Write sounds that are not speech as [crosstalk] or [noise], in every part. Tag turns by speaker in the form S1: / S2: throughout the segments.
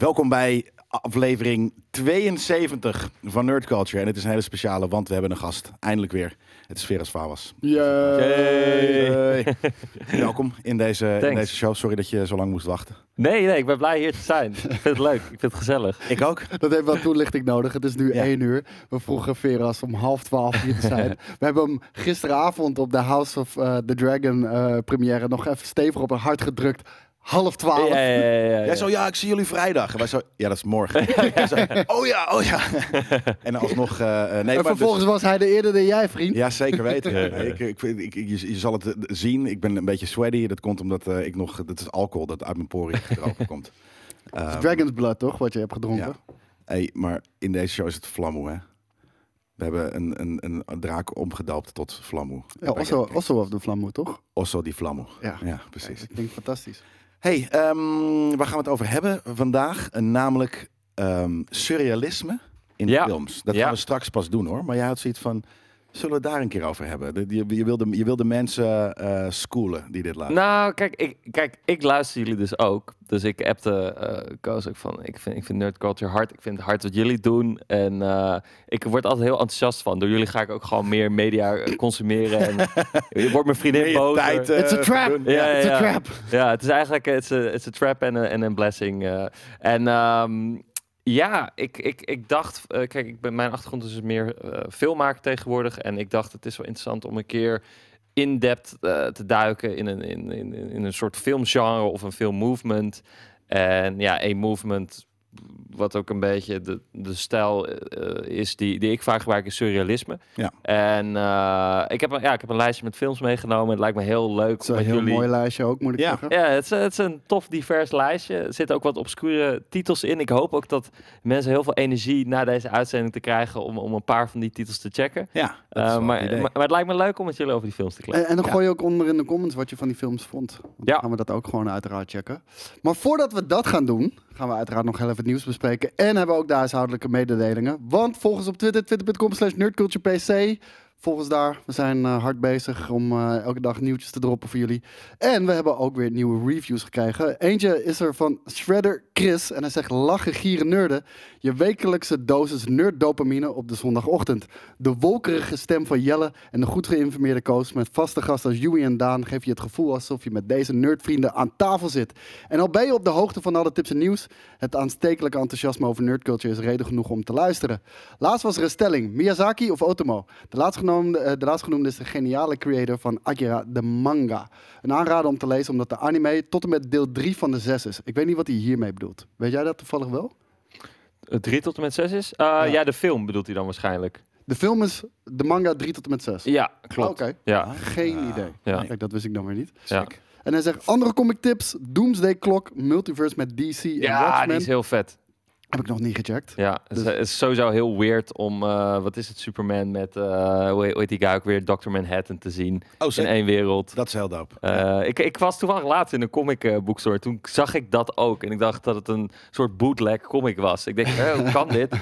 S1: Welkom bij aflevering 72 van Nerd Culture. En het is een hele speciale, want we hebben een gast. Eindelijk weer. Het is Veras Fawas.
S2: Yay.
S1: Welkom in deze, in deze show. Sorry dat je zo lang moest wachten.
S3: Nee, nee, ik ben blij hier te zijn. Ik vind het leuk. Ik vind het gezellig.
S1: Ik ook.
S2: Dat heeft wel toelichting nodig. Het is nu
S1: Ja.
S2: 1 uur. We vroegen Veras om half 12 hier te zijn. [laughs] We hebben hem gisteravond op de House of eh, the Dragon eh, première nog even stevig op een hart gedrukt. Half 12.
S3: Ja, ja, ja, ja, ja.
S1: Jij zo, ja, ik zie jullie vrijdag. En wij zo, ja, dat is morgen. [laughs] Zo, oh ja, oh ja. [laughs] en alsnog, eh, eh, nee,
S2: en
S1: maar dus-
S2: vervolgens was hij er eerder dan jij, vriend.
S1: Ja, zeker weten.
S3: Ja, [laughs] ja.
S1: Nee, ik, ik, ik, ik- je, je zal het eh, zien. Ik ben een beetje sweaty. Dat komt omdat eh, ik nog... Dat is alcohol dat uit mijn poriën gedropen komt.
S2: Het is
S1: Ehm,
S2: Dragon's Blood, toch? Wat je hebt gedronken.
S1: Ja. Hey, maar in deze show is het Flammo, hè? We hebben een, een, een draak omgedoopt tot Flammo.
S2: Ja, Osso, Osso of de Flammo, toch?
S1: Osso di Flammo.
S2: Ja.
S1: Ja, precies.
S2: Ik denk fantastisch.
S1: Hey, ehm, waar gaan we het over hebben vandaag? Eh, namelijk ehm, surrealisme in
S3: Ja.
S1: films. Dat gaan we straks pas doen, hoor. Maar jij had zoiets van... Zullen we het daar een keer over hebben? De- Je, je, wilde, je wilde mensen eh schoolen die dit laten.
S3: Nou, kijk ik, kijk, ik luister jullie dus ook. Dus ik appte eh Koos ook van, ik vind, ik vind nerd culture hard. Ik vind het hard wat jullie doen. En eh, ik word altijd heel enthousiast van. Door jullie ga ik ook gewoon meer media consumeren. en [laughs] je wordt mijn vriendin boos.
S1: tijd, eh,
S2: It's a trap.
S3: Ja, ja, ja.
S2: trap.
S3: Ja, het is eigenlijk it's a, it's a trap en een en een blessing. eh. en ehm, ja, ik, ik, ik dacht, eh, kijk, ik ben, mijn achtergrond is meer eh filmmaker tegenwoordig. En ik dacht, het is wel interessant om een keer in-depth eh, te duiken in een, in, in, in een soort filmgenre of een filmmovement. En ja, een movement wat ook een beetje de, de stijl eh, is die, die ik vaak gebruik, is surrealisme.
S1: Ja.
S3: En eh, ik, heb, een- ja, ik heb een lijstje met films meegenomen. Het lijkt me heel leuk
S2: Het is een heel
S3: jullie...
S2: mooi lijstje ook, moet ik
S1: Ja.
S2: zeggen.
S3: Ja, het is, het is een tof divers lijstje. Er zitten ook wat obscure titels in. Ik hoop ook dat mensen heel veel energie na deze uitzending te krijgen om, om een paar van die titels te checken.
S1: Ja, dat is
S3: Eh,
S1: wel
S3: maar, maar, maar het lijkt me leuk om met jullie over die films te kletsen.
S2: En, en dan
S1: Ja.
S2: gooi je ook onder in de comments wat je van die films vond. Want
S3: Ja.
S2: Dan gaan we dat ook gewoon uiteraard checken. Maar voordat we dat gaan doen, gaan we uiteraard nog heel even het nieuws bespreken. En hebben we ook de huishoudelijke mededelingen. Want volgens op Twitter, twitter.com slash nerdculturepc. Volgens daar, we zijn eh, hard bezig om eh, elke dag nieuwtjes te droppen voor jullie. En we hebben ook weer nieuwe reviews gekregen. Eentje is er van Shredder Chris. En hij zegt, lachen, gieren, nerden. Je wekelijkse dosis nerddopamine op de zondagochtend. De wolkerige stem van Jelle en de goed geïnformeerde Koos met vaste gasten als Joey en Daan geef je het gevoel alsof je met deze nerdvrienden aan tafel zit. En al ben je op de hoogte van alle tips en nieuws, het aanstekelijke enthousiasme over nerdculture is reden genoeg om te luisteren. Laatst was er een stelling, Miyazaki of Otomo? De laatstgenoemde, eh, de laatstgenoemde is de geniale creator van Akira, de manga. Een aanrader om te lezen omdat de anime tot en met deel 3 van de 6 is. Ik weet niet wat hij hiermee bedoelt. Weet jij dat toevallig wel?
S3: Uh, drie tot en met zes is? Uh, ja. de film bedoelt hij dan waarschijnlijk.
S2: De film is de manga 3 tot en met 6.
S3: Ja, klopt.
S2: Oké.
S3: Ja,
S2: Geen
S1: Ah,
S2: idee.
S3: ja.
S2: Kijk, dat wist ik dan weer niet.
S3: ja.
S2: En hij zegt andere comic tips, Doomsday Clock, Multiverse met DC en
S3: ja
S2: Watchmen.
S3: die is heel vet.
S2: Heb ik nog niet gecheckt.
S3: Ja, het, is,
S2: Dus-
S3: het is sowieso heel weird om, uh, wat is het, Superman met, uh, hoe, heet, hoe heet die guy ook weer, Dr. Manhattan te zien
S1: Oh,
S3: in één wereld.
S1: Dat is heel dope.
S3: Uh, ik, ik was toevallig laatst in een comic bookstore. Toen zag ik dat ook. En ik dacht dat het een soort bootleg comic was. Ik denk, eh, hoe kan dit? [laughs]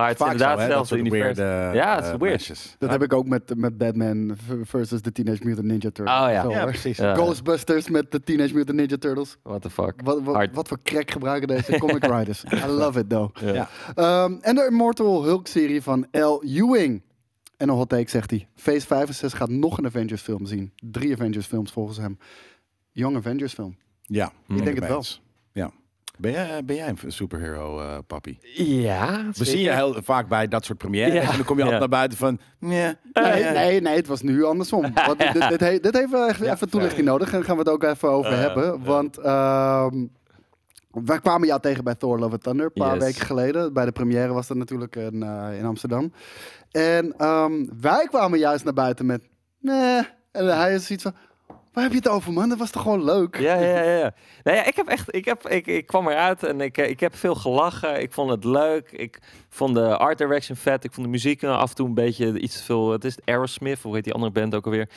S3: Maar het is
S1: Vaak
S3: inderdaad hetzelfde
S1: soort
S3: universum.
S1: weird, eh,
S3: Ja, het is weird.
S2: Dat
S3: Ja.
S2: heb ik ook met, met Batman versus de Teenage Mutant Ninja Turtles.
S3: Oh ja.
S2: Zo,
S1: Ja,
S2: hoor.
S1: precies.
S3: Ja.
S2: Ghostbusters met de Teenage Mutant Ninja Turtles.
S3: What the fuck.
S2: Wat, wat,
S3: Hard.
S2: wat voor crack gebruiken deze comic [laughs] writers. I love it though.
S3: Ja.
S1: Ja.
S2: Ehm, en de Immortal Hulk serie van L. Ewing. En een hot take zegt hij. Phase 5 en 6 gaat nog een Avengers film zien. Drie Avengers films volgens hem. Young Avengers film.
S1: Ja,
S2: Ik denk het wel.
S1: Ja. Ben jij, ben jij een superhero, eh papi?
S3: Ja,
S1: We zien je heel vaak bij dat soort premières.
S3: Ja.
S1: En dan kom je altijd naar buiten van... Nee,
S2: Nee,
S1: nee,
S2: nee, het was nu andersom. [laughs] Want dit, dit, dit, he- dit heeft wel echt even toelichting nodig. En gaan we het ook even over
S3: Eh,
S2: hebben. Want ehm, wij kwamen jou tegen bij Thor Love and Thunder een paar
S3: Yes.
S2: weken geleden. Bij de première was dat natuurlijk in, eh, in Amsterdam. En ehm, wij kwamen juist naar buiten met... Nee. En hij is iets van... Waar heb je het over, man? Dat was toch gewoon leuk?
S3: Ja, ja, ja. ja. Nou ja, ik heb echt, ik, heb, ik, ik kwam eruit en ik, eh, ik heb veel gelachen. Ik vond het leuk. Ik vond de art direction vet. Ik vond de muziek af en toe een beetje iets te veel. Het is Aerosmith, hoe heet die andere band ook alweer?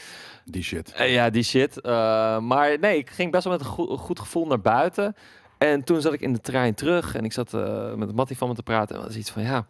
S1: Die shit.
S3: Eh, ja, die shit. Eh, maar nee, ik ging best wel met een goed, goed gevoel naar buiten. En toen zat ik in de trein terug en ik zat eh, met Mattie van me te praten. En was iets van ja.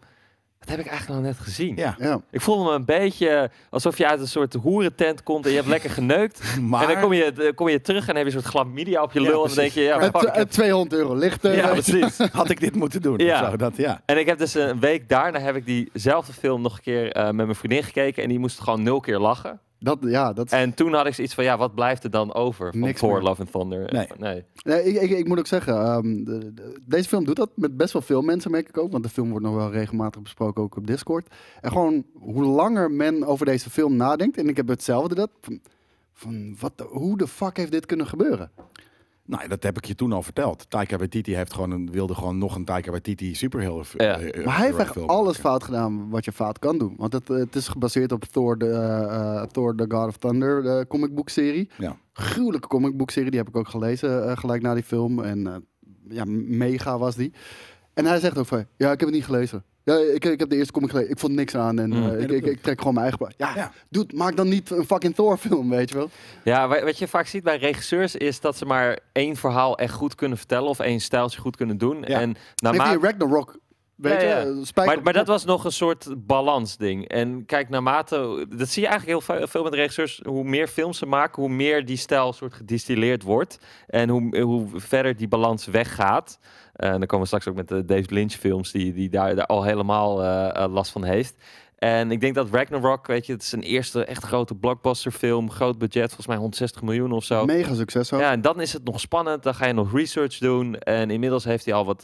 S3: Dat heb ik eigenlijk nog net gezien.
S1: Ja,
S2: Ja.
S3: Ik voelde me een beetje alsof je uit een soort hoerentent komt en je hebt lekker geneukt.
S1: maar... [laughs]
S3: En dan kom je, kom je terug en dan heb je een soort chlamydia op je
S1: Ja,
S3: lul. en dan denk je, ja, fuck,
S2: t-
S3: ik
S2: en
S3: heb-
S2: 200 euro lichter.
S3: ja, precies. [laughs]
S1: Had ik dit moeten doen?
S3: Ja.
S1: Of zo, dat, ja.
S3: En ik heb dus een week daarna heb ik diezelfde film nog een keer eh, met mijn vriendin gekeken. En die moest gewoon nul keer lachen.
S2: Dat, ja, dat
S3: En toen had ik zoiets van, ja, wat blijft er dan over van
S2: Niks meer.
S3: Love and Thunder?
S1: Nee.
S3: nee.
S2: Nee, ik, ik, ik moet ook zeggen, ehm, de- de- deze film doet dat met best wel veel mensen, merk ik ook. Want de film wordt nog wel regelmatig besproken, ook op Discord. En gewoon hoe langer men over deze film nadenkt, en ik heb hetzelfde dat, van, van wat, de- hoe de fuck heeft dit kunnen gebeuren?
S1: Nou, dat heb ik je toen al verteld. Taika Waititi heeft gewoon een, wilde gewoon nog een Taika Waititi superhero fi-
S3: Ja.
S1: eh,
S2: Maar hij heeft echt alles
S1: maken.
S2: fout gedaan wat je fout kan doen. Want het, eh, het is gebaseerd op Thor, de, eh, eh, Thor The God of Thunder, de comicboekserie.
S1: Ja.
S2: Gruwelijke comicboekserie, die heb ik ook gelezen eh, gelijk na die film. En eh, ja, mega was die. En hij zegt ook van, ja, ik heb het niet gelezen. Ja, ik, ik heb de eerste comic gelezen, ik vond niks aan en
S3: Mm.
S2: eh, ik, ik, ik trek gewoon mijn eigen... Ja,
S1: Ja.
S2: dude, maak dan niet een fucking Thor film, weet je wel.
S3: Ja, wa- wat je vaak ziet bij regisseurs is dat ze maar één verhaal echt goed kunnen vertellen of één stijltje goed kunnen doen.
S1: Ja.
S3: En
S2: Heeft
S3: naarmate
S2: die Ragnarok, weet
S3: Ja, ja.
S2: je, eh,
S3: Maar, maar dat was nog een soort balansding. En kijk, naarmate... Dat zie je eigenlijk heel ve- veel met regisseurs. Hoe meer films ze maken, hoe meer die stijl soort gedistilleerd wordt. En hoe, hoe verder die balans weggaat. Eh, En dan komen we straks ook met de David Lynch films... die, die daar, daar al helemaal eh, eh, last van heeft. En ik denk dat Ragnarok, weet je... Het is een eerste echt grote blockbuster film. Groot budget, volgens mij 160 miljoen of zo.
S2: Mega succes ook.
S3: Ja, en dan is het nog spannend. Dan ga je nog research doen. En inmiddels heeft hij al wat,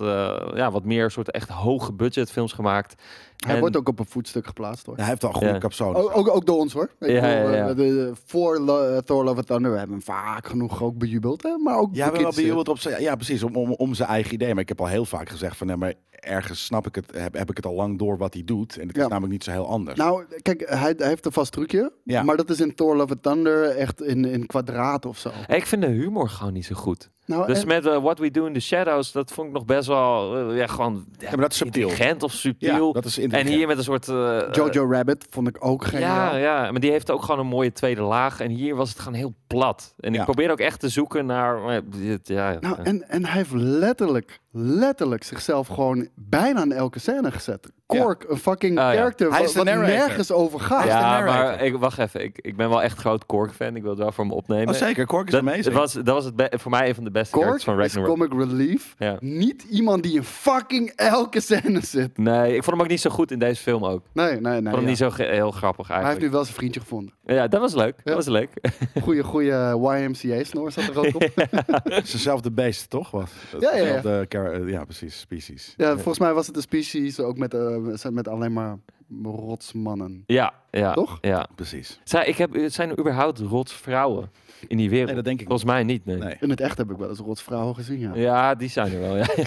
S3: ja, wat meer soort echt hoge budget films gemaakt.
S2: Hij
S3: En-
S2: wordt ook op een voetstuk geplaatst hoor.
S1: Hij heeft al goede
S3: Ja.
S1: capsones.
S2: Ook, ook, ook door ons hoor. Ik
S3: Ja,
S2: bedoel,
S3: ja, ja.
S2: eh, de- voor Lo- eh, Thor Love and Thunder, we hebben hem vaak genoeg ook bejubeld. Hè? Maar ook
S1: Ja, we hebben wel
S2: bekritiseerd.
S1: bejubeld op zijn, ja, precies, om, om, om zijn eigen idee. Maar ik heb al heel vaak gezegd van, nee, maar ergens snap ik het, heb, heb ik het al lang door wat hij doet. En het is namelijk niet zo heel anders.
S2: Nou, kijk, hij, hij heeft een vast trucje.
S1: Ja.
S2: Maar dat is in Thor Love and Thunder echt in, in kwadraat of zo.
S3: Ik vind de humor gewoon niet zo goed.
S2: Nou,
S3: Dus
S2: en-
S3: met eh, What We Do in the Shadows, dat vond ik nog best wel, eh, ja, gewoon ja,
S1: maar dat is subtiel.
S3: intelligent of
S1: ja,
S3: subtiel.
S1: dat is
S3: en hier met een soort... eh,
S2: Jojo Rabbit vond ik ook
S3: Ja,
S2: geniaal.
S3: ja, maar die heeft ook gewoon een mooie tweede laag. En hier was het gewoon heel plat. En
S1: Ja.
S3: ik probeer ook echt te zoeken naar... dit- Ja,
S2: Nou,
S3: ja.
S2: en, en hij heeft letterlijk, letterlijk zichzelf gewoon bijna in elke scène gezet. Kork, een fucking
S3: Oh, ja.
S2: character
S1: Hij is
S2: wat, nergens over gaat.
S3: ja, maar ik, wacht even. Ik, ik ben wel echt groot Korg-fan. Ik wil het wel voor me opnemen.
S1: Oh, zeker, Kork is
S3: dat,
S1: amazing.
S3: was, dat was het voor mij een van de beste
S2: Kork
S3: characters van
S2: is
S3: Ragnarok.
S2: comic relief.
S3: Ja.
S2: Niet iemand die in fucking elke scène zit.
S3: Nee, ik vond hem ook niet zo goed in deze film ook.
S2: Nee, nee, nee.
S3: Ik vond hem
S2: ja.
S3: niet zo heel grappig
S2: Hij heeft
S3: eigenlijk.
S2: nu wel zijn vriendje gevonden.
S3: Ja, dat was leuk.
S2: Ja.
S3: Dat was leuk. [laughs]
S2: Goeie, goeie YMCA-snor zat er ook op. [laughs]
S1: Het is dezelfde beest, toch? Was?
S2: Ja, ja, ja.
S1: Eh, ja, precies, species.
S2: Ja, volgens mij was het een species ook met, eh, met alleen maar rotsmannen.
S3: ja, ja.
S2: Toch?
S3: Ja.
S1: Precies.
S3: Zij, ik heb, zijn er überhaupt rotsvrouwen in die wereld?
S1: Nee, dat denk ik
S3: Volgens mij niet, nee.
S1: Nee.
S2: In het echt heb ik wel eens rotsvrouwen gezien, ja.
S3: Ja, die zijn er wel, ja. [laughs]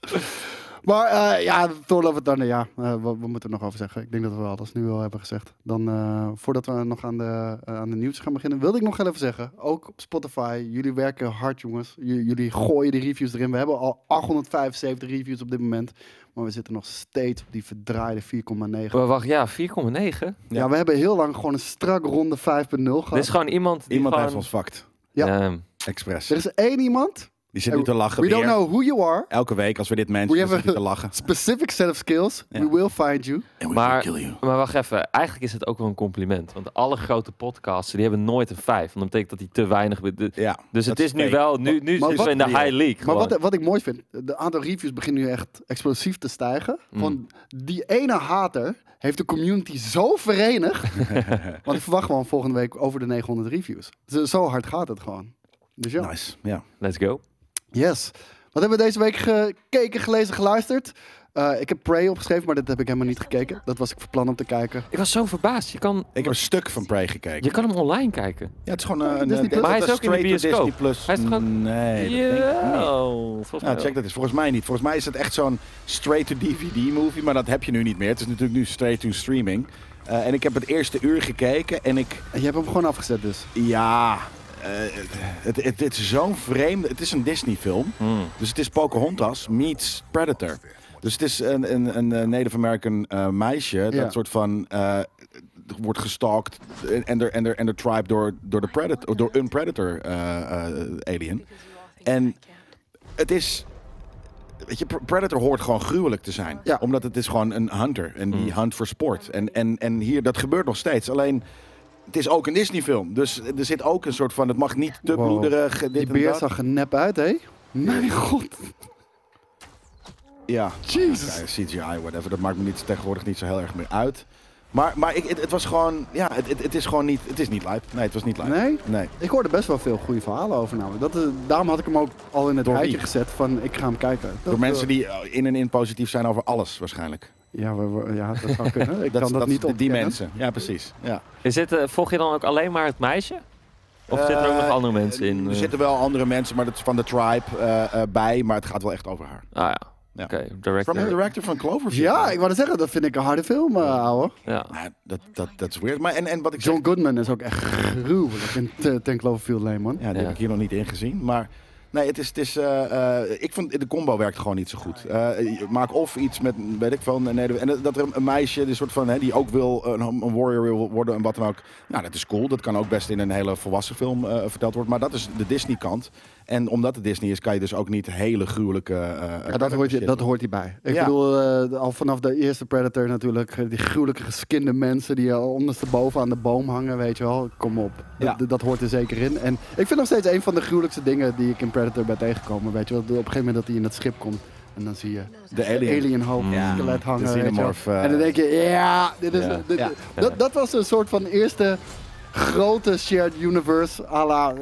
S3: [laughs]
S2: Maar eh, ja, Thor Love and Thunder, ja. eh, wat, wat moeten we nog over zeggen? Ik denk dat we alles nu wel hebben gezegd. Dan, eh, voordat we nog aan de, aan de nieuws gaan beginnen, wilde ik nog heel even zeggen. Ook op Spotify, jullie werken hard, jongens. J- jullie gooien de reviews erin. We hebben al 875 reviews op dit moment. Maar we zitten nog steeds op die verdraaide 4,9.
S3: Maar wacht, ja, 4,9?
S2: Ja. we hebben heel lang gewoon een strak ronde 5,0 gehad.
S3: Dit is gewoon iemand die
S1: Iemand heeft
S3: gewoon...
S1: ons vakt.
S2: Ja.
S3: Ehm,
S1: Expres.
S2: Er is één iemand.
S1: Die zit nu te lachen
S2: We
S1: weer.
S2: don't know who you are.
S1: Elke week als we dit mensen
S2: We
S1: zitten te lachen.
S2: Specific set of skills.
S1: Ja.
S2: We will find you.
S1: And we
S3: Maar-
S1: will kill you.
S3: maar wacht even, eigenlijk is het ook wel een compliment. Want alle grote podcasts, die hebben nooit een 5. Want dat betekent dat die te weinig... de-
S1: Ja,
S3: Dus het is nu
S1: fake.
S3: wel... Nu, nu
S2: Maar
S3: we in de high league
S2: Maar wat, wat ik mooi vind, de aantal reviews beginnen nu echt explosief te stijgen.
S3: Mm.
S2: Gewoon die ene hater heeft de community zo verenigd. [laughs] want ik verwacht gewoon volgende week over de 900 reviews. Zo, zo hard gaat het gewoon. Dus ja.
S1: Nice, ja.
S3: Let's go.
S2: Yes. Wat hebben we deze week gekeken, gelezen, geluisterd? Eh, ik heb Prey opgeschreven, maar dat heb ik helemaal niet gekeken. Dat was ik van plan om te kijken.
S3: Ik was zo verbaasd. Je kan,
S1: Ik heb een stuk van Prey gekeken.
S3: je kan hem online kijken.
S1: Ja, het is gewoon
S2: Oh,
S1: een...
S2: Disney
S1: een-
S2: Plus.
S3: Maar hij is ook in de bioscoop.
S1: Disney Plus.
S3: Hij is toch ook-
S1: Nee, ik
S3: mij
S1: Nou, check dat eens. Volgens mij niet. Volgens mij is het echt zo'n straight-to-DVD-movie, maar dat heb je nu niet meer. Het is natuurlijk nu straight-to-streaming. Eh, en ik heb het eerste uur gekeken en ik...
S2: En je hebt hem gewoon afgezet dus.
S1: Ja... eh, het, het, het is zo'n vreemde... Het is een Disney-film.
S3: Hmm.
S1: Dus het is Pocahontas meets Predator. Dus het is een, een, een eh, Native American eh, meisje
S2: Ja.
S1: dat soort van eh, wordt gestalkt en de en de en de tribe door door de predator door een predator eh, eh, alien. En het is weet je, Pr- Predator hoort gewoon gruwelijk te zijn.
S2: Ja.
S1: Omdat het is gewoon een hunter. En die
S3: Mm.
S1: hunt voor sport. En, en, en hier, dat gebeurt nog steeds. Alleen, het is ook een Disney film. Dus er zit ook een soort van, het mag niet te
S2: Wow.
S1: bloederig. Dit
S2: Die beer zag er nep uit, hé? Mijn god.
S1: Ja.
S2: Jesus.
S1: Ja, CGI, whatever. Dat maakt me niet, tegenwoordig niet zo heel erg meer uit. Maar, maar ik, het, het was gewoon, ja, het, het, het is gewoon niet, het is niet live. Nee, het was niet live.
S2: Nee?
S1: Nee.
S2: Ik hoorde best wel veel goede verhalen over namelijk. Dat, is- daarom had ik hem ook al in het
S1: Door
S2: rijtje gezet van ik ga hem kijken. Dat,
S1: Door mensen
S2: eh,
S1: die eh, in en in positief zijn over alles waarschijnlijk.
S2: Ja, we- we- ja, dat zou kunnen. [laughs] Ik
S1: Dat,
S2: kan dat,
S1: dat
S2: niet
S1: die
S2: ontkennen.
S1: mensen. Ja, precies. Ja.
S3: Is dit, eh, volg je dan ook alleen maar het meisje? Of zitten er ook nog
S1: Eh,
S3: andere mensen in?
S1: Er
S3: eh?
S1: zitten wel andere mensen, maar dat is van de tribe eh, eh, bij, maar het gaat wel echt over haar.
S3: Ah ja,
S1: Ja.
S3: oké.
S1: From
S3: director.
S1: the director van Cloverfield.
S2: Ja, ik wou zeggen, dat vind ik een harde film, uh, ouwe.
S3: Ja.
S1: Dat, dat, dat is weird. Maar en, en wat ik zeg,
S2: John Goodman is ook echt gruwelijk in Ten Cloverfield Lane, man.
S1: ja, die
S3: Ja.
S1: heb ik hier nog niet in gezien, maar nee, het is, het is eh, eh, ik vond de combo werkt gewoon niet zo goed. Eh, maak of iets met, weet ik veel, nee, en dat er een meisje, die soort van, hè, die ook wil een, warrior wil worden en wat dan ook. Nou, dat is cool. Dat kan ook best in een hele volwassen film verteld worden, maar dat is de Disney kant. En omdat het Disney is, kan je dus ook niet hele gruwelijke. eh,
S2: Ja, dat, hoort je, dat hoort hierbij. Ik
S1: Ja.
S2: bedoel, eh, al vanaf de eerste Predator natuurlijk, die gruwelijke geskinde mensen die al ondersteboven aan de boom hangen, weet je wel. Kom op,
S1: Ja.
S2: dat, dat hoort er zeker in. En ik vind nog steeds een van de gruwelijkste dingen die ik in Predator ben tegengekomen, weet je wel. Op een gegeven moment dat hij in dat schip komt en dan zie je
S1: De alien.
S2: alien hoofd,
S3: Ja.
S2: skelet
S1: De
S2: hangen, weet je wel.
S1: xenomorph,
S2: En dan denk je, ja, dit is,
S3: Ja.
S2: dit-
S1: Ja.
S2: Dat, dat was een soort van eerste grote shared universe, à la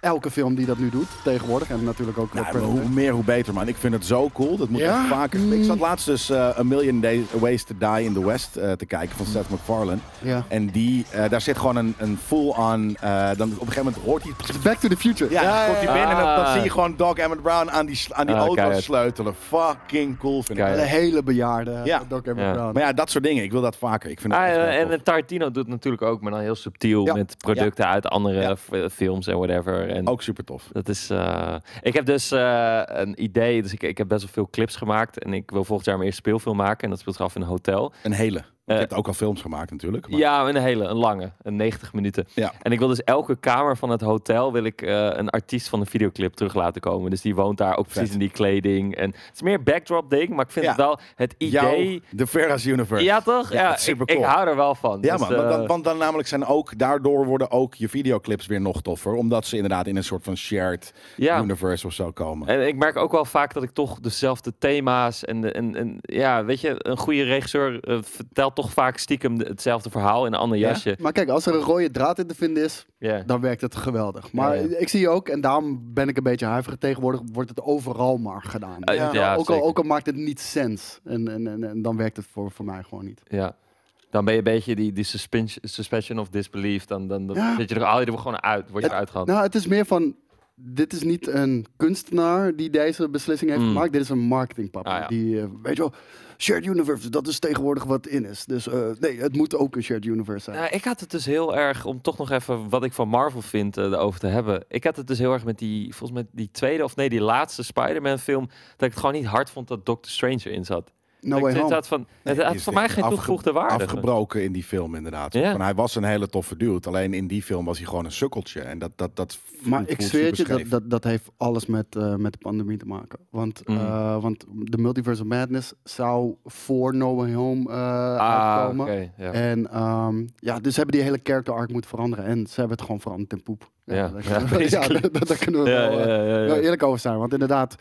S2: elke film die dat nu doet tegenwoordig. En natuurlijk ook
S1: Nou, hoe meer, hoe beter, man. Ik vind het zo cool. Dat moet
S2: Ja?
S1: echt vaker.
S2: Mm.
S1: Ik zat laatst dus eh, A Million Days, Ways to Die in the West eh, te kijken van Seth MacFarlane.
S2: Ja.
S1: En die, eh, daar zit gewoon een, een full-on... eh, dan op een gegeven moment hoort hij...
S2: Back to the Future.
S1: Ja, komt hij binnen en dan, dan
S3: Ah.
S1: zie je gewoon Doc Emmett Brown aan die, aan die
S3: Ah,
S1: auto sleutelen. Fucking cool vind ik.
S2: Een hele bejaarde
S1: Ja.
S2: Doc Emmett
S3: Ja.
S2: Brown.
S1: Maar ja, dat soort dingen. Ik wil dat vaker. Ik vind het
S3: Ah, en
S1: tof.
S3: eh, Tarantino doet natuurlijk ook, maar dan heel subtiel
S1: Ja.
S3: met producten uit andere films en whatever. En
S1: Ook super tof.
S3: dat is. eh, ik heb dus eh, een idee, dus ik, ik heb best wel veel clips gemaakt en ik wil volgend jaar mijn eerste speelfilm maken en dat speelt zich af in een hotel.
S1: Een hele.
S3: Eh,
S1: je hebt ook al films gemaakt natuurlijk. Maar
S3: Ja, een hele, een lange, een 90 minuten.
S1: Ja.
S3: En ik wil dus elke kamer van het hotel wil ik eh, een artiest van een videoclip terug laten komen. Dus die woont daar ook precies
S1: Vet.
S3: in die kleding. En het is meer backdrop ding, maar ik vind
S1: Ja.
S3: het wel het idee.
S1: The Ferris Universe.
S3: Ja, toch?
S1: Ja,
S3: Ja,
S1: dat is
S3: ik, hou er wel van.
S1: Ja,
S3: Dus,
S1: man. want, dan,
S3: eh,
S1: want dan namelijk zijn ook, daardoor worden ook je videoclips weer nog toffer. Omdat ze inderdaad in een soort van shared universe of zo komen.
S3: En ik merk ook wel vaak dat ik toch dezelfde thema's en, de- en, en ja, weet je, een goede regisseur vertelt toch vaak stiekem de- hetzelfde verhaal in een ander
S1: Ja?
S3: jasje.
S2: Maar kijk, als er een rode draad in te vinden is,
S3: Ja.
S2: dan werkt het geweldig. Maar
S3: Ja, ja.
S2: ik zie ook, en daarom ben ik een beetje huiverig, tegenwoordig wordt het overal maar gedaan.
S3: Eh, ja,
S2: ook, al, ook al maakt het niet sens. En, en, en, en dan werkt het voor, voor mij gewoon niet.
S3: Ja. Dan ben je een beetje die, die suspension, suspension of disbelief. Dan, dan, dan
S2: Ja.
S3: zit je er, haal je er gewoon uit. Word je eruit.
S2: Nou, het is meer van, dit is niet een kunstenaar die deze beslissing heeft
S3: Mm.
S2: gemaakt. Dit is een marketingpapa.
S3: Ah, ja.
S2: Die, eh, weet je wel, shared universe, dat is tegenwoordig wat in is. Dus eh, nee, het moet ook een shared universe zijn.
S3: Nou, ik had het dus heel erg, om toch nog even wat ik van Marvel vind eh, erover te hebben. Ik had het dus heel erg met die, volgens mij die tweede of nee, die laatste Spider-Man film. Dat ik het gewoon niet hard vond dat Doctor Strange erin zat.
S2: No
S3: Dat
S2: way
S3: ik
S2: home.
S3: van, het
S1: Die
S3: had
S1: is
S3: voor mij geen toegevoegde waarde.
S1: Afgebroken in die film inderdaad.
S3: Ja.
S1: Van, hij was een hele toffe dude. Alleen in die film was hij gewoon een sukkeltje. En dat, dat, dat
S2: Maar ik zweer het je, dat, dat, dat heeft alles met, eh, met de pandemie te maken. Want,
S3: Mm.
S2: eh, want de Multiverse of Madness zou voor No Way Home eh
S3: Ah,
S2: uitkomen.
S3: ja.
S2: En ehm, ja, dus hebben die hele character arc moeten veranderen. En ze hebben het gewoon veranderd in poep.
S3: Ja.
S2: daar,
S3: Ja,
S2: kunnen we- [laughs] ja,
S3: basically.
S2: daar, daar kunnen we
S3: Ja,
S2: wel,
S3: ja, ja, ja.
S2: wel eerlijk over zijn. Want inderdaad,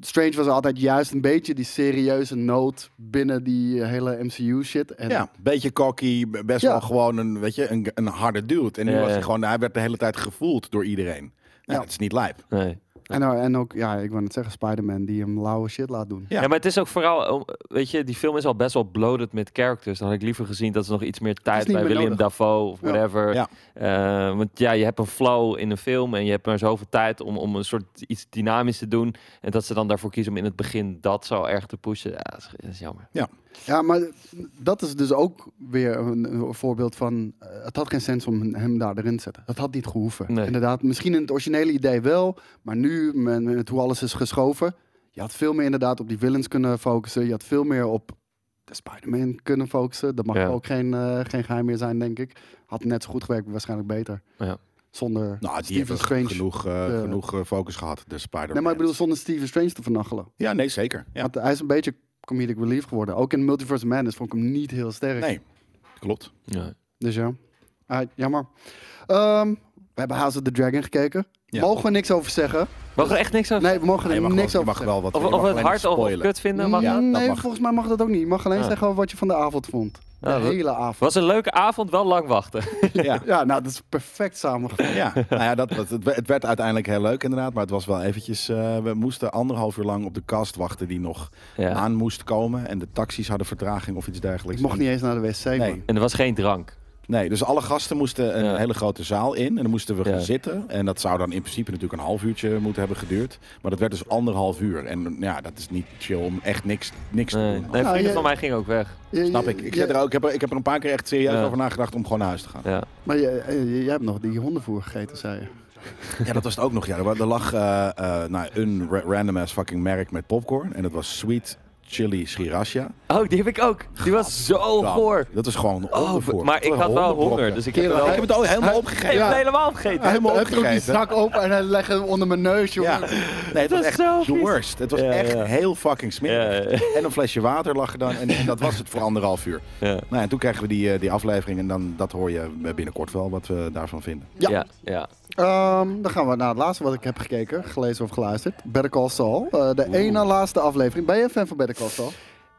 S2: Strange was altijd juist een beetje die serieuze noot binnen die eh, hele MCU shit. En
S1: Ja, beetje cocky, best
S2: Ja.
S1: wel gewoon een, weet je, een, een harde dude. En nu
S3: Ja,
S1: was
S3: ja.
S1: hij gewoon, hij werd de hele tijd gevoeld door iedereen. Ja. het is niet lijp.
S3: Nee.
S2: En, nou, en ook, ja, ik wou net zeggen, Spider-Man die hem lauwe shit laat doen.
S1: Ja.
S3: Ja. maar het is ook vooral, om- weet je, die film is al best wel bloated met characters. Dan had ik liever gezien dat ze nog iets meer tijd bij William
S2: nodig.
S3: Dafoe of whatever.
S1: Ja.
S3: Eh, want ja, je hebt een flow in een film en je hebt maar zoveel tijd om, om een soort iets dynamisch te doen. En dat ze dan daarvoor kiezen om in het begin dat zo erg te pushen. Ja, dat is, dat is jammer.
S2: Ja, maar dat is dus ook weer een, een voorbeeld van... eh, het had geen sens om hem daar erin te zetten. Dat had niet gehoeven.
S3: Nee.
S2: Inderdaad, misschien in het originele idee wel. Maar nu, met, met hoe alles is geschoven... Je had veel meer inderdaad op die villains kunnen focussen. Je had veel meer op de Spider-Man kunnen focussen. Dat mag
S3: Ja.
S2: ook geen, eh, geen geheim meer zijn, denk ik. Had net zo goed gewerkt, waarschijnlijk beter.
S3: Ja.
S2: Zonder
S1: Nou, hebben
S2: Strange.
S1: genoeg, eh, genoeg focus gehad, de Spider-Man.
S2: Nee, maar ik bedoel zonder Stephen Strange te vernachelen.
S1: Ja, nee, zeker. Ja.
S2: Want hij is een beetje comedic relief geworden. Ook in Multiverse Madness vond ik hem niet heel sterk.
S1: Nee, klopt.
S3: Ja.
S2: Dus ja, Ah, jammer. Ehm, we hebben House of the Dragon gekeken.
S1: Ja.
S2: Mogen we niks over zeggen?
S3: Mag er echt niks over?
S2: Nee, we mogen
S1: Nee,
S2: er
S1: je mag,
S2: niks
S1: wel,
S2: over
S1: mag
S2: zeggen.
S1: wel wat
S3: Of,
S1: mag
S3: het hard of kut vinden? Mag
S1: Ja,
S2: nee,
S1: mag.
S2: volgens mij mag dat ook niet. Je mag alleen zeggen wat je van de avond vond. De
S3: dat-
S2: hele avond.
S3: was een leuke avond, wel lang wachten. [laughs]
S1: Ja.
S2: Ja, nou, dat is perfect samengevat.
S1: Ja, nou ja, dat, dat, het, het werd uiteindelijk heel leuk inderdaad, maar het was wel eventjes... eh, we moesten anderhalf uur lang op de cast wachten die nog
S3: Ja.
S1: aan moest komen. En de taxis hadden vertraging of iets
S2: Ik
S1: dergelijks.
S2: mocht niet eens naar de wc,
S1: Nee.
S2: man.
S3: En er was geen drank.
S1: Nee, dus alle gasten moesten een
S3: Ja.
S1: hele grote zaal in. En dan moesten we
S3: Ja.
S1: gaan zitten. En dat zou dan in principe natuurlijk een half uurtje moeten hebben geduurd. Maar dat werd dus anderhalf uur. En ja, dat is niet chill om echt niks, niks te doen.
S3: nee
S2: Nou,
S3: vrienden
S2: je-
S3: van mij gingen ook weg.
S2: Je-
S1: Snap
S2: je-
S1: ik. Ik, zit er ook, ik, heb er, ik heb er een paar keer echt serieus
S3: Ja.
S1: over nagedacht om gewoon naar huis te gaan.
S3: Ja.
S2: Maar je, eh, jij hebt nog die hondenvoer gegeten, zei je.
S1: Ja, dat was het ook nog. Ja. Er, lag eh, eh, nou, een ra- random ass fucking merk met popcorn. En dat was Sweet Chili Sriracha.
S3: Oh, die heb ik ook. Die was zo goor.
S1: Dat is gewoon
S3: Oh,
S1: ondervoor.
S3: maar ik had wel honger, dus ik heb, wel...
S1: Ik heb het al helemaal
S2: Hij-
S3: Ik heb
S2: Ja.
S3: het helemaal vergeten.
S2: Hij
S1: helemaal
S2: heeft ook die
S1: opgegeten.
S2: zak open en hij legt hem onder mijn neus, jongen.
S1: Ja. Nee, het was
S3: is
S1: echt
S3: zo
S1: the
S3: vies.
S1: worst. Het was
S3: Ja,
S1: echt
S3: ja.
S1: heel fucking smerig.
S3: Ja, ja.
S1: En een flesje water lag er dan. En, en dat was het voor anderhalf uur.
S3: Ja.
S1: Nou, ja, en toen kregen we die, eh, die aflevering. En dan, dat hoor je binnenkort wel wat we daarvan vinden.
S2: Ja.
S3: Ja, ja.
S2: Ehm, dan gaan we naar het laatste wat ik heb gekeken, gelezen of geluisterd. Better Call Saul. Eh, de één na laatste aflevering. Ben je een fan van Better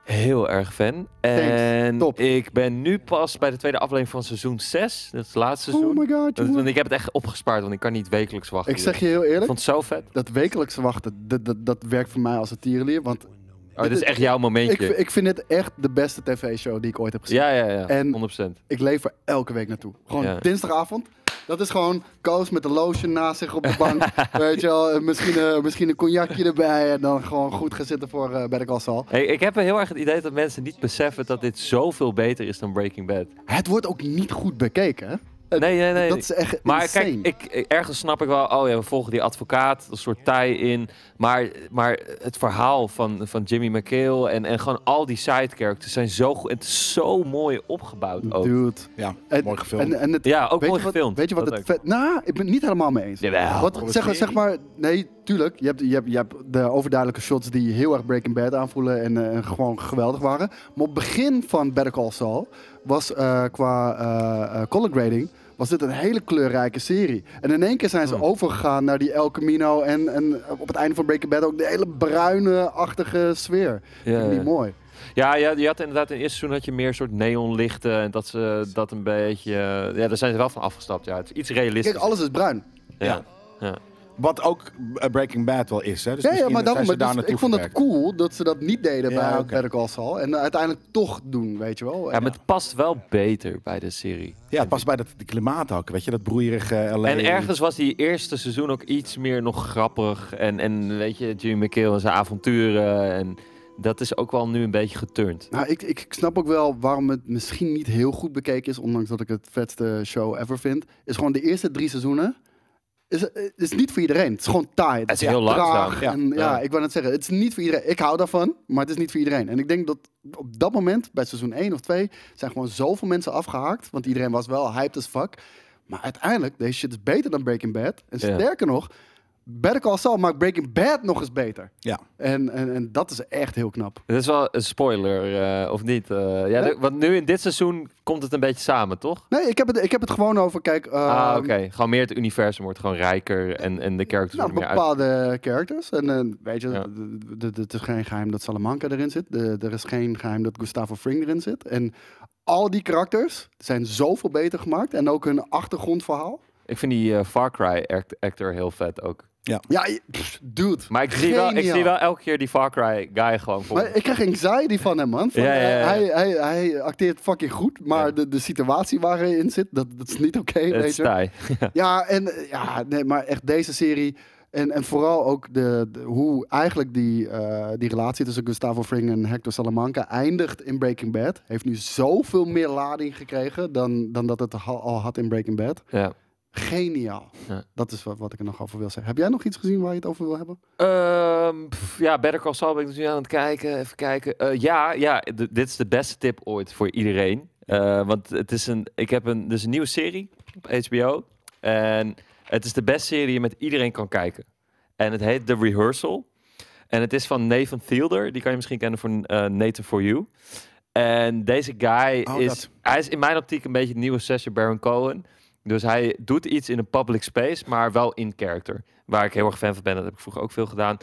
S3: Heel erg fan. En
S2: Top.
S3: ik ben nu pas bij de tweede aflevering van seizoen 6. Dat is het laatste
S2: Oh
S3: seizoen.
S2: my god,
S3: Dat-
S2: jongen.
S3: want ik heb het echt opgespaard, want ik kan niet wekelijks wachten.
S2: Ik zeg je heel
S3: Ik
S2: eerlijk,
S3: vond het zo vet.
S2: dat wekelijkse wachten, dat, dat, dat werkt voor mij als een tierenlier. Want
S3: Oh, dit is echt jouw
S2: ik,
S3: momentje.
S2: ik vind het echt de beste tv-show die ik ooit heb gezien.
S3: ja, ja, ja.
S2: En-
S3: 100%.
S2: Ik leef er elke week naartoe. Gewoon
S3: Ja.
S2: dinsdagavond. Dat is gewoon Koos met de lotion naast zich op de bank. [laughs] weet je wel, en misschien, eh, misschien een cognacje erbij. En dan gewoon goed gaan zitten voor eh Better Call Saul.
S3: Hey, ik heb heel erg het idee dat mensen niet beseffen dat dit zoveel beter is dan Breaking Bad.
S2: Het wordt ook niet goed bekeken, hè?
S3: Nee, nee, nee.
S2: Dat is echt
S3: Maar
S2: insane.
S3: kijk, ik, ik- ergens snap ik wel, oh ja, we volgen die advocaat, een soort tie-in. Maar, maar het verhaal van, van Jimmy McHale en, en gewoon al die side characters zijn zo goed. Het is zo mooi opgebouwd ook.
S2: Dude.
S1: Ja,
S2: En-
S1: mooi gefilmd.
S2: En, en het,
S3: Ja, ook mooi
S2: wat,
S3: gefilmd.
S2: Weet je wat
S3: Dat
S2: het vet... Nou, ik ben het niet helemaal mee eens.
S3: Jawel.
S2: Wat, zeg, zeg maar, nee, tuurlijk. Je hebt, je, hebt, je hebt de overduidelijke shots die heel erg Breaking Bad aanvoelen en, eh, en gewoon geweldig waren. Maar op het begin van Better Call Saul was eh, qua eh, eh, color grading was dit een hele kleurrijke serie. En in één keer zijn ze
S3: Hmm.
S2: overgegaan naar die El Camino en, en op het einde van Breaking Bad ook de hele bruine-achtige sfeer.
S3: Ja,
S2: Vind ik mooi.
S3: Ja, ja, je had inderdaad in het eerste seizoen had je meer soort neonlichten en dat ze dat een beetje. Ja, daar zijn ze wel van afgestapt. Ja, het is iets realistisch.
S2: Kijk, alles is bruin.
S3: ja. ja.
S1: Wat ook eh, Breaking Bad wel is. Hè? Dus
S2: ja, maar daarom,
S1: daar
S2: dus ik vond het cool dat ze dat niet deden
S1: Ja,
S2: bij. Better Call Saul. En uiteindelijk toch doen, weet je wel.
S3: ja, maar het past wel beter bij de serie.
S1: Ja, het past bij dat die klimaat ook. Weet je, dat broeierige LA.
S3: En ergens was die eerste seizoen ook iets meer nog grappig. En, en weet je, Jimmy McHale en zijn avonturen. En dat is ook wel nu een beetje geturnd.
S2: Nou, ik, ik, ik snap ook wel waarom het misschien niet heel goed bekeken is, ondanks dat ik het vetste show ever vind. Is gewoon de eerste drie seizoenen. Is, is niet voor iedereen. Het is gewoon taai.
S3: Het is
S2: ja,
S3: heel langzaam.
S1: Ja.
S2: En, ja, ik wou net zeggen, het is niet voor iedereen. Ik hou daarvan, maar het is niet voor iedereen. En ik denk dat op dat moment, bij seizoen 1 of 2, zijn gewoon zoveel mensen afgehaakt. Want iedereen was wel hyped as fuck. Maar uiteindelijk, deze shit is beter dan Breaking Bad. En sterker nog, Better Call Saul maakt Breaking Bad nog eens beter.
S1: Ja.
S2: En, en, en dat is echt heel knap.
S3: Het is wel een spoiler, eh, of niet? Eh, ja,
S2: Nee.
S3: want nu in dit seizoen komt het een beetje samen, toch?
S2: Nee, ik heb het, ik heb het gewoon over, kijk...
S3: ah,
S2: ehm,
S3: oké. Gewoon meer het universum wordt gewoon rijker en, en de characters
S2: Nou,
S3: worden meer uit...
S2: bepaalde characters. En eh, weet je,
S3: Ja.
S2: het is geen geheim dat Salamanca erin zit. De- Er is geen geheim dat Gustavo Fring erin zit. En al die karakters zijn zoveel beter gemaakt. En ook hun achtergrondverhaal.
S3: Ik vind die eh, Far Cry act- actor heel vet ook.
S2: Ja, pff, dude.
S3: Maar ik zie, wel, ik zie wel elke keer die Far Cry guy gewoon voor.
S2: Maar ik krijg anxiety van hem, man. Van,
S3: Ja, ja, ja.
S2: eh, Hij, hij, hij acteert fucking goed, maar
S3: Ja.
S2: de, de situatie waar hij in zit, dat, dat is niet oké,
S3: Het
S2: weet
S3: is
S2: je. [laughs] Ja, en eh, ja, nee, maar echt deze serie. En, en vooral ook de, de- hoe eigenlijk die, eh, die relatie tussen Gustavo Fring en Hector Salamanca eindigt in Breaking Bad. Heeft nu zoveel meer lading gekregen dan, dan dat het al had in Breaking Bad.
S3: Ja.
S2: Geniaal.
S3: Ja.
S2: Dat is wat, wat ik er nog over wil zeggen. Heb jij nog iets gezien waar je het over wil hebben?
S3: Ehm, pff, ja, Better Call Saul ben ik dus nu aan het kijken. Even kijken. Eh, ja, ja dit is de beste tip ooit voor iedereen. Eh, want het is een, ik heb een, dus een nieuwe serie op HBO. En het is de beste serie die je met iedereen kan kijken. En het heet The Rehearsal. En het is van Nathan Fielder. Die kan je misschien kennen van eh Nathan For You. En deze guy
S1: Oh,
S3: is...
S1: dat.
S3: Hij is in mijn optiek een beetje het nieuwe Sacha Baron Cohen. Dus hij doet iets in een public space, maar wel in character. Waar ik heel erg fan van ben. Dat heb ik vroeger ook veel gedaan.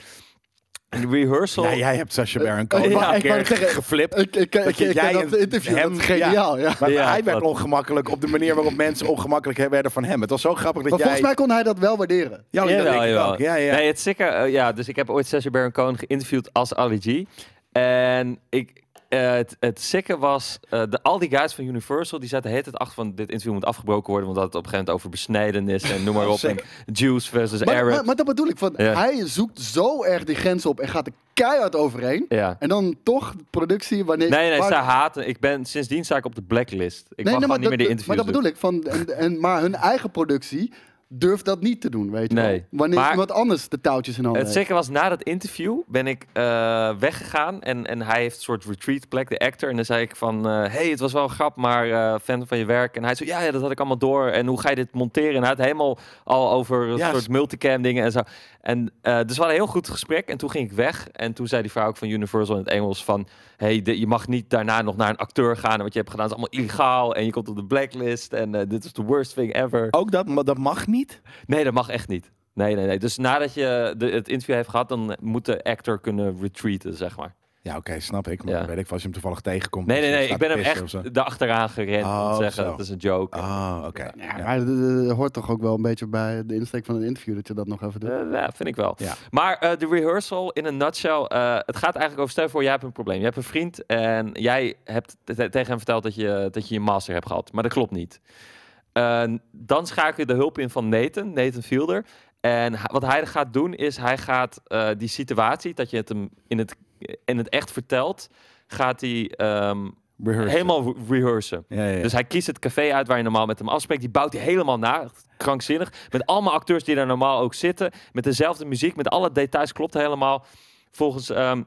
S3: En de rehearsal...
S1: Ja, jij hebt Sacha Baron Cohen
S2: Ja,
S1: een
S2: ik wou
S1: keer
S2: zeggen-
S1: geflipt.
S2: Ik, ik, ik,
S1: Dat je-
S2: ik
S1: jij
S2: dat interview,
S1: hem-
S2: dat is geniaal. Ja.
S1: Maar
S3: Ja,
S1: hij werd
S3: dat-
S1: ongemakkelijk op de manier waarop mensen ongemakkelijk werden van hem. Het was zo grappig dat
S2: Maar
S1: jij...
S2: volgens mij kon hij dat wel waarderen.
S1: Ja, dat denk ik ook. Ja, ja.
S3: Nee, het is zeker. eh, ja, dus ik heb ooit Sacha Baron Cohen geïnterviewd als Ali G. En ik, eh, het, het sikke was, eh, de, al die guys van Universal, die zaten de hele tijd achter van dit interview moet afgebroken worden, want dat het op een gegeven moment over besnijdenis en noem maar op. en. Jews versus
S2: Maar, maar, maar dat bedoel ik. Van,
S3: Ja.
S2: Hij zoekt zo erg die grens op en gaat er keihard overheen.
S3: ja.
S2: En dan toch productie wanneer...
S3: Nee, nee,
S2: waar-
S3: ze haten. Ik ben, sindsdien sta ik op de blacklist. Ik
S2: Nee,
S3: mag
S2: nee,
S3: gewoon niet meer de interviews
S2: Maar dat bedoel ik. Van, en, en, maar hun eigen productie durft dat niet te doen, weet je
S3: Nee.
S2: wel. Wanneer
S3: Maar-
S2: iemand anders de touwtjes in handen
S3: Het zeker was na dat interview ben ik eh, weggegaan en, en hij heeft een soort retreat plek, de actor. En dan zei ik van, eh, hey, het was wel een grap, maar eh, fan van je werk. En hij zei, ja, ja, dat had ik allemaal door. En hoe ga je dit monteren? En hij had helemaal al over een
S1: Ja,
S3: soort multicam dingen en zo. En eh, dus we hadden een heel goed gesprek en toen ging ik weg. En toen zei die vrouw ook van Universal in het Engels van, hey, de- je mag niet daarna nog naar een acteur gaan. En wat je hebt gedaan is allemaal illegaal en je komt op de blacklist. En eh, dit is the worst thing ever.
S1: Ook dat, maar dat mag niet?
S3: Nee, dat mag echt niet. Nee, nee, nee. Dus nadat je de, het interview heeft gehad, dan moet de actor kunnen retreaten, zeg maar.
S1: Ja, oké, snap ik. Maar
S3: Ja.
S1: weet ik, als je hem toevallig tegenkomt.
S3: Nee, nee, nee. Ik ben
S1: te
S3: hem echt
S1: of zo.
S3: erachteraan gerend om
S1: Oh,
S3: te zeggen,
S1: zo.
S3: het is een joke.
S1: Ah, oké.
S2: Ja,
S1: Ja.
S2: maar dat hoort toch ook wel een beetje bij de insteek van een interview dat je dat nog even doet.
S3: Eh, ja, vind ik wel.
S1: Ja.
S3: Maar eh, de rehearsal in een nutshell. eh, het gaat eigenlijk over, stel je voor, jij hebt een probleem. Je hebt een vriend en jij hebt te- tegen hem verteld dat je, dat je je master hebt gehad. Maar dat klopt niet. Dan schakel je de hulp in van Nathan, Nathan Fielder. En wat hij gaat doen is, hij gaat eh, die situatie, dat je het hem in het, in het echt vertelt, gaat hij ehm,
S1: Rehearsen.
S3: helemaal re- rehearsen.
S1: Ja, ja, ja.
S3: Dus hij kiest het café uit waar je normaal met hem afspreekt. Die bouwt hij helemaal na. Krankzinnig. Met allemaal acteurs die daar normaal ook zitten. Met dezelfde muziek. Met alle details klopt helemaal. Volgens ehm,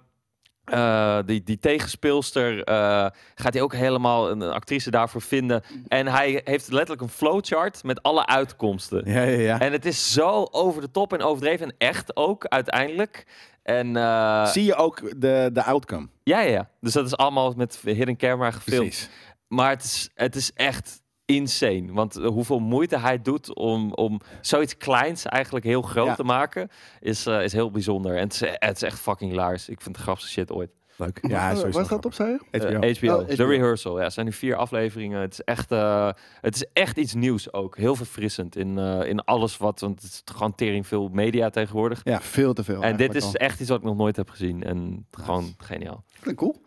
S3: eh, die, die tegenspeelster eh, gaat hij ook helemaal een, een actrice daarvoor vinden. En hij heeft letterlijk een flowchart met alle uitkomsten.
S1: ja, ja, ja.
S3: En het is zo over de top en overdreven. En echt ook uiteindelijk. En eh,
S1: Zie je ook de, de outcome?
S3: ja, ja, ja. Dus dat is allemaal met hidden camera gefilmd.
S1: Precies.
S3: Maar het is, het is echt insane. Want eh, hoeveel moeite hij doet om, om zoiets kleins eigenlijk heel groot
S1: Ja.
S3: te maken, is, eh, is heel bijzonder. En het is, het is echt fucking laars. Ik vind het de grappigste shit ooit.
S1: Leuk.
S2: Ja,
S1: sowieso
S2: staat het op, zei je?
S3: Eh,
S1: HBO.
S3: HBO.
S2: Oh,
S3: The
S2: HBO.
S3: Rehearsal. Ja, het zijn nu vier afleveringen. Het is echt, eh, het is echt iets nieuws ook. Heel verfrissend in, eh, in alles wat... Want het is gewoon tering veel media tegenwoordig.
S1: Ja.
S2: Veel te veel.
S3: en dit is
S2: al.
S3: echt iets wat ik nog nooit heb gezien. En gewoon geniaal.
S2: Klinkt cool.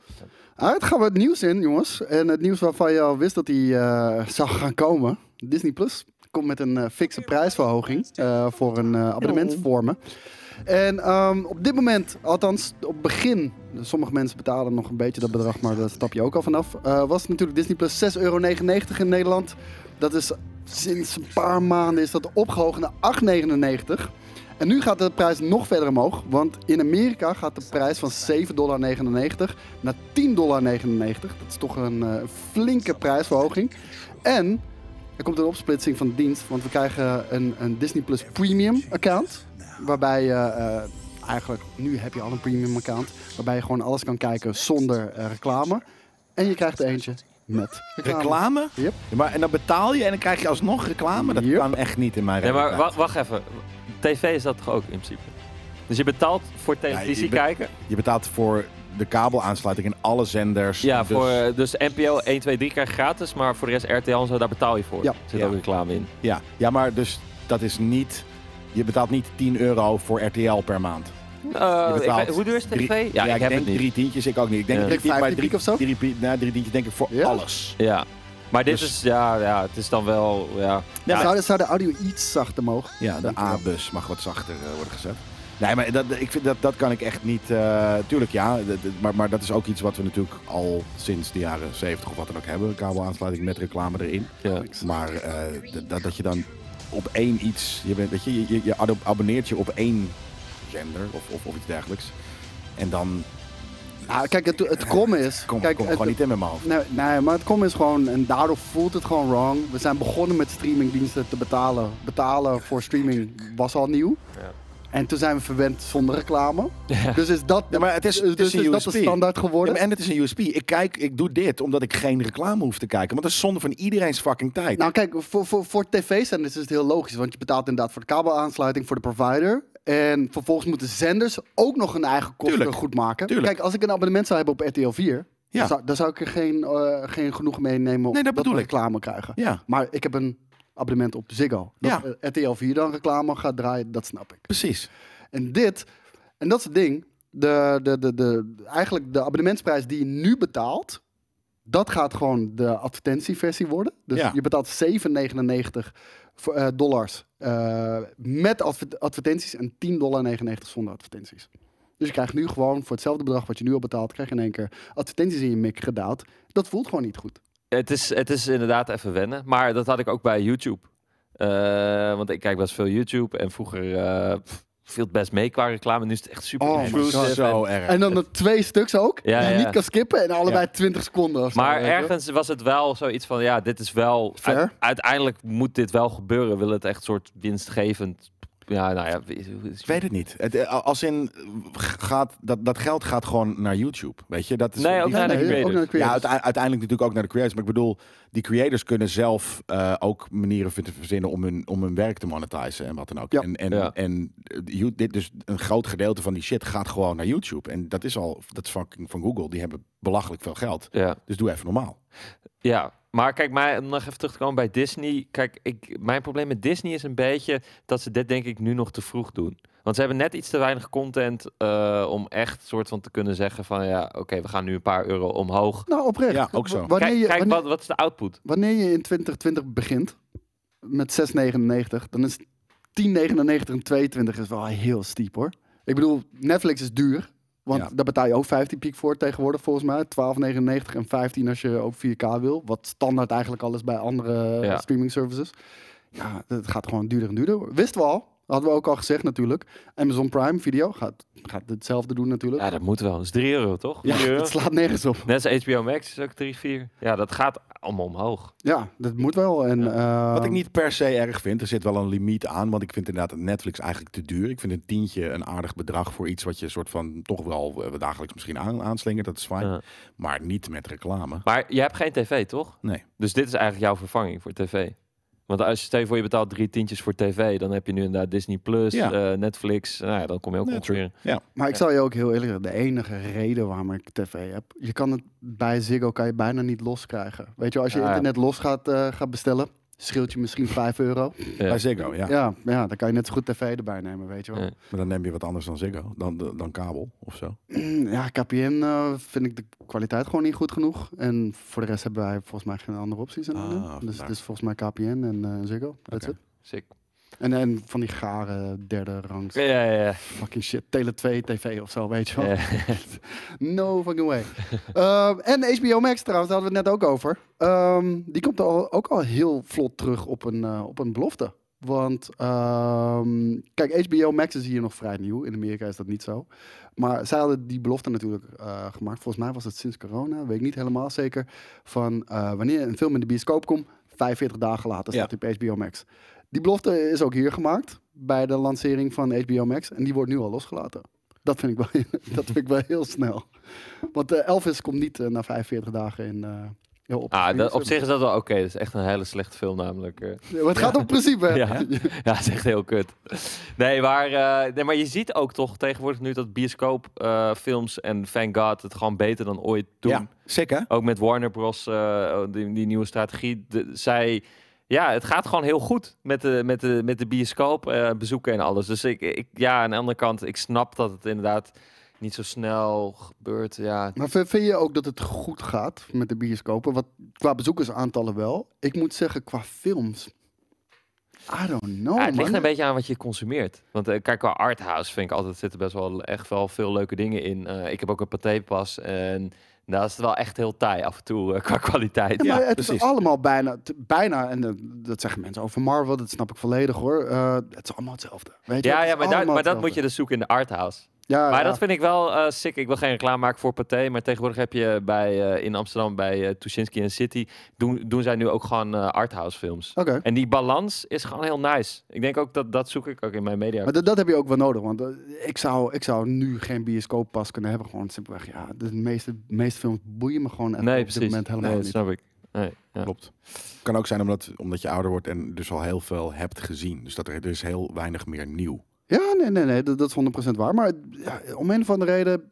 S2: Uit gaan we het nieuws in, jongens. En het nieuws waarvan je al wist dat die eh, zou gaan komen. Disney Plus komt met een eh, fikse prijsverhoging eh, voor een eh, abonnementsvormen. En ehm, op dit moment, althans op het begin, sommige mensen betalen nog een beetje dat bedrag, maar daar stap je ook al vanaf. eh, was natuurlijk Disney Plus 6,99 euro in Nederland. Dat is sinds een paar maanden is dat opgehoogd naar 8,99 en nu gaat de prijs nog verder omhoog, want in Amerika gaat de prijs van 7,99 dollar naar 10,99 dollar. Dat is toch een eh, flinke prijsverhoging. En er komt een opsplitsing van de dienst, want we krijgen een, een Disney Plus Premium account. Waarbij je eh, eigenlijk, nu heb je al een premium account, waarbij je gewoon alles kan kijken zonder eh, reclame. En je krijgt er eentje met reclame.
S1: Reclame?
S2: Yep.
S1: Ja, maar, en dan betaal je en dan krijg je alsnog reclame? Dat
S2: Yep.
S1: kan echt niet in mijn
S3: Nee, maar wacht even. TV is dat toch ook in principe? Dus je betaalt voor televisie
S1: je be-
S3: kijken?
S1: Je betaalt voor de kabelaansluiting in alle zenders.
S3: Ja,
S1: dus-
S3: voor, eh, dus NPO 1, 2, 3 krijg je gratis, maar voor de rest RTL en zo, daar betaal je voor.
S2: Ja.
S3: Er zit
S1: Ja.
S3: ook reclame in.
S1: ja. ja, maar dus dat is niet... Je betaalt niet 10 euro voor RTL per maand.
S3: Eh, ik weet- hoe duur is TV?
S1: Drie-
S3: ja, ik heb
S1: denk
S3: het niet.
S1: drie tientjes, ik ook niet. Ik denk
S3: Ja.
S1: drie maar drie,
S2: of zo?
S1: drie, pi- nou, drie tientjes denk ik voor
S2: Ja?
S1: alles.
S3: Ja. Maar dit
S1: Dus-
S3: is, ja, ja, het is dan wel, ja.
S1: Ja,
S2: Zou, de, zou de audio iets zachter mogen?
S1: Ja, de. A-bus mag wat zachter eh, worden gezet. Nee, maar dat, ik vind dat, dat kan ik echt niet. eh, tuurlijk ja, maar, maar dat is ook iets wat we natuurlijk al sinds de jaren 70 of wat dan ook hebben. Kabelaansluiting met reclame erin.
S3: ja.
S1: Maar eh, dat, dat je dan op één iets. Je, bent, weet je, je, je, abonneert je op één zender of, of, of iets dergelijks. En dan
S2: Nou, kijk, het, het krom [laughs] is...
S1: Kom,
S2: kijk,
S1: kom
S2: het-
S1: gewoon niet in mijn.
S2: Nee, nee, maar het kom is gewoon, en daardoor voelt het gewoon wrong. We zijn begonnen met streamingdiensten te betalen. Betalen voor streaming was al nieuw.
S3: Ja.
S2: En toen zijn we verwend zonder reclame. Dus is dat,
S1: Ja, maar het is-
S2: dus
S1: het is een
S2: is dat de standaard
S1: Ja,
S2: geworden?
S1: maar en het is een USP. Ik kijk, ik doe dit omdat ik geen reclame hoef te kijken. Want dat is zonde van iedereen's fucking tijd.
S2: Nou kijk, voor, voor, voor tv-zenders is het heel logisch. Want je betaalt inderdaad voor de kabelaansluiting, voor de provider. En vervolgens moeten zenders ook nog hun eigen kosten
S1: Tuurlijk.
S2: goed maken.
S1: Tuurlijk.
S2: Kijk, als ik een abonnement zou hebben op RTL 4...
S1: Ja.
S2: Dan, zou, dan zou ik er geen, eh, geen genoeg mee nemen
S1: Nee, dat
S2: we
S1: bedoel ik.
S2: reclame krijgen.
S1: ja,
S2: Maar ik heb een abonnement op Ziggo. Dat
S1: Ja.
S2: eh, RTL 4 dan reclame gaat draaien, dat snap ik.
S1: precies.
S2: En dit, en dat is het ding. De, de, de, de, eigenlijk de abonnementsprijs die je nu betaalt, dat gaat gewoon de advertentieversie worden. Dus
S1: Ja.
S2: je betaalt 7,99 voor, eh, dollars eh, met adver- advertenties en 10,99 dollar zonder advertenties. Dus je krijgt nu gewoon voor hetzelfde bedrag wat je nu al betaalt, krijg je in één keer advertenties in je mik gedouwd. Dat voelt gewoon niet goed.
S3: Het is, het is inderdaad even wennen. Maar dat had ik ook bij YouTube. Eh, want ik kijk best veel YouTube. En vroeger eh, viel het best mee qua reclame. Nu is het echt super
S2: Oh
S3: en-
S1: Zo erg.
S2: En dan de twee stuks ook,
S3: Ja,
S2: die je
S3: ja.
S2: niet kan skippen en allebei 20 seconden of zo,
S3: Maar ergens was het wel zoiets van, ja, dit is wel...
S2: Fair.
S3: uit- uiteindelijk moet dit wel gebeuren. Wil het echt soort winstgevend... Ja, nou ja...
S1: Ik weet het niet. Het, eh, als in, gaat, dat, dat geld gaat gewoon naar YouTube. Weet je? Dat is,
S3: Nee, ook
S1: die-
S3: naar de
S2: Nee,
S3: creators.
S2: ook naar de
S1: Ja,
S2: creators.
S1: uiteindelijk natuurlijk ook naar de creators. Maar ik bedoel, die creators kunnen zelf eh, ook manieren vinden- verzinnen om hun, om hun werk te monetizen en wat dan ook.
S2: Ja.
S1: En, en,
S3: Ja.
S1: en eh, dit, dus een groot gedeelte van die shit gaat gewoon naar YouTube. En dat is al, dat is fucking van Google. Die hebben belachelijk veel geld.
S3: Ja.
S1: Dus doe even normaal.
S3: Ja, maar kijk, mij, om nog even terug te komen bij Disney. Kijk, ik, mijn probleem met Disney is een beetje dat ze dit denk ik nu nog te vroeg doen. Want ze hebben net iets te weinig content eh, om echt soort van te kunnen zeggen van ja, oké, we gaan nu een paar euro omhoog.
S2: Nou, oprecht.
S1: Ja, ook zo.
S2: W- Wanneer
S3: Kijk,
S2: je,
S3: kijk
S2: wanneer,
S3: wat, wat is de output?
S2: wanneer je in 2020 begint met 6,99, dan is 10,99 en 22 is wel heel steep hoor. Ik bedoel, Netflix is duur. Want
S1: Ja.
S2: daar betaal je ook 15 piek voor tegenwoordig volgens mij. 12,99 en 15 als je ook 4K wil. Wat standaard eigenlijk alles bij andere
S3: Ja.
S2: streaming services. Ja, het gaat gewoon duurder en duurder. Wisten we al. Hadden we ook al gezegd natuurlijk. Amazon Prime Video gaat, gaat hetzelfde doen natuurlijk.
S3: Ja, dat moet wel. Dat is 3 euro, toch?
S2: Ja,
S3: 3 euro.
S2: het slaat nergens op.
S3: Net als HBO Max is ook 3, 4. Ja, dat gaat allemaal omhoog.
S2: Ja, dat moet wel. En, eh,
S1: Wat ik niet per se erg vind, er zit wel een limiet aan. Want ik vind inderdaad Netflix eigenlijk te duur. Ik vind een tientje een aardig bedrag voor iets wat je soort van toch wel eh, dagelijks misschien aan, aanslingert. Dat is fijn.
S3: Ja.
S1: Maar niet met reclame.
S3: Maar je hebt geen tv, toch?
S1: Nee.
S3: Dus dit is eigenlijk jouw vervanging voor tv. Want als je voor je betaalt drie tientjes voor tv, dan heb je nu inderdaad Disney Plus,
S1: Ja.
S3: eh, Netflix. Nou ja, dan kom je ook
S1: Nee,
S3: ongeveer.
S2: Maar ik zal je ook heel eerlijk zeggen, de enige reden waarom ik tv heb, je kan het bij Ziggo kan je bijna niet loskrijgen. Weet je, als je
S3: Ja.
S2: internet los gaat, eh, gaat bestellen, scheelt je misschien 5 euro.
S3: Ja.
S1: Bij Ziggo, ja.
S2: Ja. Ja, dan kan je net zo goed tv erbij nemen, weet je wel.
S3: Ja.
S1: Maar dan neem je wat anders dan Ziggo. Dan, dan, dan kabel of zo.
S2: Ja, KPN eh, vind ik de kwaliteit gewoon niet goed genoeg. En voor de rest hebben wij volgens mij geen andere opties.
S1: Ah,
S2: dus het is volgens mij KPN en eh Ziggo. That's
S1: Oké.
S2: it.
S3: Sick.
S2: En, en van die gare derde rangs.
S3: Ja, ja, ja.
S2: Fucking shit. Tele 2 TV of zo, weet je wel.
S3: Ja. [laughs]
S2: No fucking way. Ehm, en HBO Max trouwens, daar hadden we het net ook over. Ehm, die komt al, ook al heel vlot terug op een, eh, op een belofte. Want ehm, kijk, HBO Max is hier nog vrij nieuw. In Amerika is dat niet zo. Maar zij hadden die belofte natuurlijk eh, gemaakt. Volgens mij was het sinds corona, weet ik niet helemaal zeker. Van eh, wanneer een film in de bioscoop komt, 45 dagen later staat hij op HBO Max. Die belofte is ook hier gemaakt bij de lancering van HBO Max. En die wordt nu al losgelaten. Dat vind ik wel, [laughs] dat vind ik wel heel snel. Want eh, Elvis komt niet eh, na 45 dagen in. eh heel op,
S3: Ah, dat, op zich is dat wel oké. Dat is echt een hele slechte film namelijk. eh.
S2: service. Ja, maar het gaat om principe. hè? [laughs]
S3: Ja. ja, het is echt heel kut. Nee, maar, eh, nee, maar je ziet ook toch tegenwoordig nu dat bioscoopfilms en thank God het gewoon beter dan ooit doen.
S1: Ja, zeker.
S3: Ook met Warner Bros. eh, die, die nieuwe strategie. De, zij, ja, het gaat gewoon heel goed met de, met de, met de bioscoop eh, bezoeken en alles. Dus ik, ik, ja, aan de andere kant, ik snap dat het inderdaad niet zo snel gebeurt. Ja,
S2: Maar vind je ook dat het goed gaat met de bioscopen? Wat, qua bezoekersaantallen wel. Ik moet zeggen, qua films. I don't know,
S3: ja, het ligt
S2: man.
S3: een beetje aan wat je consumeert. Want eh, kijk, qua arthouse vind ik altijd zitten best wel echt wel veel leuke dingen in. Eh, ik heb ook een patépas en daar is het wel echt heel taai af en toe eh, qua kwaliteit.
S2: Ja, maar het is allemaal bijna, t- bijna, en dat zeggen mensen over Marvel, dat snap ik volledig hoor. Eh, het is allemaal hetzelfde. Weet je?
S3: Ja, ja maar, daar, maar dat moet je dus zoeken in de arthouse.
S2: Ja,
S3: Maar
S2: ja.
S3: dat vind ik wel eh, sick. Ik wil geen reclame maken voor Pathé, maar tegenwoordig heb je bij, eh, in Amsterdam bij uh, Tuschinski en City, doen, doen zij nu ook gewoon eh, arthouse films.
S2: Oké.
S3: En die balans is gewoon heel nice. Ik denk ook dat dat zoek ik ook in mijn media.
S2: Maar dat, dat heb je ook wel nodig, want ik, zou, ik zou nu geen bioscooppas kunnen hebben. Gewoon simpelweg, ja, de meeste, meeste films boeien me gewoon echt
S3: nee,
S2: op
S3: precies.
S2: dit moment helemaal
S3: nee, dat
S2: niet.
S3: snap ik. Nee, ja.
S1: Klopt. Kan ook zijn omdat, omdat je ouder wordt en dus al heel veel hebt gezien. Dus dat er, er is heel weinig meer nieuw.
S2: Ja, nee, nee, nee, dat, dat is 100% waar. Maar ja, om een of andere reden,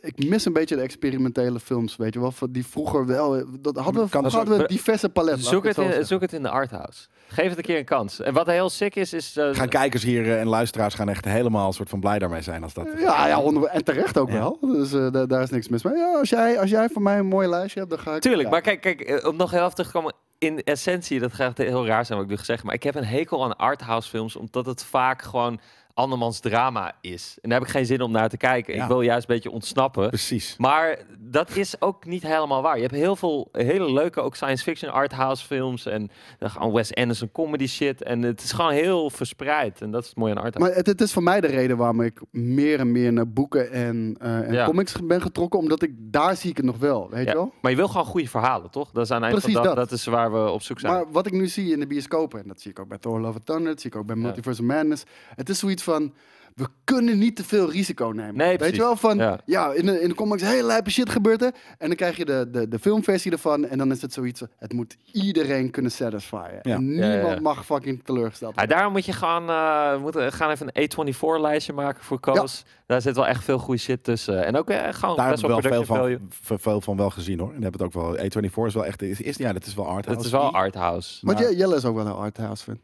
S2: ik mis een beetje de experimentele films, weet je wel. van Die vroeger wel, dat hadden we,
S1: Kan
S2: vroeger hadden we diverse palet. laat
S3: Zoek het, in, zoek het in de arthouse. Geef het een keer een kans. En wat heel sick is, is... eh,
S1: Gaan kijkers hier eh, en luisteraars gaan echt helemaal soort van blij daarmee zijn als dat.
S2: Ja, ja, onder- en terecht ook
S1: Ja.
S2: wel. Dus eh, daar, is niks mis mee. Ja, als jij, als jij voor mij een mooi lijstje hebt, dan ga ik...
S3: Tuurlijk,
S2: ja.
S3: maar kijk, kijk, om nog heel even terug te komen. In essentie, dat gaat heel raar zijn wat ik nu gezegd, maar ik heb een hekel aan arthouse films, omdat het vaak gewoon andermans drama is. En daar heb ik geen zin om naar te kijken.
S1: Ja.
S3: Ik wil juist een beetje ontsnappen.
S1: Precies.
S3: Maar dat is ook niet helemaal waar. Je hebt heel veel hele leuke ook science fiction arthouse films en gaan Wes Anderson comedy shit en het is gewoon heel verspreid en dat is het mooie aan arthouse.
S2: Maar het, het is voor mij de reden waarom ik meer en meer naar boeken en, eh, en
S3: Ja.
S2: comics ben getrokken. Omdat ik, daar zie ik het nog wel, weet
S3: Ja,
S2: je wel?
S3: Maar je wil gewoon goede verhalen, toch? Dat is aan het eind van de
S2: Precies
S3: dag,
S2: dat.
S3: dat is waar we op zoek zijn.
S2: Maar wat ik nu zie in de bioscopen, en dat zie ik ook bij Thor Love and Thunder, dat zie ik ook bij. Multiverse Madness. Het is zoiets van, we kunnen niet te veel risico nemen.
S3: Nee,
S2: Weet
S3: precies.
S2: je wel, van,
S3: Ja.
S2: ja, in, de, in de comics hele lijpe shit gebeurt er. En dan krijg je de, de, de filmversie ervan. En dan is het zoiets, het moet iedereen kunnen satisfyen.
S1: Ja.
S2: En
S3: Ja, ja,
S2: niemand
S3: ja.
S2: mag fucking teleurgesteld
S3: Ja,
S2: worden.
S3: daarom moet je gewoon, eh, we moeten gaan even een A24-lijstje maken voor Koos. Daar zit wel echt veel goede shit tussen. En ook eh, gewoon
S1: Daar
S3: best
S1: hebben we
S3: wel
S1: wel veel van, veel van wel gezien hoor. En hebben het ook wel. A24 is wel echt. Is, is, ja, dat is wel art.
S3: Het is wel arthouse.
S1: Maar-
S2: jij- Jelle is ook wel een arthouse fan.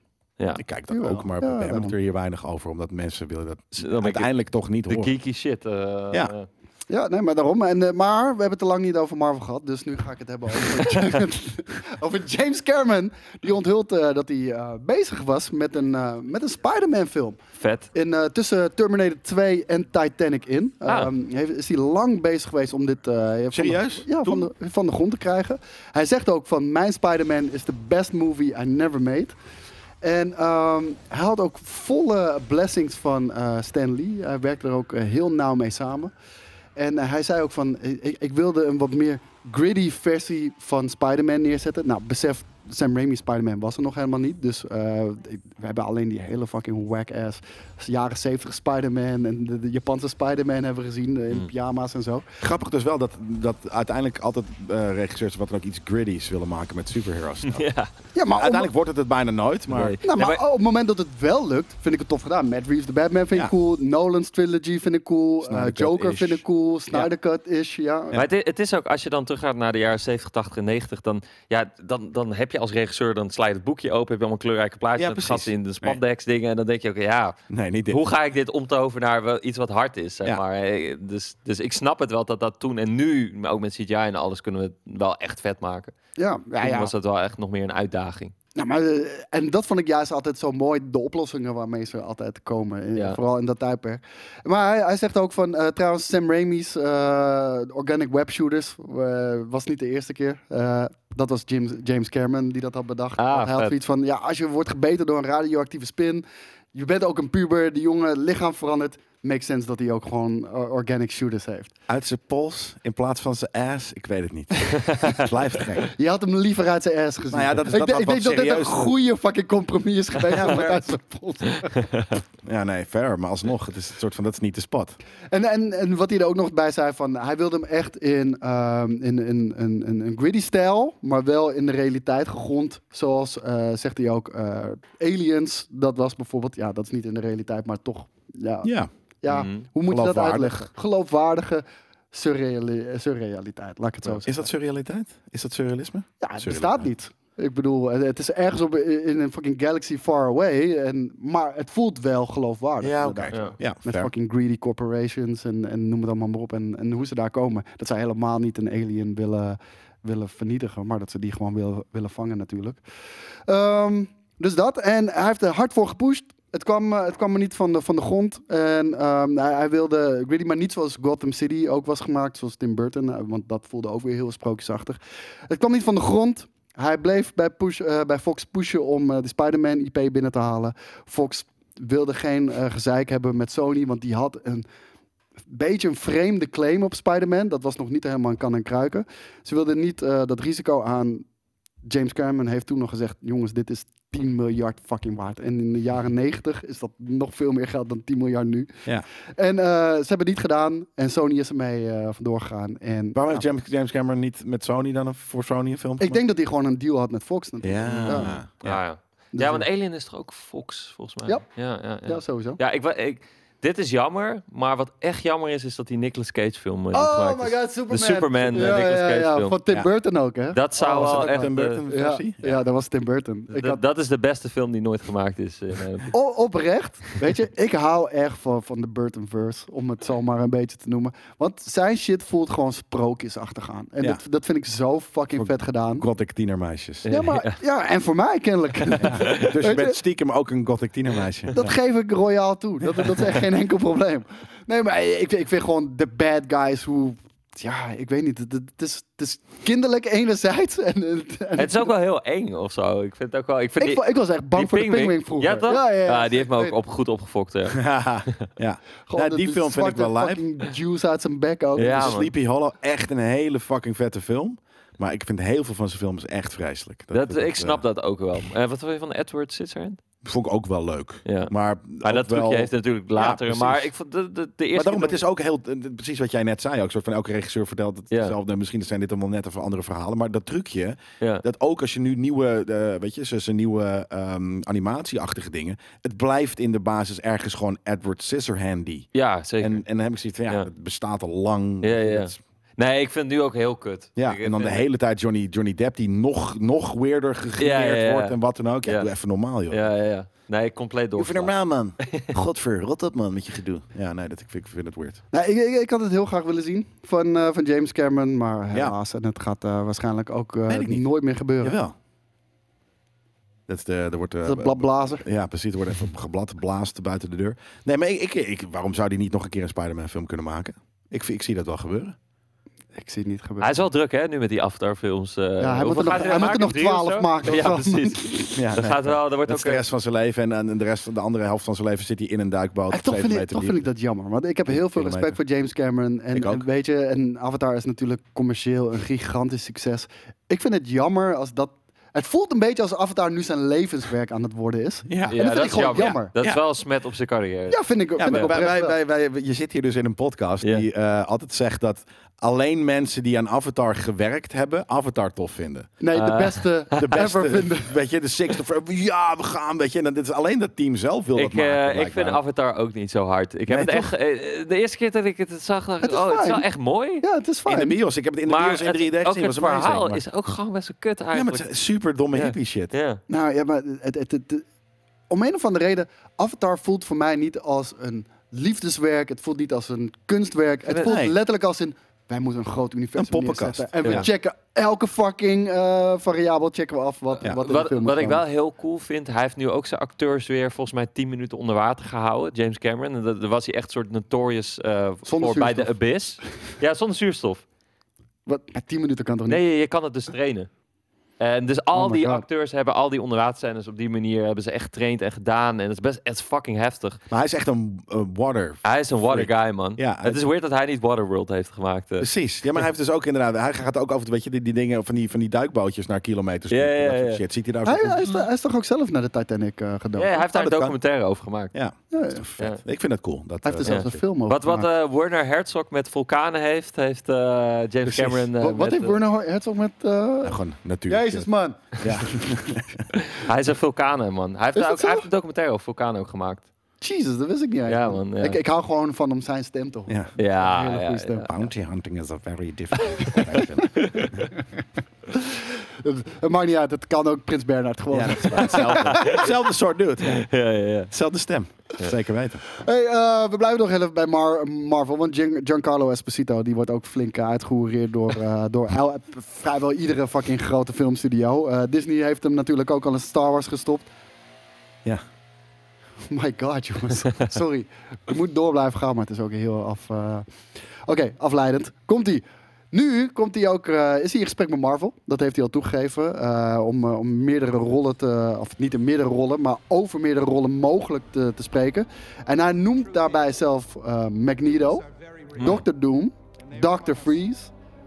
S3: Ja.
S1: Ik kijk dat
S2: Jawel.
S1: ook, maar
S2: Ja,
S1: we hebben het er hier weinig over, omdat mensen willen dat
S3: Dan
S1: uiteindelijk toch niet
S3: de
S1: horen.
S3: geeky shit. eh,
S1: Ja.
S3: eh.
S2: Ja, nee, maar daarom. En, eh, maar we hebben het te lang niet over Marvel gehad. Dus nu ga ik het hebben over, [laughs] [laughs] over James Cameron. Die onthult eh, dat hij eh, bezig was met een, eh, met een Spider-Man film.
S3: vet.
S2: In, eh, tussen Terminator 2 en Titanic in.
S3: Ah.
S2: Ehm, heeft, is hij lang bezig geweest om dit eh, van de-
S1: Serieus?
S2: ja, van de, van de grond te krijgen. Hij zegt ook van mijn Spider-Man is the best movie I never made. En ehm, hij had ook volle blessings van eh Stan Lee. Hij werkte er ook eh, heel nauw mee samen. En eh, hij zei ook van, ik, ik wilde een wat meer gritty versie van Spider-Man neerzetten. Nou, besef, Sam Raimi Spider-Man was er nog helemaal niet. Dus eh, ik- we hebben alleen die hele fucking whack-ass jaren 70 Spider-Man en de, de Japanse Spider-Man hebben we gezien eh, in
S3: Mm.
S2: pyjama's en zo.
S1: Grappig dus wel dat, dat uiteindelijk altijd eh, regisseurs wat dan ook iets gritty's willen maken met superheroes. [laughs]
S3: Ja.
S2: Ja, maar
S1: Uiteindelijk wordt het het bijna nooit, maar
S3: Nee.
S2: nou,
S3: Ja,
S2: maar op het moment dat het wel lukt, vind ik het tof gedaan. Matt Reeves, de Batman vind ik cool. Nolan's trilogy vind ik cool. Eh, Joker vind ik cool. Snyder Cut is, ja.
S3: Maar het is ook, als je dan teruggaat naar de jaren 70, 80 en 90, dan, ja, dan, dan heb je als regisseur, dan sla je het boekje open, heb je allemaal kleurrijke plaatjes
S1: Ja, precies.
S3: in de spandex dingen. En dan denk je ook, ja,
S1: nee, niet dit.
S3: hoe ga ik dit omtoveren naar wel iets wat hard is, zeg
S1: Ja.
S3: maar. Eh, Dus, dus ik snap het wel dat dat toen en nu, maar ook met CGI en alles, kunnen we het wel echt vet maken.
S2: Ja, ja,
S3: Toen
S2: ja.
S3: was dat wel echt nog meer een uitdaging.
S2: Nou, maar, eh, en dat vond ik juist altijd zo mooi, de oplossingen waarmee ze altijd komen.
S3: Ja.
S2: Vooral in dat tijdperk. Maar hij, hij zegt ook van, eh, trouwens, Sam Raimi's eh, Organic Web Shooters eh, was niet de eerste keer. Eh, dat was James, James Cameron die dat had bedacht.
S3: Ah,
S2: hij had zoiets van, ja, als je wordt gebeten door een radioactieve spin, je bent ook een puber, die jongen lichaam verandert, makes sense dat hij ook gewoon eh, organic shooters heeft.
S1: Uit zijn pols in plaats van zijn ass, ik weet het niet. het [laughs] blijft gek.
S2: Je had hem liever uit zijn ass gezien.
S1: Nou ja, dat is
S2: ik
S1: dat
S2: denk,
S1: wat
S2: ik denk dat dit een goede fucking compromis is geweest.
S1: Ja,
S2: uit zijn pols. [laughs]
S1: Ja, nee, fair, maar alsnog, het is een soort van, dat is niet de spot.
S2: En, en, en wat hij er ook nog bij zei, van, hij wilde hem echt in, ehm, in, in, in, in een gritty stijl, maar wel in de realiteit gegrond. Zoals, eh, zegt hij ook, eh, Aliens, dat was bijvoorbeeld, ja, dat is niet in de realiteit, maar toch, ja, ja.
S1: Ja,
S3: Mhm.
S2: hoe moet je dat uitleggen? Geloofwaardige surreali- surrealiteit, laat ik het zo zeggen.
S1: is dat surrealiteit? Is dat surrealisme?
S2: Ja, het bestaat niet. Ik bedoel, het- is ergens op in een fucking galaxy far away, en, maar het voelt wel geloofwaardig.
S1: Ja, oké.
S3: Ja.
S1: Ja,
S2: Met
S1: fair.
S2: fucking greedy corporations en, en noem het allemaal maar op. En, en hoe ze daar komen. Dat zij helemaal niet een alien willen, willen vernietigen. Maar dat ze die gewoon willen, willen vangen natuurlijk. Ehm, dus dat. En hij heeft er hard voor gepusht. Het kwam, eh, het kwam er niet van de, van de grond. En ehm, hij, hij wilde greedy, maar niet zoals Gotham City ook was gemaakt. Zoals Tim Burton. eh, Want dat voelde ook weer heel sprookjesachtig. Het kwam niet van de grond. Hij bleef bij, push, eh, bij Fox pushen om de Spider-Man IP binnen te halen. Fox wilde geen eh, gezeik hebben met Sony, want die had een beetje een vreemde claim op Spider-Man. Dat was nog niet helemaal een kan en kruiken. Ze wilden niet dat risico aan. James Cameron heeft toen nog gezegd: jongens, dit is 10 miljard fucking waard. En in de jaren 90 is dat nog veel meer geld dan 10 miljard nu.
S1: Ja.
S2: En eh, ze hebben het niet gedaan. En Sony is ermee eh vandoor gegaan. En
S1: Waarom
S2: ja,
S1: heeft James, James Cameron niet met Sony dan een, voor Sony een film
S2: ik denk dat hij gewoon een deal had met Fox natuurlijk.
S1: Ja.
S2: Ja.
S3: Ja, ja.
S2: Dus,
S3: ja,
S2: eh,
S3: want Alien is toch ook Fox, volgens mij?
S2: Ja.
S3: Ja, ja, ja.
S2: ja, sowieso.
S3: Ja, ik, ik, dit is jammer, maar wat echt jammer is, is dat die Nicolas Cage film eh,
S2: Oh my god, Superman.
S3: De Superman, eh,
S2: ja,
S3: Nicolas
S2: ja,
S3: Cage
S2: ja,
S3: film.
S2: Van Tim
S1: Ja.
S2: Burton ook, hè?
S3: Dat zou
S1: Oh, was
S3: wel echt...
S1: Tim
S3: eh,
S1: Burton
S2: ja,
S1: versie?
S2: ja, dat was Tim Burton. Ik had,
S3: Dat is de beste film die nooit gemaakt is. eh, in,
S2: oprecht, weet je, ik hou echt van, van de Burton-verse, om het zo maar een beetje te noemen. Want zijn shit voelt gewoon sprookjesachtig aan. En
S1: Ja.
S2: dat, dat vind ik zo fucking
S1: Voor-
S2: vet gedaan.
S1: Gothic tienermeisjes.
S2: Ja, maar, ja, en voor mij kennelijk. [laughs]
S1: Dus je bent stiekem ook een Gothic tienermeisje.
S2: Dat geef ik royaal toe. Dat, dat is echt geen enkel probleem. Nee, maar ik, ik vind gewoon de bad guys hoe... Ja, ik weet niet. Het, het is, het is kinderlijk enerzijds. En, en,
S3: Het is ook wel heel eng of zo. Ik vind het ook wel... Ik, vind
S2: ik,
S3: die,
S2: ik was echt bang voor de
S3: pinguïn
S2: vroeger.
S3: Ja, toch?
S2: Ja, ja, ja.
S3: die heeft me ook op, goed opgefokt. Ja. [laughs]
S1: ja. ja.
S2: gewoon de-
S1: die
S2: de
S1: film vind ik wel
S2: fucking juice uit zijn bek ook.
S3: Ja.
S1: Sleepy Hollow, echt een hele fucking vette film. Maar ik vind heel veel van zijn films echt vreselijk.
S3: Dat, ik snap
S1: eh,
S3: dat ook wel. Eh, wat wil je van Edward Scissorhands?
S1: Vond ik ook wel leuk.
S3: Ja.
S1: Maar,
S3: dat trucje
S1: wel-
S3: heeft natuurlijk later. maar ik vond de, de, de eerste...
S1: Maar daarom, het is ook heel, precies wat jij net zei ook. Soort van elke regisseur vertelt het
S3: Ja.
S1: hetzelfde. Misschien zijn dit allemaal net even andere verhalen. Maar dat trucje,
S3: Ja.
S1: dat ook als je nu nieuwe, weet je, zijn nieuwe ehm, animatieachtige dingen. Het blijft in de basis ergens gewoon Edward Scissorhandy.
S3: Ja, zeker.
S1: En, en dan heb ik zoiets van, ja, het bestaat al lang.
S3: Ja, ja.
S1: Het
S3: Nee, ik vind het nu ook heel kut.
S1: ja,
S3: Ik
S1: en dan de
S3: vind-
S1: hele tijd Johnny, Johnny Depp die nog, nog
S3: Ja, ja, ja.
S1: wordt en wat dan ook. Ja,
S3: Ja.
S1: doe even normaal, joh.
S3: Ja, ja, ja. Nee, compleet door.
S1: Doe even normaal, man. [laughs] Godver, rot op, man, met je gedoe. Ja, nee, dat, ik, vind, ik vind het weird.
S2: Nou, ik, ik, ik had het heel graag willen zien van, eh, van James Cameron, maar helaas. En het gaat eh, waarschijnlijk ook eh, nooit meer gebeuren.
S1: Jawel. Dat is de, er wordt, eh,
S2: Dat is bladblazer.
S1: Ja, precies. Er wordt even geblad, blaast buiten de deur. Nee, maar ik, ik, ik- waarom zou die niet nog een keer een Spider-Man film kunnen maken? Ik, ik zie dat wel gebeuren.
S2: Ik zie het niet gebeuren.
S3: Hij is wel druk, hè, nu met die Avatar films. eh,
S2: ja, hij moet er nog, hij er nog twaalf maken.
S3: Ja, [laughs] precies. [laughs]
S1: Ja,
S3: Dat gaat wel, er wordt
S1: Dat
S3: ook...
S1: de rest van zijn leven en, en de rest van de andere helft van zijn leven zit hij in een duikboot.
S2: En toch, vind ik, toch vind ik dat jammer. Want ik heb heel veel
S1: Kilometer.
S2: respect voor James Cameron. En,
S1: Ik ook.
S2: en weet je, en Avatar is natuurlijk commercieel een gigantisch succes. Ik vind het jammer als dat... Het voelt een beetje als Avatar nu zijn levenswerk aan het worden is.
S1: Ja,
S3: Ja,
S2: vind ik
S3: dat is
S2: gewoon
S3: jammer.
S2: jammer.
S3: Dat is wel een smet op zijn carrière.
S2: Ja, vind ik,
S1: Ja,
S2: vind ik
S1: wij, wij, wij, wij- je zit hier dus in een podcast
S3: Ja.
S1: die eh, altijd zegt dat alleen mensen die aan Avatar gewerkt hebben, Avatar tof vinden.
S2: Nee, de
S3: Eh,
S2: beste, [laughs]
S1: De beste,
S2: ever vinden.
S1: weet je, de Sixth of ja, we gaan, weet je. En dan, dit is alleen dat team zelf wil dat
S3: Ik,
S1: maken,
S3: eh, ik
S1: blijkbaar.
S3: vind Avatar ook niet zo hard. Ik heb
S1: Nee,
S3: het echt... eh, de eerste keer dat ik het zag, dacht ik,
S2: Het is
S3: oh, het is wel echt mooi.
S2: Ja, het is
S1: in
S2: fijn.
S1: de bios. Ik heb het in de
S3: maar
S1: bios in
S3: het,
S1: 3D
S3: ook
S1: gezien.
S3: het
S1: was amazing,
S3: verhaal
S1: maar-
S3: is ook gewoon best wel kut
S1: Ja, maar
S3: eigenlijk.
S1: het is super domme
S3: Ja.
S1: hippie shit.
S3: Ja.
S2: Nou ja, maar het, het, het, het- om een of andere reden, Avatar voelt voor mij niet als een liefdeswerk. Het voelt niet als een kunstwerk. Het voelt
S1: Nee.
S2: letterlijk als een, wij moeten een groot universum
S1: Een poppenkast.
S2: neerzetten. En we
S3: Ja.
S2: checken elke fucking eh, variabel checken we af wat,
S1: Ja.
S2: wat in de
S3: Wat, wat ik wel heel cool vind, hij heeft nu ook zijn acteurs weer volgens mij 10 minuten onder water gehouden, James Cameron. En dat, daar was hij echt soort notorious eh voor bij de. Abyss. Ja, zonder zuurstof.
S2: Wat, bij 10 minuten kan toch niet?
S3: Nee, je, je kan het dus trainen. En dus al
S2: Oh
S3: die
S2: God.
S3: acteurs hebben al die onderwaterscènes op die manier hebben ze echt getraind en gedaan. En het is best het is fucking heftig.
S1: Maar hij is echt een eh, water.
S3: Hij is een water
S1: Freak.
S3: guy, man.
S1: Ja,
S3: het is weird dat hij niet Waterworld heeft gemaakt. eh.
S1: Precies. Ja, maar hij heeft dus ook inderdaad... Hij gaat ook over, weet je, die, die dingen van die, van die duikbootjes naar kilometers.
S3: Ja, ja,
S1: dat soort
S3: ja.
S1: Shit. Ziet hij daar
S2: Hij, hij, is, hij is toch ook zelf naar de Titanic eh gedaan?
S3: Ja, hij heeft daar
S1: dat
S3: een
S1: kan.
S3: documentaire over gemaakt.
S1: Ja,
S2: Ja, ja.
S1: dat is toch vet.
S3: Ja.
S1: Ik vind het cool. Dat,
S2: Hij heeft er
S1: eh,
S2: zelfs
S3: ja.
S2: een film over
S3: Wat, wat eh, Werner Herzog met vulkanen heeft, heeft eh, James
S1: Precies.
S3: Cameron... eh,
S2: wat,
S3: met,
S2: heeft
S3: eh,
S2: Werner Herzog met... eh,
S1: ja, gewoon natuurlijk.
S2: Jezus, man. [laughs]
S1: Ja. [laughs]
S3: Hij is een vulkanen, man. Hij heeft, ook,
S2: zo?
S3: hij heeft een documentaire over vulkanen ook gemaakt.
S2: Jezus, dat wist ik niet
S3: Ja,
S2: eigenlijk.
S3: man, ja.
S2: Ik, ik hou gewoon van om zijn stem te horen.
S1: ja.
S3: Ja, ja, ja.
S1: Bounty hunting is a very difficult profession. [laughs]
S2: Het, maakt niet uit, het kan ook Prins Bernhard gewoon.
S1: ja, dat is waar. hetzelfde. hetzelfde soort dude. Ja.
S3: Ja, ja, ja.
S1: Hetzelfde stem. Zeker weten.
S2: Hey, eh, we blijven nog even bij Mar- Marvel. Want Gian- Giancarlo Esposito die wordt ook flink uh, uitgehoereerd door, eh, door el- vrijwel iedere fucking grote filmstudio. Eh, Disney heeft hem natuurlijk ook al in Star Wars gestopt.
S1: Ja.
S2: Oh [laughs] my god, jongens. Sorry. Ik moet door blijven gaan, maar het is ook heel af. eh, Oké, afleidend. Komt-ie. Nu komt hij ook, eh, is hij in gesprek met Marvel. Dat heeft hij al toegegeven. eh, om, eh, om meerdere rollen te, of niet in meerdere rollen, maar over meerdere rollen mogelijk te, te spreken. En hij noemt daarbij zelf Magneto, Dr. Doom, Dr. Freeze.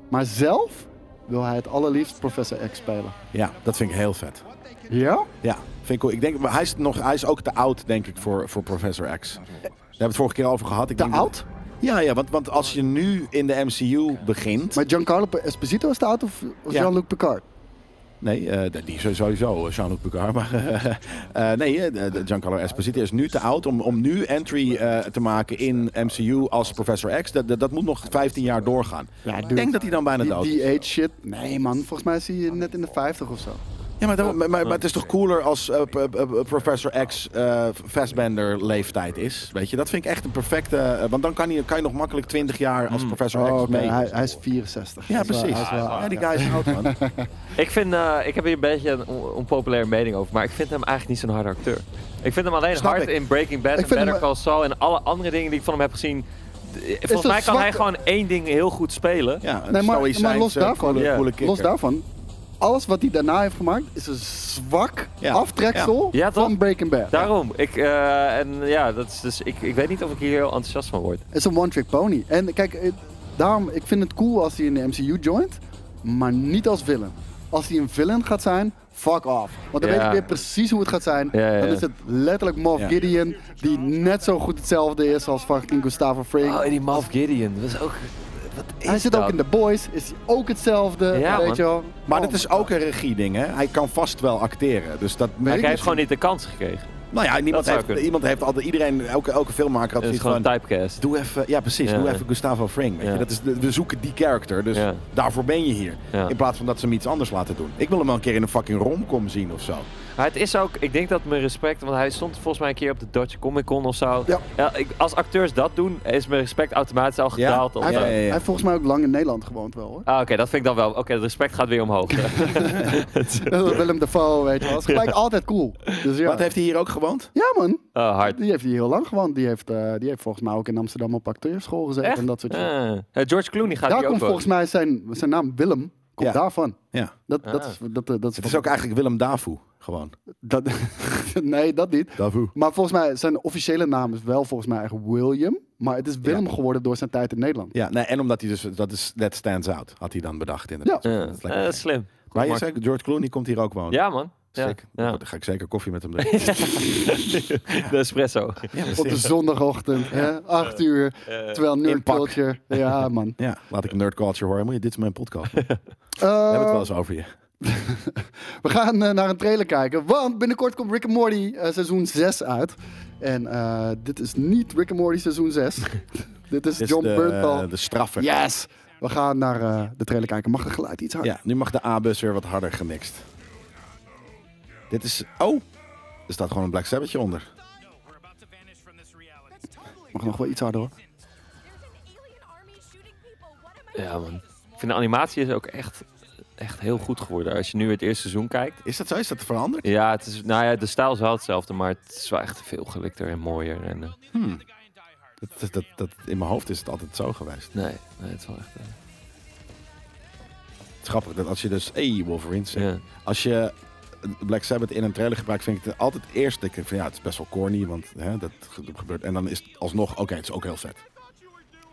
S2: Maar zelf wil hij het allerliefst Professor X spelen.
S1: Ja, dat vind ik heel vet.
S2: Ja?
S1: Ja, vind ik cool. Ik denk, maar hij is, nog, hij is ook te oud, denk ik, voor, voor Professor X. Daar hebben we het vorige keer over gehad. Ik
S2: Te
S1: denk dat-
S2: oud?
S1: Ja, ja want, want als je nu in de MCU begint...
S2: Maar Giancarlo Esposito is te oud of,
S1: Ja.
S2: Jean-Luc Picard?
S1: Nee, eh, die is sowieso, eh, Jean-Luc Picard. Maar [laughs] eh, nee, eh, de- Giancarlo Esposito is nu te oud om, om nu entry eh, te maken in MCU als Professor X. Dat, dat, dat moet nog 15 jaar doorgaan.
S2: Ja,
S1: Ik denk dat hij dan bijna
S2: die,
S1: dood is.
S2: die age shit. Nee man, volgens mij is hij net in de 50 of zo.
S1: Ja, maar, dan- maar, maar, maar het is toch cooler als eh, p- p- Professor X eh Fassbender leeftijd is. Weet je, dat vind ik echt een perfecte... eh, want dan kan je, kan je nog makkelijk 20 jaar als Professor
S2: Oh,
S1: X
S2: oké.
S1: mee.
S2: Hij, hij is 64.
S1: Ja,
S2: Hij wel-
S1: precies.
S2: hij is wel-
S1: Ja, die guy is oud, man. [laughs]
S3: Ik, vind, eh, ik heb hier een beetje een on- onpopulaire mening over, maar ik vind hem eigenlijk niet zo'n harde acteur. Ik vind hem alleen
S1: Snap
S3: hard
S1: ik.
S3: in Breaking Bad
S2: Ik
S3: en Better
S2: hem-
S3: Call Saul en alle andere dingen die ik van hem heb gezien. Volgens mij kan hij gewoon één ding heel goed spelen.
S1: Ja,
S2: Nee, maar, maar los daarvan,
S1: kikker.
S2: los daarvan, alles wat hij daarna heeft gemaakt is een zwak
S1: Ja.
S2: aftreksel
S3: Ja. Ja, toch?
S2: van Breaking Bad.
S3: Daarom. Ik, eh, en ja, dat is dus, ik, ik weet niet of ik hier heel enthousiast van word.
S2: Het is een one-trick pony. En kijk, eh, daarom, ik vind het cool als hij in de MCU joint, maar niet als villain. Als hij een villain gaat zijn, fuck off. Want dan
S3: Ja.
S2: weet ik weer precies hoe het gaat zijn.
S3: Ja, ja,
S2: Dan is het letterlijk Moff
S1: Ja.
S2: Gideon, die net zo goed hetzelfde is als fucking Gustavo Fring.
S3: Oh, die Moff Gideon. Dat is ook... Wat is
S2: hij zit
S3: dat?
S2: ook in The Boys, is hij ook hetzelfde,
S3: Ja,
S2: weet je wel.
S1: Maar
S2: Oh
S1: dit is ook een regie-ding, hè? Hij kan vast wel acteren. Dus dat
S3: Maar
S2: ik
S3: hij heeft gewoon niet de kans gekregen.
S1: Nou ja, niemand
S3: zou
S1: heeft,
S3: kunnen.
S1: iemand heeft altijd, iedereen, elke, elke filmmaker had
S3: Het is
S1: zoiets
S3: gewoon
S1: van,
S3: typecast.
S1: doe even, ja precies,
S3: Ja.
S1: doe even Gustavo Fring. Weet
S3: Ja.
S1: je? Dat is, de- we zoeken die character, dus
S3: Ja.
S1: daarvoor ben je hier.
S3: Ja.
S1: In plaats van dat ze hem iets anders laten doen. Ik wil hem wel een keer in een fucking romcom zien of zo.
S3: Maar het is ook, ik denk dat mijn respect, want hij stond volgens mij een keer op de Dutch Comic Con of zo.
S2: Ja.
S3: ik, als acteurs dat doen, is mijn respect automatisch al gedaald.
S2: Hij.
S1: Ja, ja.
S2: hij heeft volgens mij ook lang in Nederland gewoond wel hoor.
S3: Ah, oké, dat vind ik dan wel. Oké, het respect gaat weer omhoog. [laughs] [laughs]
S2: Willem Dafoe, weet je wel. is gelijk altijd cool. Dus ja.
S1: Wat heeft hij hier ook gewoond?
S2: Ja man,
S3: oh, hard.
S2: die heeft hier heel lang gewoond. Die heeft, eh, die heeft volgens mij ook in Amsterdam op acteurschool gezeten
S3: Echt?
S2: en dat soort.
S3: Ah. Eh, George Clooney gaat
S2: Daar
S3: hier ook
S2: komt volgens mij zijn, zijn naam Willem, komt
S1: Ja.
S2: daarvan.
S1: Ja.
S2: Dat, dat,
S3: Ah.
S2: is, dat, eh, dat is,
S1: Het is ook eigenlijk Willem Dafoe, gewoon.
S2: Dat, [laughs] nee, dat niet.
S1: Dafoe.
S2: Maar volgens mij, zijn officiële naam is wel volgens mij echt William. Maar het is Willem geworden door zijn tijd in Nederland.
S1: Ja, nee, en omdat hij dus, dat is, that stands out, had hij dan bedacht inderdaad.
S2: Ja.
S3: Ja,
S1: Dat is
S3: eh, slim.
S1: maar je zei, George Clooney komt hier ook wonen.
S3: Ja, man. Ja. Ja.
S1: Dan ga ik zeker koffie met hem [laughs] drinken.
S3: De espresso.
S1: ja,
S2: Op de zondagochtend, hè, acht uur. Terwijl Nerd. Culture. Ja, man.
S1: ja, laat ik een nerd culture horen. Moet je, dit is mijn podcast. [laughs] We
S2: Eh,
S1: hebben het wel eens over je. [laughs]
S2: We gaan eh, naar een trailer kijken, want binnenkort komt Rick and Morty eh, seizoen 6 uit. En eh, dit is niet Rick and Morty seizoen 6. dit is John
S1: de,
S2: Bernthal.
S1: de straffer.
S2: Yes! We gaan naar eh, de trailer kijken. Mag het geluid iets harder?
S1: Ja, nu mag de A-bus weer wat harder gemixt. Dit is... Oh! Er staat gewoon een Black Sabbathje onder.
S2: Mag nog wel iets harder hoor.
S3: Ja, man. Ik vind de animatie is ook echt, echt heel goed geworden. Als je nu het eerste seizoen kijkt.
S1: Is dat zo? Is dat veranderd?
S3: Ja, het is, nou ja, de stijl is wel hetzelfde, maar het is wel echt veel gelikter en mooier. En, eh,
S1: Hmm. Dat, dat, dat, in mijn hoofd is het altijd zo geweest.
S3: nee, nee, het is wel echt... eh,
S1: Het is grappig dat als je dus... Hey, Wolverine zegt.
S3: ja.
S1: Als je Black Sabbath in een trailer gebruikt, vind ik het altijd eerst... Ik van ja, het is best wel corny, want hè, dat ge- gebeurt. En dan is het alsnog... Oké, het is ook heel vet.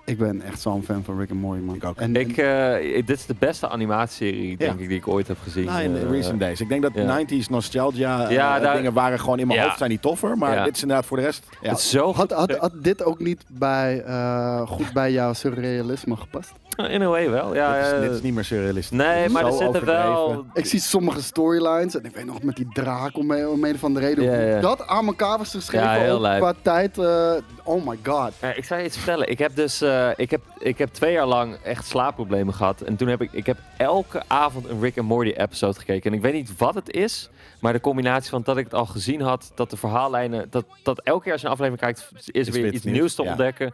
S2: Ik ben echt zo'n fan van Rick and Morty, man.
S1: Ik ook.
S2: En,
S3: Ik, eh, dit is de beste animatieserie, denk ik, die ik ooit heb gezien.
S1: Nou, in de
S3: Eh,
S1: recent days. Ik denk dat
S3: ja.
S1: 90s nostalgia eh,
S3: Ja, daar-
S1: dingen waren gewoon in mijn
S3: Ja.
S1: hoofd zijn die toffer. Maar
S3: Ja.
S1: dit is inderdaad voor de rest... Ja.
S3: Het is zo
S2: had,
S3: goed.
S2: had, had dit ook niet bij, eh, goed bij jouw surrealisme gepast?
S3: In a way wel, ja.
S1: dit, is,
S3: eh,
S1: dit is niet meer surrealistisch.
S3: nee, maar er zitten wel...
S2: Ik zie sommige storylines, en ik weet nog met die draak om, een- om een van de reden, dat aan elkaar was geschreven,
S3: Ja, heel
S2: qua tijd. eh, oh my god.
S3: Ja, ik zou je iets vertellen. Ik heb dus eh, ik heb, ik heb twee jaar lang echt slaapproblemen gehad. En toen heb ik, ik heb elke avond een Rick and Morty episode gekeken. En ik weet niet wat het is. Maar de combinatie van dat ik het al gezien had, dat de verhaallijnen, dat, dat elke keer als je een aflevering kijkt, is er weer iets
S1: nieuws,
S3: te
S1: ja.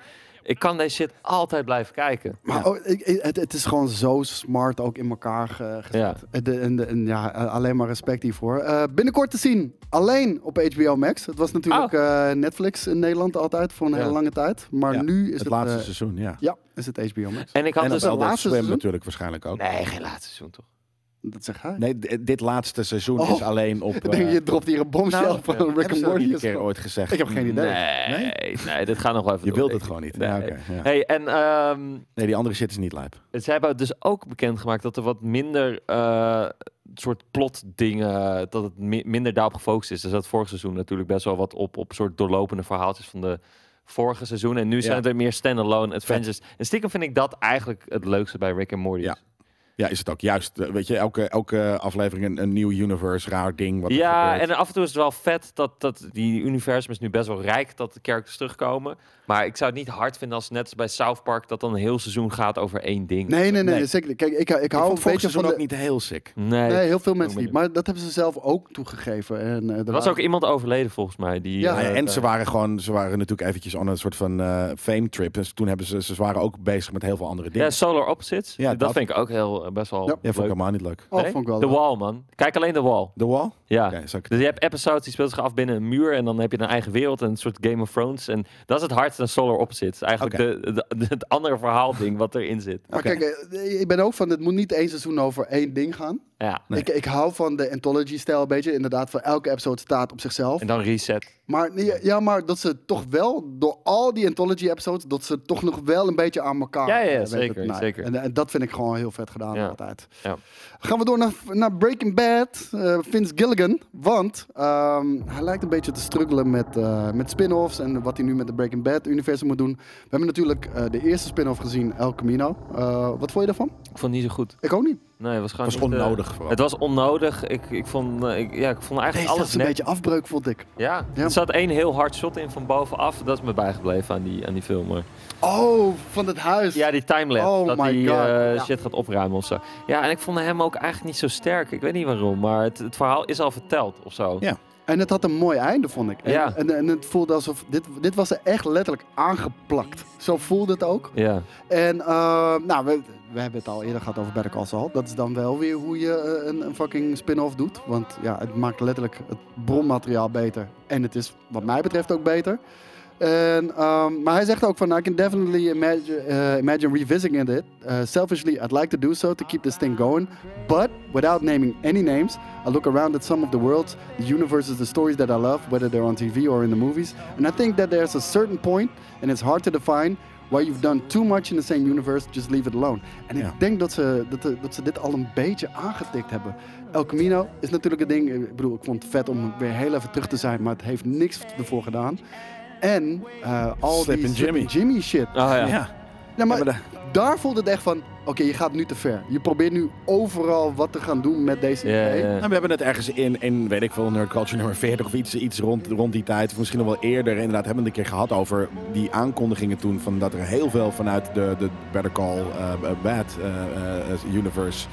S3: Ik kan deze shit altijd blijven kijken.
S2: Maar ik- het, het is gewoon zo smart ook in elkaar ge- gezet.
S3: Ja.
S2: En de- en de- en ja, eh, alleen maar respect hiervoor. Eh, binnenkort te zien, alleen op HBO Max. Het was natuurlijk eh, Netflix in Nederland altijd voor een
S3: Ja.
S2: hele lange tijd. Maar
S1: Ja,
S2: nu is
S1: het
S2: het,
S1: laatste seizoen, ja.
S2: ja, is het HBO Max.
S3: En ik had
S1: En
S3: dus...
S2: het laatste seizoen?
S1: natuurlijk waarschijnlijk ook.
S3: Nee, geen laatste seizoen toch?
S2: Dat hij.
S1: Nee, d- dit laatste seizoen
S2: Oh.
S1: is alleen op... [laughs]
S2: Ik denk,
S1: eh,
S2: je dropt hier een bombshell
S1: nou,
S2: van
S1: ja,
S2: Rick and Morty.
S1: niet een
S2: is
S1: keer ooit gezegd?
S2: Ik heb geen idee.
S3: Nee, nee, dit gaat nog wel even
S1: Je
S3: door,
S1: wilt het gewoon
S3: ik.
S1: niet. Ja,
S3: Nee.
S1: oké, ja.
S3: Hey, en ehm,
S1: Nee, die andere shit is niet lijp.
S3: ze hebben dus ook bekendgemaakt dat er wat minder eh, soort plot dingen, dat het mi- minder daarop gefocust is. Dus dat vorig seizoen natuurlijk best wel wat op, op soort doorlopende verhaaltjes van de vorige seizoen. En nu zijn
S1: Ja.
S3: het er meer standalone adventures. En stiekem vind ik dat eigenlijk het leukste bij Rick and Morty.
S1: Ja. Ja, is het ook. Juist, eh, weet je, elke, elke aflevering een, een nieuw universe, raar ding. Wat
S3: Ja, en af en toe is het wel vet dat, dat die universum is nu best wel rijk dat de characters terugkomen. Maar ik zou het niet hard vinden als net als bij South Park dat dan een heel seizoen gaat over één ding.
S2: Nee, nee, nee,
S1: Nee.
S2: zeker. Kijk, ik, ik
S1: Ik
S2: hou
S1: vond
S2: een beetje
S1: seizoen
S2: van
S1: ook
S2: de...
S1: niet heel sick.
S3: Nee.
S2: Nee, heel veel mensen
S3: Ook
S2: niet. Maar dat hebben ze zelf ook toegegeven. En, eh, er
S3: was
S2: waren-
S3: ook iemand overleden volgens mij. Die,
S2: Ja,
S1: Ja,
S3: eh,
S1: en ze
S3: daar-
S1: waren gewoon, ze waren natuurlijk eventjes on een soort van eh, fame trip. Dus toen hebben ze, ze waren ook bezig met heel veel andere dingen.
S3: Ja, Solar Opposites.
S1: Ja,
S3: dat,
S1: dat.
S3: vind ik ook heel eh, best wel
S2: Ja.
S1: Ja, vond ik
S3: leuk.
S1: helemaal niet leuk.
S2: Oh,
S3: Nee?
S2: vond ik wel
S3: The
S2: leuk.
S3: Wall, man. Kijk alleen The Wall.
S1: The Wall?
S3: Ja.
S1: Ik-
S3: Dus je hebt episodes die speelt zich af binnen een muur en dan heb je een eigen wereld en een soort Game of Thrones. En dat is het hardste aan Solar Opposites. Eigenlijk de, de, het andere verhaalding wat erin zit.
S2: Maar kijk, eh, ik ben ook van, het moet niet één seizoen over één ding gaan.
S3: Ja.
S1: Nee.
S2: Ik, ik hou van de anthology-stijl een beetje. Inderdaad, voor elke episode staat op zichzelf.
S3: En dan reset.
S2: Maar, nee, ja, maar dat ze toch wel, door al die anthology-episodes, dat ze toch nog wel een beetje aan elkaar
S3: Ja, ja, zeker, zeker.
S2: En, en dat vind ik gewoon heel vet gedaan
S3: Ja.
S2: altijd.
S3: Ja.
S2: Gaan we door naar, naar Breaking Bad, eh, Vince Gilligan. Want ehm, hij lijkt een beetje te struggelen met, eh, met spin-offs en wat hij nu met de Breaking Bad-universum moet doen. We hebben natuurlijk eh, de eerste spin-off gezien, El Camino. Eh, wat vond je daarvan?
S3: Ik vond het niet zo goed.
S2: Ik ook niet.
S3: Nee, het was gewoon
S1: Het was
S3: niet, eh,
S1: onnodig
S3: het was onnodig. Ik, ik, vond, eh, ik, ja, ik vond eigenlijk
S2: Deze
S3: alles
S2: een beetje afbreuk, vond ik.
S3: Ja,
S2: Ja.
S3: er zat één heel hard shot in van bovenaf. Dat is me bijgebleven aan die, aan die film. hoor.
S2: Oh, van het huis.
S3: Ja, die timelapse.
S2: Oh
S3: dat
S2: my God,
S3: eh,
S2: ja.
S3: shit gaat opruimen of zo. Ja, en ik vond hem ook eigenlijk niet zo sterk. Ik weet niet waarom, maar het, het verhaal is al verteld of zo.
S1: Ja.
S2: En het had een mooi einde, vond ik. En,
S3: Ja.
S2: en, en het voelde alsof... Dit, dit was er echt letterlijk aangeplakt. Zo voelde het ook.
S3: Ja.
S2: En eh, nou, we, we hebben het al eerder gehad over Better Call Saul. Dat is dan wel weer hoe je eh, een, een fucking spin-off doet. Want ja, het maakt letterlijk het bronmateriaal beter. En het is wat mij betreft ook beter. En, ehm, maar hij zegt ook van, I can definitely imagine, eh, revisiting it. Uh, selfishly, I'd like to do so to keep this thing going. But without naming any names, I look around at some of the worlds, the universes, the stories that I love, whether they're on TV or in the movies. And I think that there's a certain point, and it's hard to define, where you've done too much in the same universe, just leave it alone. En
S1: Ja.
S2: ik denk dat ze, dat, de- dat ze dit al een beetje aangetikt hebben. El Camino is natuurlijk een ding. Ik bedoel, ik vond het vet om weer heel even terug te zijn, maar het heeft niks ervoor gedaan. En eh, al
S1: Slip
S2: die
S1: Jimmy.
S2: Jimmy shit.
S3: Oh ja.
S1: Ja.
S2: Ja, maar
S1: Ja, maar
S2: daar voelde het echt van, oké, je gaat nu te ver. Je probeert nu overal wat te gaan doen met deze
S3: Ja,
S2: idee.
S3: ja.
S1: Nou, we hebben het ergens in, in, weet ik veel, Nerd Culture nummer 40 of iets, iets rond, rond die tijd. Of misschien nog wel eerder. Inderdaad, hebben we het een keer gehad over die aankondigingen toen. Van dat er heel veel vanuit de, de Better Call eh, Bad eh, eh, universe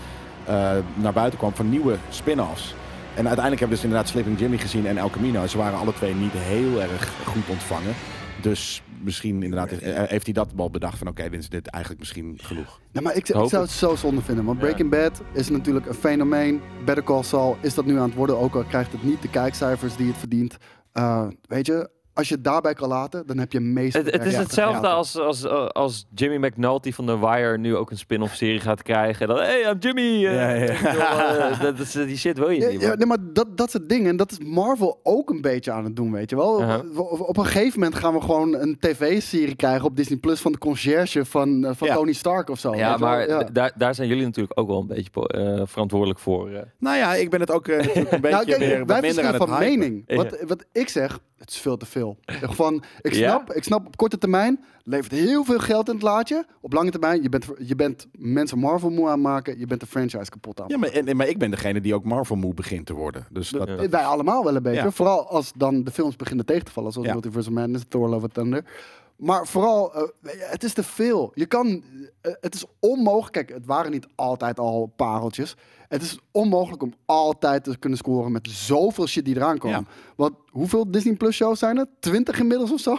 S1: eh, naar buiten kwam van nieuwe spin-offs. En uiteindelijk hebben we dus inderdaad Slipping Jimmy gezien en El Camino. Ze waren alle twee niet heel erg goed ontvangen. Dus misschien inderdaad eh, heeft hij dat wel bedacht van oké, dit is dit eigenlijk misschien genoeg.
S2: Ja, maar ik, zou het zo zonde vinden. Want
S3: Ja.
S2: Breaking Bad is natuurlijk een fenomeen. Better Call Saul is dat nu aan het worden. Ook al krijgt het niet de kijkcijfers die het verdient. Uh, weet je, als je het daarbij kan laten, dan heb je meestal...
S3: Het, het is hetzelfde als, als, als Jimmy McNulty van The Wire nu ook een spin-off serie gaat krijgen. En dan, hey, I'm Jimmy. eh,
S1: Ja, ja.
S3: eh, [laughs] dat, dat, die shit wil je
S2: Ja,
S3: niet.
S2: ja, nee, maar dat, dat soort dingen, en dat is Marvel ook een beetje aan het doen, weet je wel.
S3: Uh-huh.
S2: op, op een gegeven moment gaan we gewoon een tv-serie krijgen op Disney Plus van de conciërge van, eh, van
S1: Ja.
S2: Tony Stark of zo.
S3: Ja, maar daar, daar zijn jullie natuurlijk ook wel een beetje verantwoordelijk voor.
S1: Nou ja, ik ben het ook natuurlijk een [laughs] beetje
S2: Nou, kijk,
S1: wat
S2: wij
S1: minder aan
S2: verschillen
S1: het
S2: van
S1: hypen.
S2: mening. Wat, wat ik zeg, het is veel te veel. [laughs] Van, ik,
S3: Ja?
S2: snap, ik snap op korte termijn, levert heel veel geld in het laadje. Op lange termijn, je bent, je bent mensen Marvel moe aan het maken. Je bent de franchise kapot aan.
S1: Ja, maar, en, maar ik ben degene die ook Marvel moe begint te worden. Dus dat,
S3: Ja.
S1: dat-
S2: Wij allemaal wel een beetje.
S1: Ja.
S2: Vooral als dan de films beginnen tegen te vallen. Zoals
S1: Ja.
S2: Multiverse of Madness, Thor, Love and Thunder. Maar vooral, eh, het is te veel. Je kan, eh, het is onmogelijk. Kijk, het waren niet altijd al pareltjes. Het is onmogelijk om altijd te kunnen scoren met zoveel shit die eraan komen.
S1: Ja.
S2: Want hoeveel Disney Plus shows zijn er? 20 inmiddels of zo?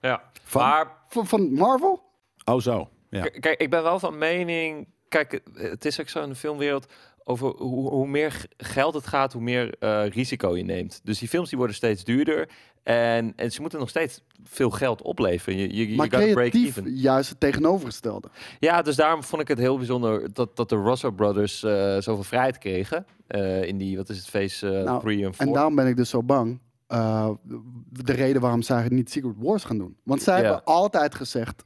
S3: Ja.
S1: Van?
S3: Maar
S2: Van, van Marvel?
S1: Oh, zo. Ja.
S3: Kijk, ik ben wel van mening. Kijk, het is ook zo in de filmwereld. Over hoe, hoe meer geld het gaat, hoe meer eh, risico je neemt. Dus die films die worden steeds duurder. En, en ze moeten nog steeds veel geld opleveren. Je, je, je
S2: Maar
S3: break even.
S2: juist het tegenovergestelde.
S3: Ja, dus daarom vond ik het heel bijzonder dat, dat de Russo Brothers eh, zoveel vrijheid kregen. eh, in die, wat is het, phase eh,
S2: Nou,
S3: 3 en 4.
S2: En daarom ben ik dus zo bang. de reden waarom zij niet Secret Wars gaan doen. Want zij hebben altijd gezegd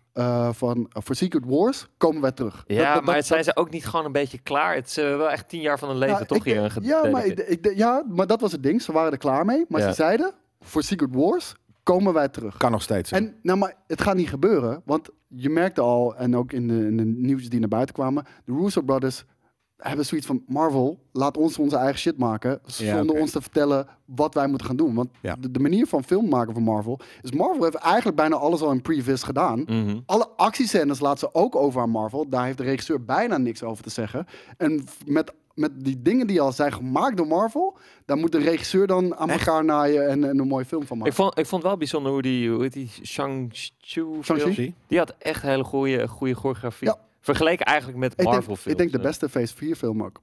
S2: van voor Secret Wars komen wij terug.
S3: ja,
S2: Dat- dat-
S3: maar
S2: dat-
S3: zijn ze ook niet gewoon een beetje klaar? Het is wel echt tien jaar van hun leven,
S2: Nou,
S3: toch?
S2: ik-
S3: hier
S2: ja, maar ik, ik, ja, maar dat was het ding. Ze waren er klaar mee. Maar
S3: Ja.
S2: ze zeiden voor Secret Wars komen wij terug.
S1: Kan nog steeds.
S2: En nou, maar het gaat niet gebeuren, want je merkte al, en ook in de, in de nieuws die naar buiten kwamen, de Russo Brothers hebben zoiets van Marvel, laat ons onze eigen shit maken,
S1: Ja,
S2: zonder ons te vertellen wat wij moeten gaan doen. Want
S1: Ja.
S2: de, de manier van film maken van Marvel is Marvel heeft eigenlijk bijna alles al in previs gedaan.
S3: Mhm.
S2: Alle actiescènes laat ze ook over aan Marvel. Daar heeft de regisseur bijna niks over te zeggen. En met, met die dingen die al zijn gemaakt door Marvel, daar moet de regisseur dan aan elkaar naaien en, en een mooie film van maken.
S3: Ik vond, ik vond wel bijzonder hoe die, hoe heet die Shang-Chi? Die had echt hele goede, goede choreografie.
S2: Ja.
S3: Vergeleken eigenlijk met
S2: ik, denk,
S3: Marvel films.
S2: ik denk de beste Phase 4 film ook.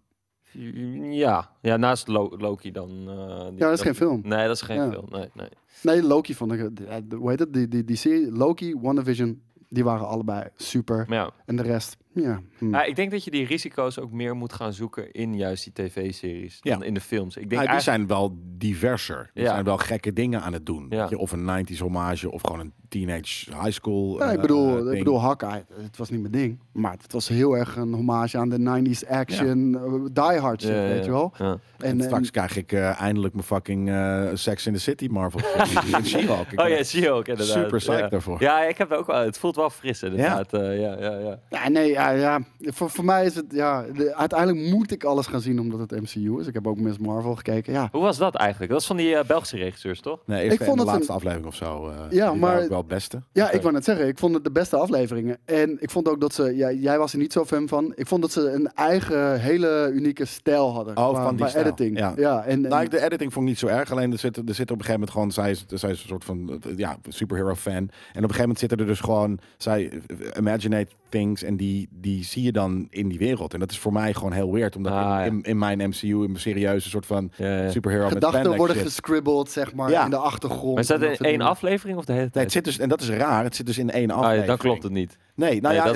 S3: Ja, ja naast Lo- Loki dan. eh, die-
S2: Ja, dat is geen film.
S3: Nee, dat is geen
S2: Ja.
S3: film. Nee, nee.
S2: Nee, Loki vond ik. eh, de- Hoe heet het? Die, die, die serie, Loki, WandaVision, die waren allebei super.
S3: Ja.
S2: En de rest, ja. hm.
S3: Ja, ik denk dat je die risico's ook meer moet gaan zoeken in juist die tv-series
S1: Ja.
S3: dan in de films. Ik denk
S1: Ja, die
S3: eigenlijk-
S1: zijn wel diverser. Die
S3: Ja.
S1: zijn wel gekke dingen aan het doen.
S3: Ja.
S1: Of een 90s hommage of gewoon een teenage high school.
S2: Ja, ik
S1: eh,
S2: bedoel, ik bedoel Hawkeye, het was niet mijn ding. Maar het was heel erg een hommage aan de 90s action, eh, die hard shit,
S3: Ja, ja,
S2: weet je wel.
S3: ja.
S1: En,
S2: En,
S1: straks
S2: en-
S1: krijg ik eh, eindelijk mijn fucking Sex in the City Marvel. [laughs] in She-Hulk.
S3: Oh ja,
S1: echt
S3: zie je ook inderdaad.
S1: Super psyched
S3: ja.
S1: daarvoor.
S3: Ja, ik heb ook wel. Het voelt wel fris inderdaad. Ja, ja, ja, ja.
S2: ja, nee, ja, ja. Voor, voor mij is het, ja, de- uiteindelijk moet ik alles gaan zien omdat het MCU is. Ik heb ook Miss Marvel gekeken, ja.
S3: Hoe was dat eigenlijk? Dat is van die eh, Belgische regisseurs, toch?
S1: Nee,
S2: Ik vond
S1: de
S2: het
S1: laatste
S2: een-
S1: aflevering of zo. eh,
S2: Ja,
S1: die
S2: maar-
S1: waren ook wel het beste.
S2: Ja, ik wou net zeggen, ik vond het de beste afleveringen. En ik vond ook dat ze, ja, jij was er niet zo fan van. Ik vond dat ze een eigen, hele unieke stijl hadden.
S1: Oh,
S2: qua,
S1: van die
S2: qua
S1: stijl,
S2: editing.
S1: ja.
S2: ja en, en-
S1: Nou, ik- de editing vond ik niet zo erg. Alleen er zit, er zit op een gegeven moment gewoon... Zij is, zij is een soort van ja, superhero fan. En op een gegeven moment zitten er dus gewoon... Zij eh, imaginate things en die, die zie je dan in die wereld. En dat is voor mij gewoon heel weird. Omdat
S3: Ah,
S1: in,
S3: ja.
S1: in, in mijn MCU, in mijn serieuze soort van
S3: Ja, ja.
S1: superhero
S2: gedachten worden
S1: shit.
S2: gescribbeld, zeg maar,
S1: Ja.
S2: in de achtergrond.
S3: Maar is dat in één aflevering of de hele
S1: Nee,
S3: tijd?
S1: het zit dus, en dat is raar. Het zit dus in één
S3: Ah,
S1: aflevering.
S3: ja, dan klopt het niet.
S1: Nee, nou
S3: Nee,
S1: ja,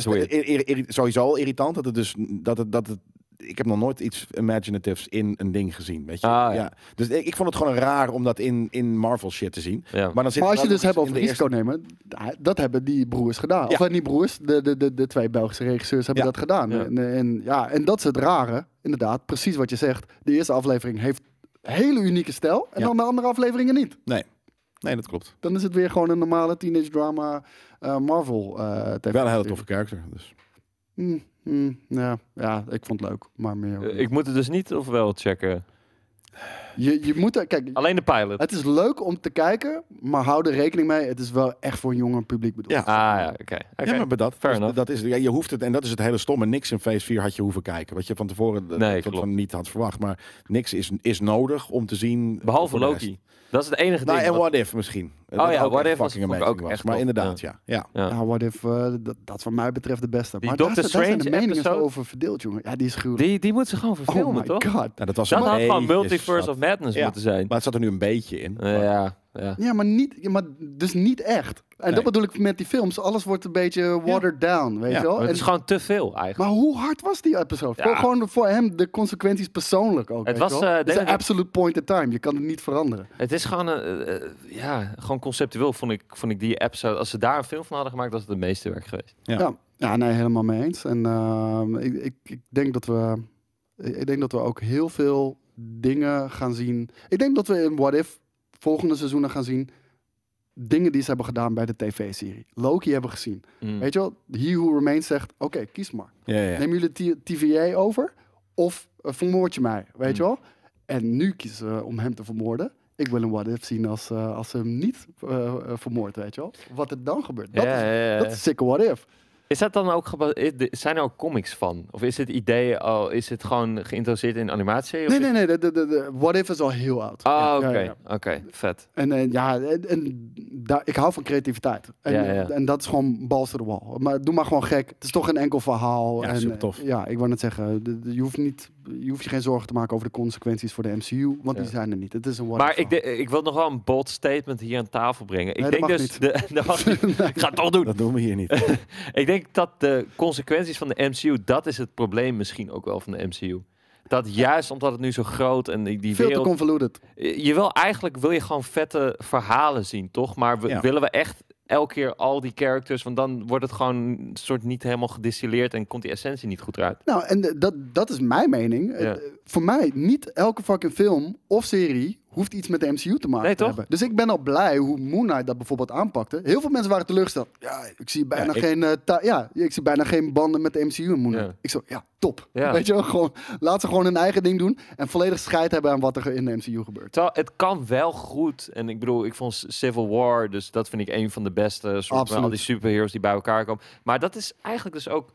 S3: is
S1: sowieso al irritant dat het dus dat het dat het. Ik heb nog nooit iets imaginatives in een ding gezien, weet je.
S3: Ah, ja.
S1: Dus ik, ik vond het gewoon raar om dat in, in Marvel shit te zien.
S3: Ja.
S1: Maar, dan zit
S2: Maar als je dus hebt over risico nemen, dat hebben die broers gedaan.
S1: Ja.
S2: Of eh, niet broers, de, de, de, de twee Belgische regisseurs hebben
S1: Ja.
S2: dat gedaan.
S3: Ja.
S2: En, en, ja, en dat is het rare, inderdaad, precies wat je zegt. De eerste aflevering heeft hele unieke stijl en
S1: Ja.
S2: dan de andere afleveringen niet.
S1: Nee, nee, dat klopt.
S2: Dan is het weer gewoon een normale teenage drama eh, Marvel eh TV.
S1: Wel een hele toffe karakter. Dus.
S2: Mm, mm, ja, ja, ik vond het leuk, maar meer.
S3: Eh, ik moet het dus niet of wel checken.
S2: je, je moet er, kijk,
S3: Alleen de pilot.
S2: het is leuk om te kijken, maar hou er rekening mee, het is wel echt voor een jonger publiek bedoeld.
S1: Ja.
S3: Ah ja, oké. Oké.
S1: Ja, maar dat, dus dat is, ja, je hoeft het, en dat is het hele stomme. Niks in Phase 4 had je hoeven kijken. Wat je van tevoren
S3: Nee, klopt.
S1: van niet had verwacht. Maar niks is, is nodig om te zien.
S3: Behalve. Loki. Dat is het enige
S1: Nou,
S3: ding.
S1: en
S3: wat-
S1: What If misschien.
S3: Oh
S1: Dat
S3: ja,
S1: ook
S3: What If was-
S1: amazing
S3: ook
S1: was.
S3: echt
S1: Maar inderdaad, ja. ja.
S3: Ja.
S2: Ja, what if, eh, dat, dat wat mij betreft de beste.
S3: Die
S2: maar
S3: Doctor
S2: daar, zijn- daar zijn de meningen zo
S3: episode?
S2: over verdeeld, jongen. Ja, die is gruwelijk.
S3: Die, die moet ze gewoon
S2: oh
S3: verfilmen,
S2: my
S3: toch?
S2: god.
S1: Nou, dat was
S3: Dat
S1: een
S3: had gewoon Multiverse of Madness
S1: Ja.
S3: moeten zijn.
S1: Maar het zat er nu een beetje in.
S3: Ja, ja.
S2: Ja, maar, niet, maar dus niet echt. En
S1: Nee.
S2: dat bedoel ik met die films. Alles wordt een beetje watered down, weet
S1: Ja,
S2: je wel.
S3: Het
S2: En-
S3: is gewoon te veel eigenlijk.
S2: maar hoe hard was die episode?
S3: Ja.
S2: Voor, gewoon voor hem de consequenties persoonlijk ook.
S3: Het
S2: weet
S3: was, eh,
S2: een absolute point in time. Je kan het niet veranderen.
S3: Het is gewoon, eh, ja, gewoon conceptueel vond ik, vond ik die episode... Als ze daar een film van hadden gemaakt, was het het meeste werk geweest.
S1: Ja.
S2: Ja, ja, nee, helemaal mee eens. En ehm, ik, ik, ik denk dat we, ik denk dat we ook heel veel dingen gaan zien. Ik denk dat we in What If volgende seizoenen gaan zien dingen die ze hebben gedaan bij de tv-serie. Loki hebben we gezien.
S3: Mm.
S2: Weet je wel? He Who Remains zegt, oké, kies maar.
S1: Ja, ja.
S2: Neem jullie TVA over of eh, vermoord je mij, weet je
S3: Hmm.
S2: wel? En nu kiezen ze om hem te vermoorden. Ik wil een What If zien als, eh, als ze hem niet eh, vermoord, weet je wel? Wat er dan gebeurt. Dat,
S3: Ja,
S2: is,
S3: ja, ja.
S2: dat is sick What If.
S3: Is dat dan ook zijn er ook comics van? Of is het idee al is het gewoon geïntroduceerd in een animatieserie? of
S2: Nee, nee, nee. De, de, de, de What If is al heel oud.
S3: Oh,
S2: Ja,
S3: oké.
S2: ja, ja.
S3: Oké, vet.
S2: En, en ja, en, en daar, ik hou van creativiteit. En,
S3: Ja, ja.
S2: en dat is gewoon balls to the wall. Maar doe maar gewoon gek. Het is toch een enkel verhaal.
S1: Ja,
S2: en,
S1: supertof.
S2: eh, Ja, ik wou net zeggen, de- de- je, hoeft niet, je hoeft je geen zorgen te maken over de consequenties voor de MCU, want die zijn er niet. Het is een
S3: Maar ik, de- ik wil nog wel een bold statement hier aan tafel brengen. Ik
S2: Nee, dat
S3: denk
S2: mag
S3: dus...
S2: niet.
S3: De, [laughs] dat mag niet. [laughs] Ik ga het toch doen.
S1: Dat doen we hier niet. [laughs]
S3: Ik denk dat de consequenties van de MCU, dat is het probleem misschien ook wel van de MCU. Dat juist omdat het nu zo groot en die, die
S2: Veel te convoluted.
S3: Je wil eigenlijk, wil je gewoon vette verhalen zien, toch? Maar we,
S1: Ja.
S3: willen we echt elke keer al die characters, want dan wordt het gewoon een soort niet helemaal gedistilleerd en komt die essentie niet goed eruit.
S2: Nou, en de- dat, dat is mijn mening.
S3: Ja.
S2: Eh, Voor mij, niet elke fucking film of serie hoeft iets met de MCU te maken
S3: Nee,
S2: te hebben. Dus ik ben al blij hoe Moon Knight dat bijvoorbeeld aanpakte. Heel veel mensen waren teleurgesteld. Ja, ik zie bijna,
S1: Ja, ik-
S2: geen, eh, ja, ik zie bijna geen banden met de MCU in Moon Knight.
S3: Ja.
S2: Ik zo, ja, top.
S3: Ja.
S2: Weet je wel, gewoon, laat ze gewoon hun eigen ding doen. En volledig scheid hebben aan wat er in de MCU gebeurt.
S3: Terwijl het kan wel goed. En ik bedoel, ik vond Civil War, dus dat vind ik een van de beste soort van al die superheroes die bij elkaar komen. Maar dat is eigenlijk dus ook.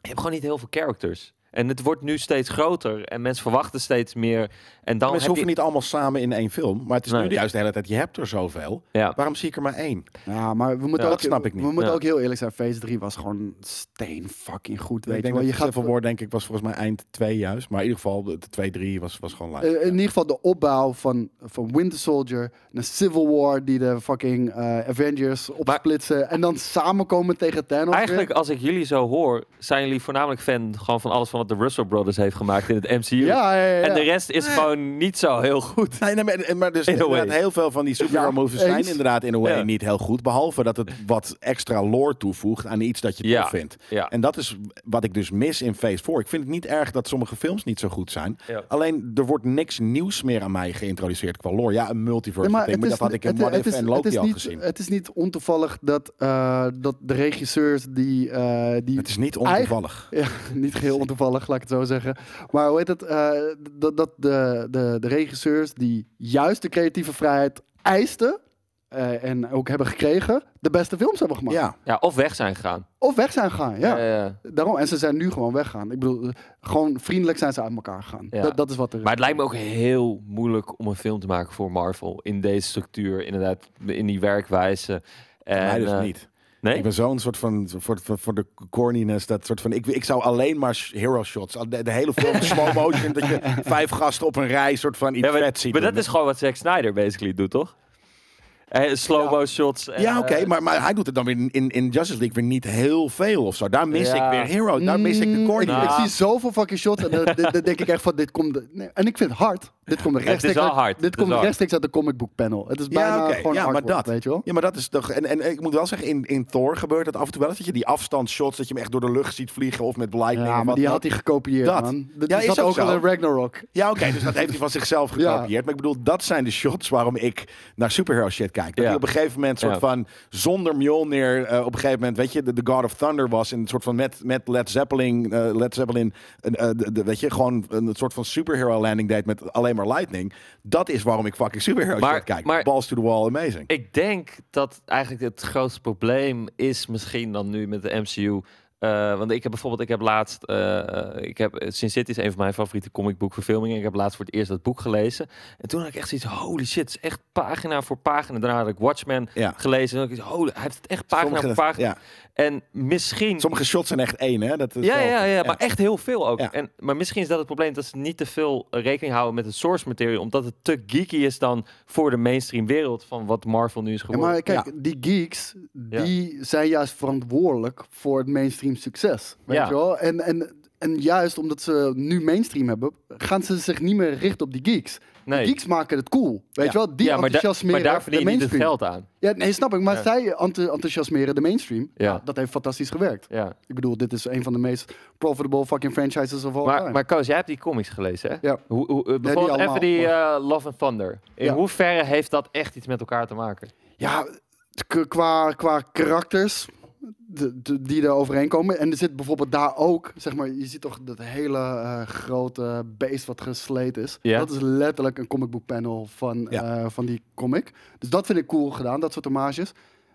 S3: Je hebt gewoon niet heel veel characters. En het wordt nu steeds groter en mensen verwachten steeds meer. En dan
S1: Mensen
S3: heb
S1: hoeven
S3: je,
S1: niet allemaal samen in één film. Maar het is
S3: Nee.
S1: nu juist de hele tijd, je hebt er zoveel.
S3: ja.
S1: Waarom zie ik er maar één?
S2: Ja, maar we moeten,
S1: Ja,
S2: ook,
S1: dat snap ik niet.
S2: We moeten
S3: Ja.
S2: ook heel eerlijk zijn. Phase 3 was gewoon steen fucking goed. Weet
S1: ik
S2: je
S1: denk
S2: wel.
S1: dat
S2: Je gaat
S1: Civil War denk ik was volgens mij eind 2 juist. Maar in ieder geval, de 2, 3 was, was gewoon live.
S2: Eh, in ieder geval de opbouw van, van Winter Soldier naar Civil War, die de fucking eh, Avengers opsplitsen en dan samenkomen tegen Thanos.
S3: Eigenlijk,
S2: weer.
S3: als ik jullie zo hoor, zijn jullie voornamelijk fan gewoon van alles van wat de Russell Brothers heeft gemaakt in het MCU.
S2: Ja, ja, ja.
S3: En de rest is gewoon niet zo heel goed.
S1: Nee, nee, maar, maar dus [laughs] inderdaad, heel veel van die superhero
S2: Ja,
S1: movies zijn inderdaad in a way
S3: Ja.
S1: niet heel goed. Behalve dat het wat extra lore toevoegt aan iets dat je
S3: Ja.
S1: tof vindt.
S3: Ja.
S1: En dat is wat ik dus mis in Phase 4. Ik vind het niet erg dat sommige films niet zo goed zijn.
S3: Ja.
S1: Alleen, er wordt niks nieuws meer aan mij geïntroduceerd qua lore. Ja, een multiverse
S2: Nee,
S1: ding, maar dat had ik in What
S2: het
S1: If
S2: is-
S1: en
S2: het
S1: Loki
S2: is
S1: al
S2: niet,
S1: gezien.
S2: Het is niet ontoevallig dat, eh, dat de regisseurs die, eh, die
S1: Het is niet ontoevallig. [laughs]
S2: Ja, niet geheel ontoevallig, laat ik het zo zeggen. Maar hoe heet het? eh, dat dat de, de, de regisseurs die juist de creatieve vrijheid eisten eh, en ook hebben gekregen, de beste films hebben gemaakt.
S1: Ja,
S3: Ja, of weg zijn gegaan.
S2: Of weg zijn gegaan, ja.
S3: Ja, ja.
S2: Daarom, en ze zijn nu gewoon weggegaan. Ik bedoel, gewoon vriendelijk zijn ze uit elkaar gegaan.
S3: Ja.
S2: Dat, dat is wat er
S3: Maar het lijkt me ook heel moeilijk om een film te maken voor Marvel. In deze structuur, inderdaad, in die werkwijze. En,
S1: mij dus
S3: eh,
S1: niet.
S3: Nee?
S1: Ik ben zo'n soort van, voor, voor, voor de corniness, dat soort van, ik, ik zou alleen maar hero shots, de, de hele film slow motion, dat je [laughs] vijf gasten op een rij, soort van iets
S3: Ja, maar,
S1: vet ziet
S3: maar dat is gewoon wat Zack Snyder basically doet, toch? Eh, Slow-mo shots. en,
S1: Ja, oké,
S3: eh,
S1: maar, maar hij doet het dan weer in, in, Justice League weer niet heel veel of zo. Daar mis
S3: Ja.
S1: ik weer hero, daar mis ik de
S2: Mm,
S1: corny.
S2: ik, ik zie zoveel fucking shots en dan denk ik echt van, dit komt... Nee, en ik vind het hard. Dit komt [laughs] rechtstreeks,
S3: hard,
S2: dit komt rechtstreeks uit de comic book panel. Het is
S1: Ja,
S2: bijna
S1: oké.
S2: gewoon
S1: Ja, maar
S2: artwork,
S1: dat.
S2: weet je wel?
S1: Ja, maar dat is toch. En, en ik moet wel zeggen, in, in Thor gebeurt het af en toe wel eens dat je die afstandsshots, dat je hem echt door de lucht ziet vliegen of met lightning.
S2: Ja,
S1: of
S2: maar
S1: wat
S2: die had hij gekopieerd,
S1: Dat.
S2: man. Dat
S1: Ja,
S2: is dat
S1: ook
S2: al in Ragnarok.
S1: Ja, oké, dus [laughs] dat heeft hij van zichzelf
S2: Ja.
S1: gekopieerd. Maar ik bedoel, dat zijn de shots waarom ik naar superhero shit kijk. Dat
S3: Ja.
S1: hij op een gegeven moment soort
S3: Ja.
S1: van zonder Mjolnir uh, op een gegeven moment, weet je, de, de God of Thunder was in een soort van met, met Led Zeppelin, eh, Led Zeppelin, eh, de, de- weet je, gewoon een soort van superhero landing deed met alleen maar lightning. Dat is waarom ik fucking superhero
S3: Maar-
S1: kijk.
S3: maar-
S1: Balls to the wall, amazing.
S3: Ik denk dat eigenlijk het grootste probleem is misschien dan nu met de MCU. Eh, want ik heb bijvoorbeeld, ik heb laatst, eh, ik heb Sin City is een van mijn favoriete comicboekverfilmingen. Ik heb laatst voor het eerst dat boek gelezen. En toen had ik echt zoiets, holy shit, het is echt pagina voor pagina. Daarna had ik Watchmen
S1: Ja.
S3: gelezen. En ik, holy, hij heeft het echt pagina
S1: Sommige,
S3: voor pagina.
S1: ja.
S3: En misschien...
S1: Sommige shots zijn echt één, hè? Dat is
S3: Ja,
S1: wel-
S3: ja, ja, maar echt heel veel ook.
S1: Ja.
S3: En, maar misschien is dat het probleem dat ze niet te veel eh, rekening houden met het source material, omdat het te geeky is dan voor de mainstream wereld van wat Marvel nu is
S2: Ja,
S3: geworden.
S2: maar kijk, die geeks,
S3: Ja.
S2: die zijn juist verantwoordelijk voor het mainstream succes. Weet
S3: Ja.
S2: je wel? En, en, en juist omdat ze nu mainstream hebben, gaan ze zich niet meer richten op die geeks.
S3: nee.
S2: Geeks maken het cool. Weet
S1: Ja.
S2: je wel? Die
S3: ja, maar, da-
S2: enthousiasmeren
S3: maar daar verdien
S2: de
S3: je niet het geld aan.
S2: Ja, nee, snap ik. Maar
S3: Ja.
S2: zij enth- enthousiasmeren de mainstream.
S3: Ja.
S2: Dat heeft fantastisch gewerkt.
S3: Ja.
S2: Ik bedoel, dit is een van de meest profitable fucking franchises of all
S3: Maar,
S2: time.
S3: maar Koos, jij hebt die comics gelezen, hè?
S2: Ja.
S3: Hoe, hoe, eh, bijvoorbeeld
S2: allemaal,
S3: even die eh, Love and Thunder. In hoeverre heeft dat echt iets met elkaar te maken?
S2: Ja, qua, qua karakters de, de- die er overheen komen. En er zit bijvoorbeeld daar ook, zeg maar, je ziet toch dat hele eh, grote beest wat gesleten is. Dat is letterlijk een comic book panel van,
S1: Ja.
S2: eh, van die comic. Dus dat vind ik cool gedaan, dat soort hommages.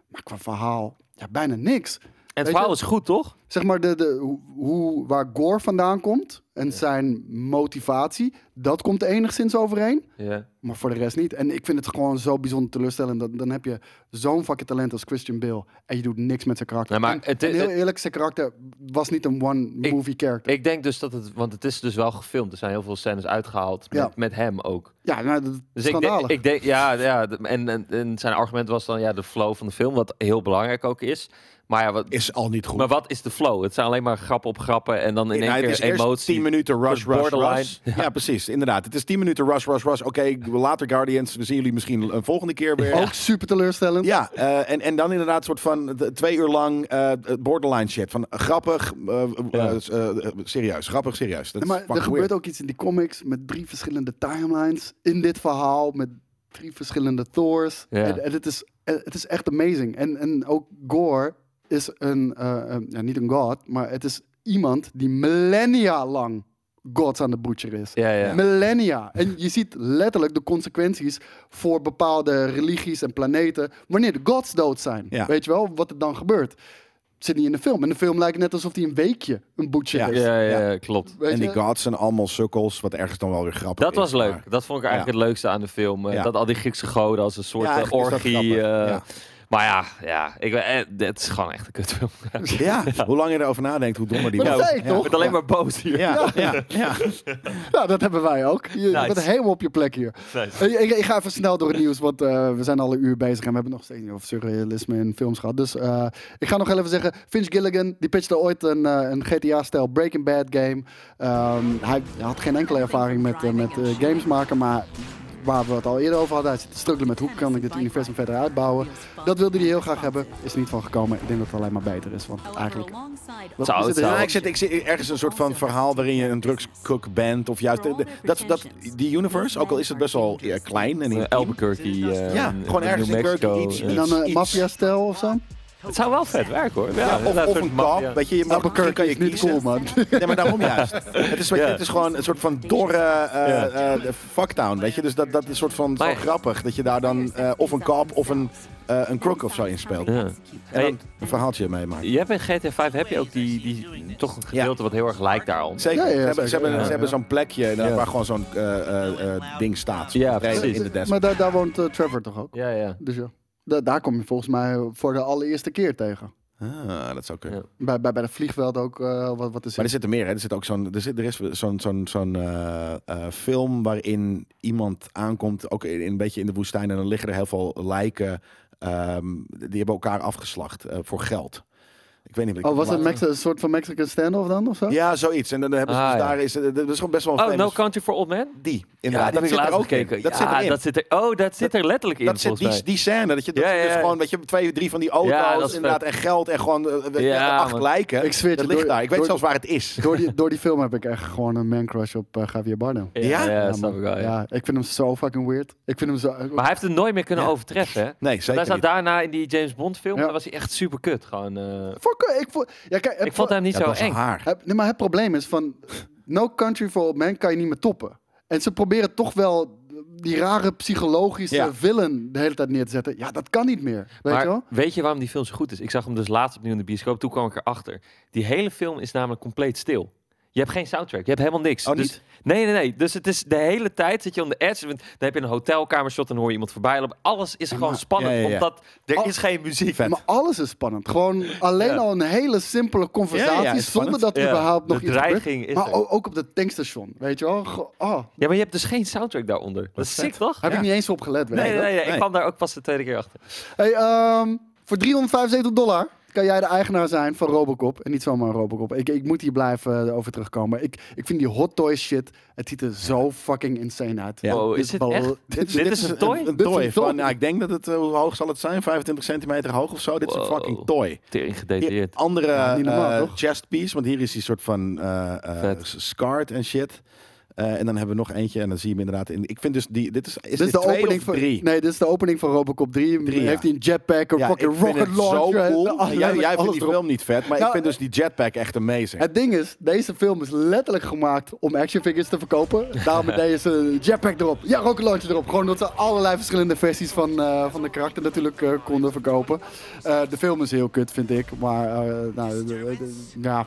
S2: Maar qua verhaal, ja, bijna niks.
S3: En het
S2: Weet
S3: verhaal
S2: je-
S3: is goed, toch?
S2: Zeg maar de, de, hoe- waar Gore vandaan komt en zijn motivatie, dat komt enigszins overeen.
S3: Ja.
S2: Maar voor de rest niet. En ik vind het gewoon zo bijzonder teleurstellend. Dat, dan heb je zo'n fucking talent als Christian Bale. En je doet niks met zijn karakter.
S3: Nee, maar
S2: en,
S3: het-
S2: en heel
S3: het-
S2: eerlijk, zijn karakter was niet een one-movie character.
S3: Ik denk dus dat het, want het is dus wel gefilmd. Er zijn heel veel scènes uitgehaald met,
S2: Ja.
S3: met hem ook.
S2: ja, nou, dat
S3: Dus
S2: is
S3: ik denk,
S2: schandalig.
S3: ik denk, ja, ja en, en, en zijn argument was dan ja, de flow van de film, wat heel belangrijk ook is. Maar ja, wat,
S1: Is al niet goed.
S3: maar wat is de flow? Het zijn alleen maar grappen op grappen en dan in
S1: Ja,
S3: één
S1: het
S3: keer
S1: is eerst
S3: emotie.
S1: 10 minuten rush, rush,
S3: borderline.
S1: rush. Ja, precies. Inderdaad. Het is 10 minuten rush, rush, rush. Oké, later Guardians. We zien jullie misschien een volgende keer weer.
S2: Ook super teleurstellend.
S1: Ja, eh, en, en dan inderdaad een soort van twee uur lang eh, borderline shit. Van grappig, eh,
S3: Ja.
S1: serieus. Grappig, serieus. Dat is
S2: maar er gebeurt
S1: weird.
S2: ook iets in die comics met drie verschillende timelines in dit verhaal. Met drie verschillende Thors.
S3: Ja.
S2: En, en het, is, het is echt amazing. En, en ook Gore is een, eh, een- ja, niet een god, maar het is iemand die millennia lang gods aan de butcher is.
S3: Ja, ja.
S2: Millennia. En je ziet letterlijk de consequenties voor bepaalde religies en planeten wanneer de gods dood zijn.
S1: Ja.
S2: Weet je wel, wat er dan gebeurt. Zit niet in de film. En de film lijkt net alsof hij een weekje een butcher
S1: Ja.
S2: is.
S3: Ja, ja, klopt.
S2: Weet
S1: En die gods zijn allemaal sukkels, wat ergens dan wel weer grappig
S3: Dat
S1: is.
S3: was leuk.
S1: maar-
S3: Dat vond ik eigenlijk het leukste aan de film. eh,
S1: Ja.
S3: Dat al die Griekse goden als een soort
S1: Ja,
S3: eh,
S1: eigenlijk is dat
S3: orgie. Maar ja, ja ik, ben- eh, het is gewoon echt een kutfilm. [laughs]
S1: Ja, hoe lang je erover nadenkt, hoe dommer die
S2: Maar dat
S1: wordt.
S2: zei ik
S1: Ja.
S2: toch?
S3: Ik ben alleen maar boos hier.
S1: Ja, ja, ja. [laughs]
S2: Ja, dat hebben wij ook. Je
S3: Nice.
S2: bent helemaal op je plek hier.
S3: Nice.
S2: Ik, ik, ik ga even snel door het nieuws, want eh, we zijn al een uur bezig en we hebben nog steeds niet over surrealisme in films gehad. Dus eh, ik ga nog heel even zeggen, Finch Gilligan, die pitchte ooit een, eh, een GTA-stijl Breaking Bad game. Ehm, hij, hij had geen enkele ervaring met, eh, met eh, games maken, maar waar we het al eerder over hadden, hij zit te struggelen met hoe kan ik dit universum verder uitbouwen. Dat wilde hij heel graag hebben, is er niet van gekomen. Ik denk dat het alleen maar beter is, want eigenlijk... Wat
S3: Zou het
S1: Ja, ik zit, ik zit ergens een soort van verhaal waarin je een drugscook bent. Of juist, de- de- dat, dat, die universe, ook al is het best wel ja, klein. En
S3: Eh,
S1: intiem.
S3: Albuquerque. eh,
S1: Ja,
S3: in-
S1: gewoon
S3: in
S1: ergens
S3: New
S1: in
S3: Mexico.
S1: Albuquerque iets-
S2: En dan een maffia-stijl of zo?
S3: Het zou wel vet werken hoor. Ja,
S1: Ja, of, of een kap, weet je, je mag, kan je
S2: niet
S1: kiezen.
S2: cool, man.
S1: Ja, maar daarom juist. [laughs] Het is, je,
S3: Ja.
S1: het is gewoon een soort van dorre eh eh, fucktown, weet je. Dus dat, dat is een soort van zo grappig, dat je daar dan eh, of een kap of een, eh een crook of zo in speelt.
S3: Ja.
S1: En
S3: Hey,
S1: dan een verhaaltje meemaakt.
S3: je hebt in GTA 5 heb je ook die, die toch een gedeelte wat heel erg lijkt daarom.
S1: Zeker.
S2: Ja, ja,
S1: ze hebben,
S2: zeker.
S1: ze hebben,
S2: Ja,
S1: ze
S2: ja.
S1: hebben zo'n plekje
S3: Ja.
S1: waar gewoon zo'n eh, eh, eh, ding staat.
S3: Ja,
S1: Zo'n trailer
S3: precies.
S1: in de desk.
S2: Maar daar, daar woont Trevor toch ook?
S3: Ja, ja.
S2: Dus ja, da- daar kom je volgens mij voor de allereerste keer tegen.
S1: Ah, dat zou kunnen.
S3: Ja.
S2: Bij, bij, bij de vliegveld ook, eh, wat, wat is
S1: Maar er zit er meer, hè? Er, zit ook zo'n, er, zit, er is zo'n zo'n zo'n eh, eh, film waarin iemand aankomt, ook in, een beetje in de woestijn, en dan liggen er heel veel lijken. ehm, die hebben elkaar afgeslacht eh, voor geld. Ik weet niet wat ik
S2: Oh, was het Mex- een soort van Mexican standoff dan of zo?
S1: Ja, zoiets. En dan hebben ze
S3: Ah,
S1: dus
S3: ja.
S1: daar is, dat is gewoon best wel een
S3: Oh, No
S1: famous-
S3: Country for Old Men?
S1: Die,
S3: Ja,
S1: inderdaad.
S3: dat heb ik
S1: zit er
S3: laatst
S1: ook in.
S3: gekeken.
S1: Dat
S3: ja,
S1: erin.
S3: dat zit er. Oh, dat zit er letterlijk in
S1: Dat zit
S3: volgens
S1: die,
S3: mij.
S1: die scène, dat je dat
S3: Ja,
S1: je
S3: ja,
S1: dus
S3: ja.
S1: gewoon, weet je, twee, drie van die auto's,
S3: Ja, dat is
S1: inderdaad,
S3: vet.
S1: en geld en gewoon eh, weet je,
S3: Ja,
S1: acht
S3: man.
S1: lijken.
S2: Ik zweer het
S1: dat
S2: je,
S1: ligt
S2: door-
S1: daar. Ik weet
S2: door-
S1: zelfs waar het is.
S2: Door, die, door die film heb ik echt gewoon een man crush op eh, Javier Bardem.
S3: Ja,
S1: Ja?
S3: ja,
S2: Ja,
S3: snap
S2: man.
S3: ik wel. ja.
S2: Ja, ik vind hem zo fucking weird. Ik vind hem zo...
S3: Maar hij heeft het nooit meer kunnen
S1: Ja.
S3: overtreffen, hè?
S1: Nee,
S3: Hij
S1: zeker
S3: zat
S1: niet.
S3: daarna in die James Bond film,
S2: Ja.
S3: daar was hij echt super kut. Gewoon, eh,
S2: Ik vond... Ja, kijk,
S3: ik vond hem niet zo
S1: was
S3: eng.
S1: haar.
S2: Het, nee, maar het probleem is van No Country for Old Men kan je niet meer toppen. En ze proberen toch wel die rare psychologische
S1: Ja.
S2: villain de hele tijd neer te zetten. Ja, dat kan niet meer. Weet
S3: maar
S2: je wel?
S3: weet je waarom die film zo goed is? Ik zag hem dus laatst opnieuw in de bioscoop. Toen kwam ik erachter. Die hele film is namelijk compleet stil. Je hebt geen soundtrack. Je hebt helemaal niks.
S1: Oh,
S3: dus,
S1: niet?
S3: Nee, nee, nee. Dus het is de hele tijd zit je on the edge. Want Dan heb je een hotelkamershot en dan hoor je iemand voorbij lopen. Alles is gewoon spannend,
S1: Ja, ja, ja.
S3: omdat er
S2: Al-
S3: is geen muziek.
S2: Maar alles is spannend. Gewoon alleen al een hele simpele conversatie zonder dat er überhaupt nog
S3: de
S2: iets
S3: dreiging is
S2: Maar
S3: er.
S2: ook op het tankstation, weet je wel? Oh,
S3: Ja, maar je hebt dus geen soundtrack daaronder. Dat is sick, toch?
S2: heb ik niet eens op gelet.
S3: Nee, nee,
S2: wel?
S3: nee, Ik
S1: Nee.
S3: kwam daar ook pas de tweede keer achter.
S2: Hey, ehm, voor 375 dollar kan jij de eigenaar zijn van Robocop. En niet zomaar een Robocop. Ik, ik moet hier blijven eh, over terugkomen. Ik, ik vind die hot toy shit, het ziet er zo fucking insane uit.
S1: Ja.
S3: Wow,
S2: Dit
S3: is het echt?
S2: dit-
S3: Dit is een toy?
S1: Een,
S2: Dit is
S1: toy.
S2: een
S1: Van,
S2: toy.
S1: nou, ik denk dat het, eh, hoe hoog zal het zijn? 25 centimeter hoog of zo? Dit is een fucking toy.
S3: Tering gedetailleerd.
S1: andere
S2: Ja, normaal,
S1: eh, chest piece, want hier is die soort van eh eh scarred en shit. Eh, en dan hebben we nog eentje en dan zie je hem inderdaad in. Ik vind dus die. Dit is, is
S2: Dit de opening van
S1: drie?
S2: Nee, dit is de opening van Robocop 3.
S1: Drie,
S2: Heeft
S1: ja.
S2: hij een jetpack, een
S1: Ja,
S2: fucking rocket
S1: het zo
S2: launcher.
S1: cool.
S2: alles-
S1: jij jij vindt die
S2: erop.
S1: film niet vet, maar
S2: Nou,
S1: ik vind dus die jetpack echt amazing.
S2: Het ding is, deze film is letterlijk gemaakt om action figures te verkopen. Daarom deden ze een jetpack erop. Ja, rocket launcher erop. Gewoon dat ze allerlei verschillende versies van, eh, van de karakter natuurlijk eh, konden verkopen. De film is heel kut, vind ik. Maar, nou, ja.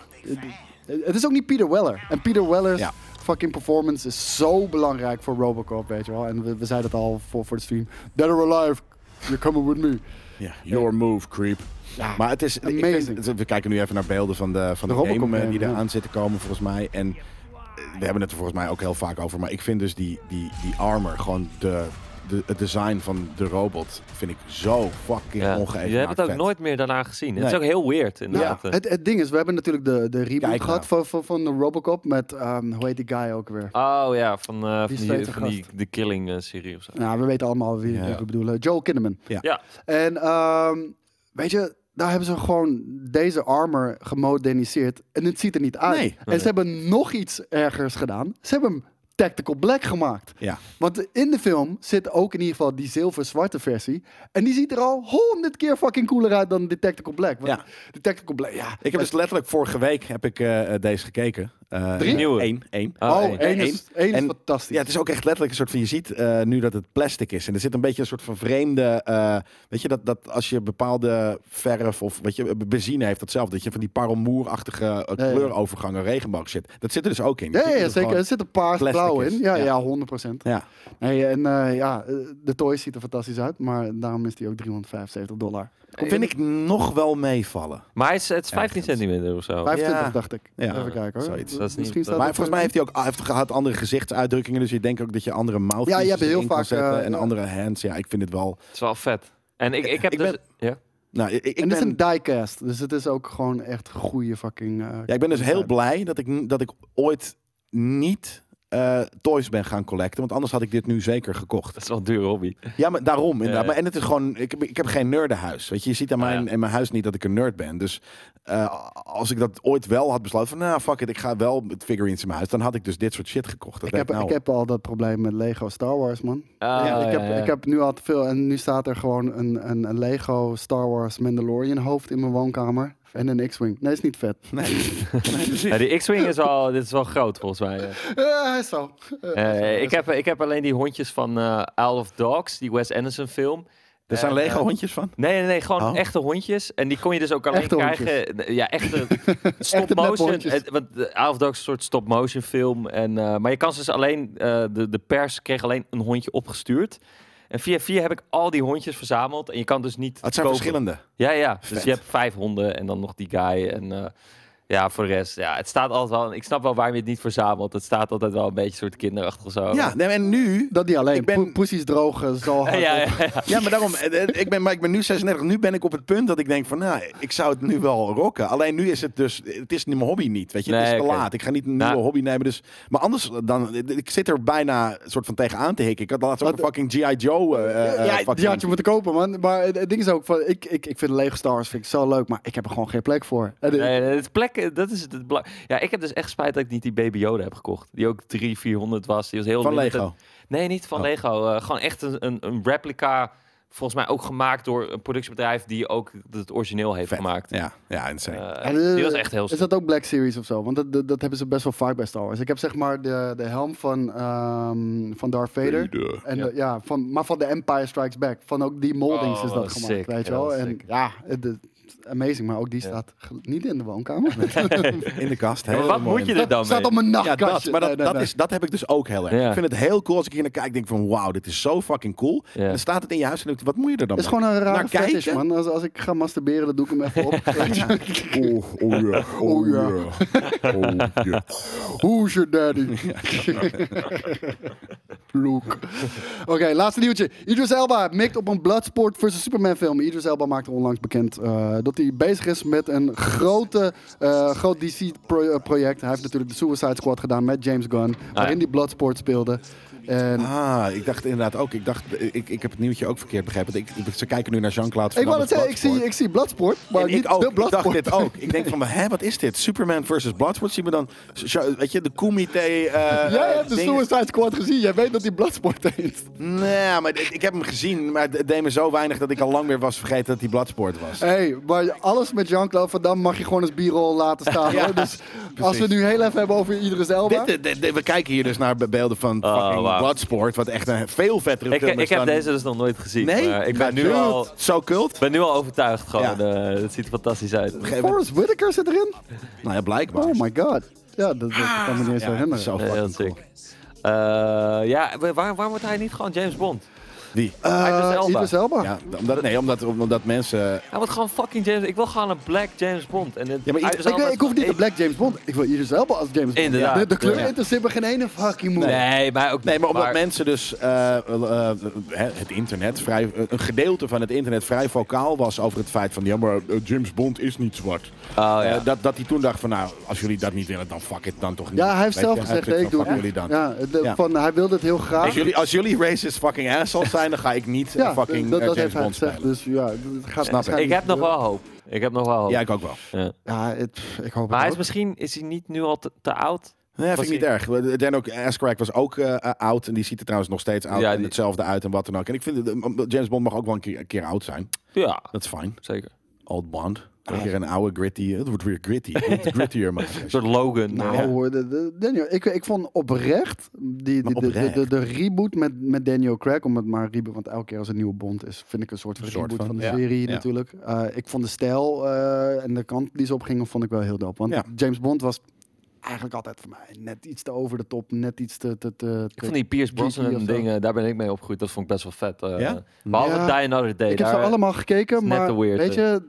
S2: Het is ook niet Peter Weller. En Peter Weller's
S1: Ja.
S2: Fucking performance is zo belangrijk voor Robocop, weet je wel. En we, we zeiden het al voor, voor de stream. Dead or alive, you're coming with me.
S1: Ja, your move, creep.
S2: Ja,
S1: Maar het is. ik
S2: Amazing.
S1: vind- we kijken nu even naar beelden van de, van
S2: De
S1: de,
S2: Robocop
S1: game eh,
S2: game,
S1: die
S2: ja.
S1: eraan zitten komen, volgens mij. En eh, we hebben het er volgens mij ook heel vaak over. Maar ik vind dus die, die, die armor, gewoon de, de, het design van de robot, vind ik zo fucking
S3: Ja.
S1: ongeëvenaard
S3: Je hebt het ook
S1: vet.
S3: nooit meer daarna gezien. Het is ook heel weird
S2: Nou,
S3: inderdaad.
S2: het, het ding is, we hebben natuurlijk de, de reboot
S1: Kijk
S2: gehad
S1: nou.
S2: van, van, van de Robocop met, ehm, hoe heet die guy ook weer?
S3: Oh ja, van, eh,
S2: Die
S3: van, die, van die, de Killing eh, serie of zo.
S2: Nou, we weten allemaal wie
S1: Ja.
S2: we bedoelen. Joel Kinnaman.
S3: Ja.
S2: En ehm, weet je, daar hebben ze gewoon deze armor gemoderniseerd. En het ziet er niet uit.
S1: Nee.
S2: En ze hebben nog iets ergers gedaan. Ze hebben hem Tactical Black gemaakt.
S1: Ja.
S2: Want in de film zit ook in ieder geval die zilver-zwarte versie. En die ziet er al honderd keer fucking cooler uit dan de Tactical Black. Want
S1: Ja.
S2: de Tactical Black, ja.
S1: Ik heb dus letterlijk vorige week heb ik eh, eh, deze gekeken. Eh,
S2: Drie?
S3: Nieuwe?
S1: Eén. één.
S3: Oh,
S2: Oh,
S3: één.
S2: één is, één is
S1: En-
S2: fantastisch.
S1: Ja, het is ook echt letterlijk een soort van, je ziet eh, nu dat het plastic is. En er zit een beetje een soort van vreemde, eh, weet je, dat, dat als je bepaalde verf of, weet je, benzine heeft datzelfde. Dat je van die parelmoerachtige uh,
S2: ja.
S1: kleurovergangen regenboog zit. Dat zit er dus ook in.
S2: Ja, ja,
S1: dat het
S2: zeker. Er zit een paars
S1: plastic
S2: blauw in. Ja,
S1: Ja.
S2: ja. 100%.
S1: Ja,
S2: Nee, en eh, ja, de toy ziet er fantastisch uit, maar daarom is die ook 375 dollar.
S1: vind ik nog wel meevallen.
S3: Maar hij is, het is 15
S1: Ergens.
S3: centimeter of zo.
S2: 25
S1: Ja.
S2: dacht ik.
S1: Ja,
S2: Even kijken hoor.
S1: zoiets.
S3: Dat is niet-
S1: Maar volgens mij heeft hij ook hij heeft gehad andere gezichtsuitdrukkingen. Dus je denkt ook dat je andere mouthpieces
S2: Ja, je hebt heel vaak,
S1: zetten
S2: eh,
S1: en andere hands. Ja, ik vind het wel...
S3: Het is wel vet. En ik, ik heb
S1: Ik
S3: dus...
S1: ben-
S3: ja?
S1: Nou, ik, ik
S2: en is
S1: ben...
S2: een diecast, dus het is ook gewoon echt goede fucking... eh,
S1: Ja, ik ben dus heel blij dat ik, dat ik ooit niet eh, toys ben gaan collecten. Want anders had ik dit nu zeker gekocht.
S3: Dat is wel een dure hobby.
S1: Ja, maar daarom inderdaad. Maar, en het is gewoon, ik heb, ik heb geen nerdenhuis. Weet je, je ziet aan mijn,
S3: ja.
S1: in mijn huis niet dat ik een nerd ben. Dus eh, als ik dat ooit wel had besloten van, nou fuck it, ik ga wel met figurines in mijn huis. Dan had ik dus dit soort shit gekocht. Dat
S2: Ik heb,
S1: nou
S2: ik heb al dat probleem met Lego Star Wars, man.
S3: Ah,
S2: Ja, ik, heb,
S3: ja, ja.
S2: ik heb nu al te veel en nu staat er gewoon een, een, een Lego Star Wars Mandalorian hoofd in mijn woonkamer. En een X-Wing. Nee, is niet vet. [laughs]
S1: Nee. nee,
S3: die X-Wing is al, dit is wel groot volgens mij. ja.
S2: Ja, is zo.
S3: Eh, ik, heb, ik heb alleen die hondjes van eh Isle of Dogs, die Wes Anderson film.
S1: Er zijn
S3: Eh,
S1: Lego
S3: eh,
S1: hondjes van.
S3: Nee, nee, nee, gewoon
S1: Oh.
S3: echte hondjes. En die kon je dus ook alleen
S2: Echte
S3: krijgen. Ja, echte [laughs] stop
S2: Echte
S3: motion.
S2: nephondjes.
S3: Het- Want of Dogs is een soort stop motion film. En, eh, maar je kan ze dus alleen, eh, de, de pers kreeg alleen een hondje opgestuurd. En via via heb ik al die hondjes verzameld. En je kan dus niet.
S1: Het zijn
S3: kopen.
S1: verschillende.
S3: Ja, ja. Dus
S1: Vet.
S3: je hebt vijf honden en dan nog die guy. En eh, ja, voor de rest, ja, het staat altijd wel. Ik snap wel waarom je het niet verzamelt. Het staat altijd wel een beetje soort kinderachtig zo.
S1: Ja, nee, en nu...
S2: Dat niet alleen.
S1: Ik ben-
S2: Poesies drogen zo hard [laughs]
S3: ja, ja, ja.
S1: Ja, maar daarom, eh, eh, ik ben, maar ik ben nu 36. Nu ben ik op het punt dat ik denk van, nou, ik zou het nu wel rocken. Alleen nu is het dus, het is mijn hobby niet, weet je. het
S3: Nee,
S1: is te laat. Ik ga niet een nieuwe
S3: Nou.
S1: hobby nemen. Dus, maar anders dan, ik zit er bijna een soort van tegenaan te hikken. Ik had laatst ook een
S2: Wat-
S1: fucking G.I. Joe. eh, eh,
S2: Ja,
S1: fucking-
S2: die had je moeten kopen, man. Maar het, ding is ook, van, ik, ik, ik vind Lego Star Wars vind ik zo leuk, maar ik heb er gewoon geen plek voor.
S3: Nee, het plek, dat is het. ja, ik heb dus echt spijt dat ik niet die Baby Yoda heb gekocht. Die ook 300, 400 was. Die was heel
S1: Van
S3: limited.
S1: Lego.
S3: Nee, niet van
S1: Oh.
S3: Lego. eh, gewoon echt een, een, een replica. Volgens mij ook gemaakt door een productiebedrijf die ook het origineel heeft
S1: Vet.
S3: gemaakt.
S1: Ja, ja, insane.
S3: Eh,
S2: En, eh,
S3: die was echt heel
S2: Is dat ook Black Series of zo? Want dat, dat, dat hebben ze best wel vaak bij Star Wars. Ik heb zeg maar de, de helm van, ehm, van Darth Vader. En
S3: Ja.
S2: van, maar van de Empire Strikes Back. Van ook die moldings
S3: Oh,
S2: is dat gemaakt, weet je
S3: Ja,
S2: wel. En
S3: sick.
S2: ja, het- amazing. Maar ook die
S3: Ja.
S2: staat niet in de woonkamer. [laughs]
S1: In de kast. heel
S3: wat moet je er dan
S2: staat
S3: mee?
S2: op mijn
S1: Ja,
S2: nachtkastje.
S1: dat, maar dat,
S2: Nee, nee,
S1: dat,
S2: nee.
S1: Is, dat heb ik dus ook heel erg.
S3: Ja.
S1: Ik vind het heel cool als ik hier naar kijk. denk van, wauw, dit is zo fucking cool.
S3: Ja.
S1: En dan staat het in je huis en denk ik, wat moet je er dan
S2: Het is
S1: mee?
S2: gewoon een rare
S1: Naar
S2: fetish, man. Als, als ik ga masturberen, dan doe ik hem even op. [laughs]
S1: Oh, oh ja, [laughs]
S2: Oh ja.
S1: Oh ja.
S2: Who's your daddy? Luke. Oké, laatste nieuwtje. Idris Elba mikt op een Bloodsport vs. Superman film. Idris Elba maakte onlangs bekend eh, dat hij bezig is met een grote, eh, groot DC-project. hij heeft natuurlijk de Suicide Squad gedaan met James Gunn, waarin
S3: ja.
S2: hij Bloodsport speelde. En
S1: Ah, ik dacht inderdaad ook. Ik dacht, ik, ik heb het nieuwtje ook verkeerd begrepen. Ik, ik- ze kijken nu naar Jean-Claude
S2: ik wou
S1: Van
S2: het zeggen, ik zie, ik zie Bloodsport, maar
S1: en
S2: niet
S1: ik ook.
S2: de
S1: Ik dacht
S2: Bloodsport.
S1: dit ook. Ik denk van, [laughs] hè, wat is dit? Superman versus Bloodsport? Zien we dan, weet je, de Kumite... eh [laughs]
S2: Jij hebt de
S1: dingen.
S2: Suicide Squad gezien, jij weet dat hij Bloodsport heeft.
S1: Nee, maar ik, ik heb hem gezien, maar het deed me zo weinig dat ik al lang weer was vergeten dat hij Bloodsport was.
S2: Hé, hey, maar alles met Jean-Claude Van Damme mag je gewoon als b-roll laten staan. [laughs]
S1: Ja,
S2: hoor. Dus als we het nu heel even hebben over Idris Elba.
S1: Dit, dit- dit- we kijken hier dus naar be- beelden van
S3: Oh,
S1: fucking Bloodsport, wat echt een veel vettere
S3: Ik,
S1: film is
S3: ik heb
S1: dan-
S3: deze dus nog nooit gezien.
S1: Nee?
S3: maar ik ben
S1: Ja,
S3: nu al,
S1: Zo cult?
S3: ben nu al overtuigd gewoon.
S1: Ja.
S3: eh, het ziet er fantastisch uit.
S2: Forrest Whitaker zit erin?
S1: Nou ja, blijkbaar.
S2: Oh my god. Ja, dat, dat kan me niet eens
S1: Ja,
S2: herinneren.
S1: zo
S3: heel
S1: fucking cool.
S3: sick. Eh, ja, waar, waar wordt hij niet gewoon James Bond?
S1: Wie?
S2: Eh,
S3: Idris Elba.
S2: Idris Elba.
S1: Ja, omdat, nee, omdat, omdat mensen...
S3: Hij wordt gewoon fucking James Ik wil gewoon een black James Bond. En het,
S1: Ja, maar
S3: Idris
S2: Ik, ik, hoef niet de
S3: gewoon
S2: Black James Bond. Ik wil Idris Elba als James Bond.
S3: Inderdaad.
S2: De, de kleur
S3: Ja.
S2: interesseert me geen ene fucking moe.
S3: Nee, maar ook
S1: Nee, maar omdat
S3: maar-
S1: mensen dus eh, eh, het internet vrij, een gedeelte van het internet vrij vocaal was over het feit van ja, maar James Bond is niet zwart.
S3: Oh, ja.
S1: Eh, dat, dat hij toen dacht van nou, als jullie dat niet willen, dan fuck it dan toch niet.
S2: Ja, hij heeft zelf gezegd, ik doe
S1: van,
S2: het. Ja. Van, hij wilde het heel graag.
S1: Als jullie, als jullie racist fucking assholes zijn, [laughs] dan ga ik niet
S2: ja,
S1: eh, fucking
S2: dat, dat
S1: James Bond spelen.
S2: Dus ja, het gaat
S1: ik.
S3: heb nog wel hoop. Ik heb nog wel hoop.
S1: Ja, ik ook wel.
S3: Ja.
S2: Ja, het, ik hoop het
S3: Maar hij is misschien is hij niet nu al te, te oud?
S1: Nee, vind ik niet erg. Dan ook, Ascrack was ook eh, eh, oud en die ziet er trouwens nog steeds oud
S3: Ja,
S1: en hetzelfde uit en wat dan ook. En ik vind, James Bond mag ook wel een keer, een keer oud zijn.
S3: Ja,
S1: Dat is fijn.
S3: zeker.
S1: Old Bond. Een keer een oude gritty. Het wordt weer gritty. Het wordt grittier, man. [laughs]
S3: Een soort Logan.
S2: Nou,
S3: Ja.
S2: hoor, de, de- Daniel, ik, ik vond oprecht die,
S1: Maar
S2: die, de, de,
S1: oprecht?
S2: de, de reboot met, met Daniel Craig, om het maar reboot, want elke keer als een nieuwe Bond is, vind ik een soort van
S1: soort
S2: reboot van,
S1: van,
S2: de
S1: ja.
S2: serie
S1: Ja.
S2: natuurlijk. Eh, ik vond de stijl eh, en de kant die ze op gingen, vond ik wel heel dope. Want
S1: Ja.
S2: James Bond was eigenlijk altijd voor mij net iets te over de top, net iets te... te, te,
S3: Ik vond die Pierce Brosnan dingen, daar ben ik mee opgegroeid. Dat vond ik best wel vet. eh.
S1: Ja?
S3: Behalve
S2: Ja.
S3: Die Another Day.
S2: ik heb ze allemaal gekeken,
S3: is net
S2: maar
S3: weird,
S2: weet
S3: hè.
S2: je,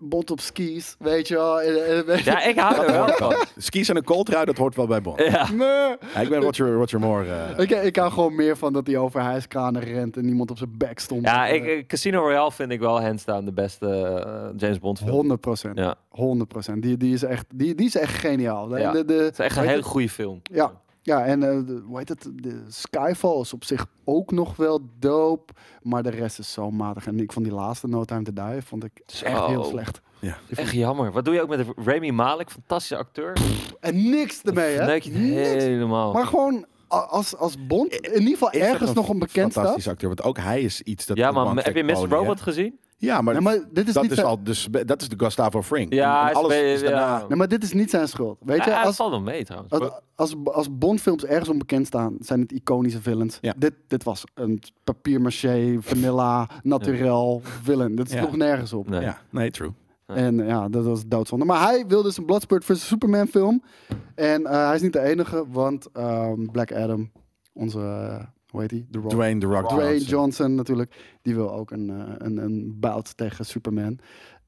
S2: Bond op skis, weet je wel. [laughs]
S3: Ja, ik hou er wel van.
S1: Skis en een coldtrui, dat hoort wel bij Bond.
S3: Ja.
S2: Nee.
S1: Ja, ik ben Roger, Roger Moore. eh.
S2: Ik, ik hou gewoon meer van dat hij over hijskranen rent en niemand op zijn bek stond.
S3: Ja, ik, eh, Casino Royale vind ik wel hands down de beste eh, James Bond film.
S2: 100 procent.
S3: Ja,
S2: 100 procent. Die, die, is echt, die, die is echt geniaal. De,
S3: Ja.
S2: de, de-
S3: het is echt een hele goede film.
S2: Ja, ja en eh, de, hoe heet het? De Skyfall is op zich ook nog wel dope. Maar de rest is zo matig. En ik vond die laatste No Time to Die vond ik echt
S3: Zo.
S2: heel slecht.
S3: Echt jammer. Wat doe je ook met Rami Malek? Fantastische acteur.
S2: En niks ermee, hè? Niks.
S3: helemaal.
S2: Maar gewoon als, als Bond in ieder geval
S1: echt
S2: ergens
S1: een
S2: nog een bekend.
S1: Fantastische acteur, want ook hij is iets dat...
S3: ja, maar heb je Mr. Robot gezien?
S1: Ja, maar,
S2: Nee, maar dit is
S1: dat,
S2: niet
S1: is
S2: zijn-
S1: al, dus, dat is de Gustavo Fring.
S3: Ja,
S1: En alles is daarna...
S3: ja.
S2: Nee, maar dit is niet zijn schuld. Weet je, als,
S3: valt wel mee trouwens.
S2: Als, als, als Bondfilms ergens onbekend staan, zijn het iconische villains.
S1: Ja.
S2: Dit, dit was een papier-maché, vanilla, naturel villain. Dat is
S1: Ja.
S2: nog nergens op.
S3: Nee.
S1: Ja, nee, true.
S2: En ja, dat was doodzonde. Maar hij wilde dus een Bloodsport vs. Superman film. En eh, hij is niet de enige, want ehm, Black Adam, onze, eh, hoe heet hij?
S1: Dwayne The Rock
S2: Dwayne
S1: Johnson.
S2: Johnson natuurlijk. Die wil ook een, eh, een, een bout tegen Superman.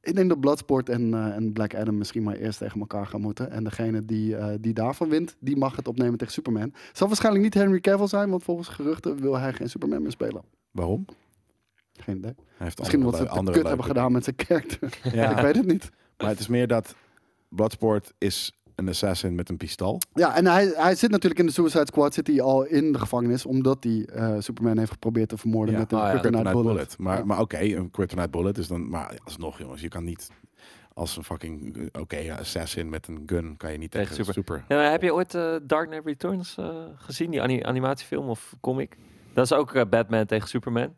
S2: Ik denk dat Bloodsport en, eh, en Black Adam misschien maar eerst tegen elkaar gaan moeten. En degene die, eh, die daarvan wint, die mag het opnemen tegen Superman. Zal waarschijnlijk niet Henry Cavill zijn, want volgens geruchten wil hij geen Superman meer spelen.
S1: Waarom?
S2: Geen idee.
S1: Hij heeft
S2: Misschien omdat ze het
S1: andere
S2: kut hebben gedaan met zijn karakter.
S1: dingen. [laughs]
S2: Ik
S1: Ja,
S2: weet het niet.
S1: maar het is meer dat Bloodsport is een assassin met een pistool.
S2: Ja, en hij, hij zit natuurlijk in de Suicide Squad, zit hij al in de gevangenis, omdat hij eh, Superman heeft geprobeerd te vermoorden
S1: Ja.
S2: met een
S3: Oh ja,
S2: kryptonite bullet.
S1: bullet. Maar,
S2: Ja.
S1: maar oké, een Kryptonite bullet is dan... Maar alsnog, jongens, je kan niet... Als een fucking... eh, Oké, ja, assassin met een gun kan je niet
S3: Tegen super.
S1: super.
S3: Ja, maar heb je ooit eh, Dark Knight Returns eh, gezien? Die ani- animatiefilm of comic? Dat is ook eh, Batman tegen Superman.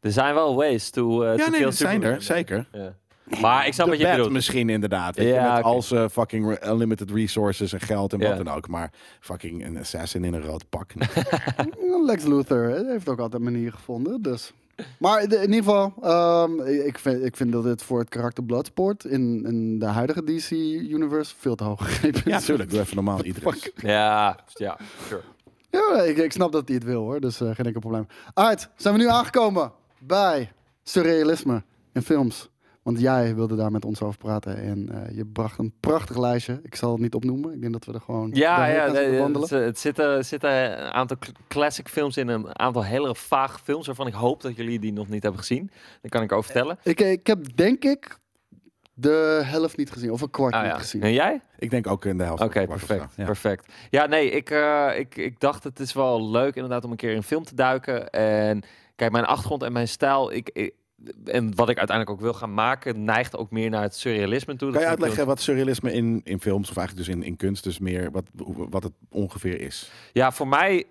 S3: Er zijn wel ways to,
S1: Ja,
S3: to
S1: nee,
S3: kill
S1: dat zijn
S3: Superman.
S1: er, zeker.
S3: Ja. Maar ik snap wat je bedoelt.
S1: misschien inderdaad. weet je, met als fucking re- unlimited resources en geld en
S3: Ja.
S1: wat dan ook. Maar fucking een assassin in een rood pak. [laughs]
S2: Lex Luthor heeft ook altijd een manier gevonden. Dus. Maar in ieder geval, ehm, ik, vind, ik vind dat het voor het karakter Bloodsport in, in de huidige DC-universe veel te hoog gegrepen is.
S1: ja, tuurlijk. Doe even normaal [laughs] iedereen.
S3: Ja, ja, sure.
S2: Ja, ik, ik snap dat hij het wil hoor, dus eh, geen enkel probleem. Alright, zijn we nu aangekomen bij surrealisme in films. Want jij wilde daar met ons over praten en eh, je bracht een prachtig lijstje. Ik zal het niet opnoemen, ik denk dat we er gewoon
S3: Ja,
S2: doorheen
S3: ja
S2: gaan
S3: nee,
S2: zitten
S3: het,
S2: wandelen.
S3: het zitten, zitten een aantal cl- classic films in, een aantal hele vage films waarvan ik hoop dat jullie die nog niet hebben gezien. Dat kan ik over vertellen.
S2: Ik, ik heb denk ik de helft niet gezien. Of een kwart
S3: Ah,
S2: niet
S3: ja.
S2: gezien.
S3: En jij?
S1: Ik denk ook in de helft.
S3: Oké, perfect.
S1: Ja.
S3: perfect. Ja, nee, ik, eh, ik, ik dacht het is wel leuk inderdaad om een keer in een film te duiken. En kijk, mijn achtergrond en mijn stijl, ik, ik- en wat ik uiteindelijk ook wil gaan maken, neigt ook meer naar het surrealisme toe.
S1: Kan je uitleggen wat surrealisme in, in films, of eigenlijk dus in, in kunst, dus meer wat, wat het ongeveer is?
S3: Ja, voor mij,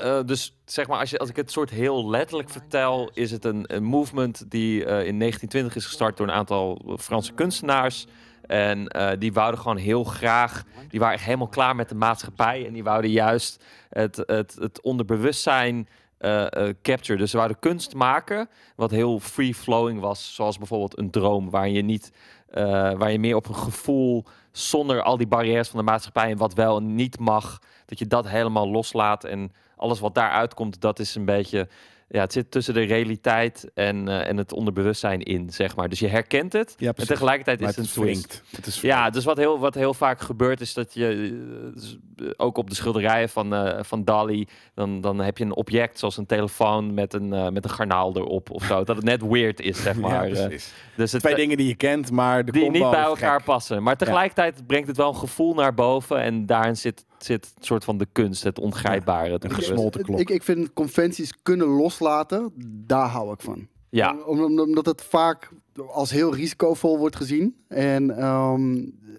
S3: eh, dus zeg maar, als, je, als ik het soort heel letterlijk vertel, is het een, een movement die eh, in 1920 is gestart door een aantal Franse kunstenaars. En eh, die wouden gewoon heel graag, die waren echt helemaal klaar met de maatschappij. En die wouden juist het, het, het onderbewustzijn eh eh, capture. Dus ze wouden kunst maken wat heel free-flowing was. Zoals bijvoorbeeld een droom, waar je, niet, eh, waar je meer op een gevoel, zonder al die barrières van de maatschappij en wat wel en niet mag, dat je dat helemaal loslaat. En alles wat daaruit komt, dat is een beetje. Ja, het zit tussen de realiteit en, eh, en het onderbewustzijn in, zeg maar. Dus je herkent het.
S1: Ja,
S3: en tegelijkertijd
S1: Maar
S3: is het
S1: het
S3: een twist.
S1: wringt. Het is
S3: Ja, dus wat heel, wat heel vaak gebeurt is dat je, eh, dus, eh, ook op de schilderijen van, van Dali, dan, dan heb je een object zoals een telefoon met een, met een garnaal erop of zo. Dat het net weird is, zeg [laughs] maar.
S1: ja, precies.
S3: dus het,
S1: Twee dingen die je kent, maar de
S3: die niet bij elkaar
S1: gek.
S3: passen. Maar tegelijkertijd brengt het wel een gevoel naar boven en daarin zit, zit een soort van de kunst, het ongrijpbare. het
S1: gesmolten klok.
S2: Ik, ik vind conventies kunnen loslaten, daar hou ik van.
S3: Ja,
S2: Om- om- omdat het vaak als heel risicovol wordt gezien. En ehm,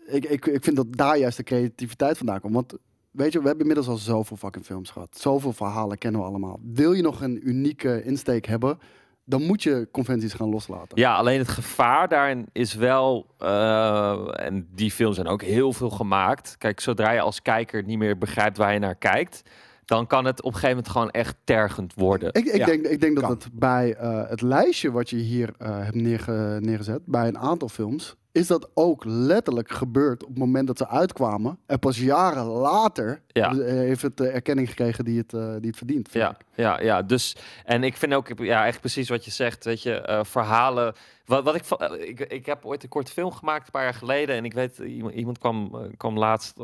S2: ik, ik, ik vind dat daar juist de creativiteit vandaan komt. Want weet je, we hebben inmiddels al zoveel fucking films gehad. Zoveel verhalen kennen we allemaal. Wil je nog een unieke insteek hebben, dan moet je conventies gaan loslaten.
S3: Ja, alleen het gevaar daarin is wel, eh, en die films zijn ook heel veel gemaakt. Kijk, zodra je als kijker niet meer begrijpt waar je naar kijkt, dan kan het op een gegeven moment gewoon echt tergend worden.
S2: Ik, ik,
S1: Ja,
S2: denk, ik denk dat
S1: kan.
S2: het bij eh, het lijstje wat je hier eh, hebt neerge- neergezet, bij een aantal films, is dat ook letterlijk gebeurd op het moment dat ze uitkwamen. En pas jaren later
S3: Ja.
S2: eh, heeft het de erkenning gekregen die het, eh, die het verdient.
S3: Ja,
S2: ik.
S3: ja, ja. Dus, en ik vind ook, ja, echt precies wat je zegt, weet je, eh, verhalen. Wat, wat ik, eh, ik, ik heb ooit een korte film gemaakt, een paar jaar geleden. En ik weet, iemand, iemand kwam, eh, kwam laatst,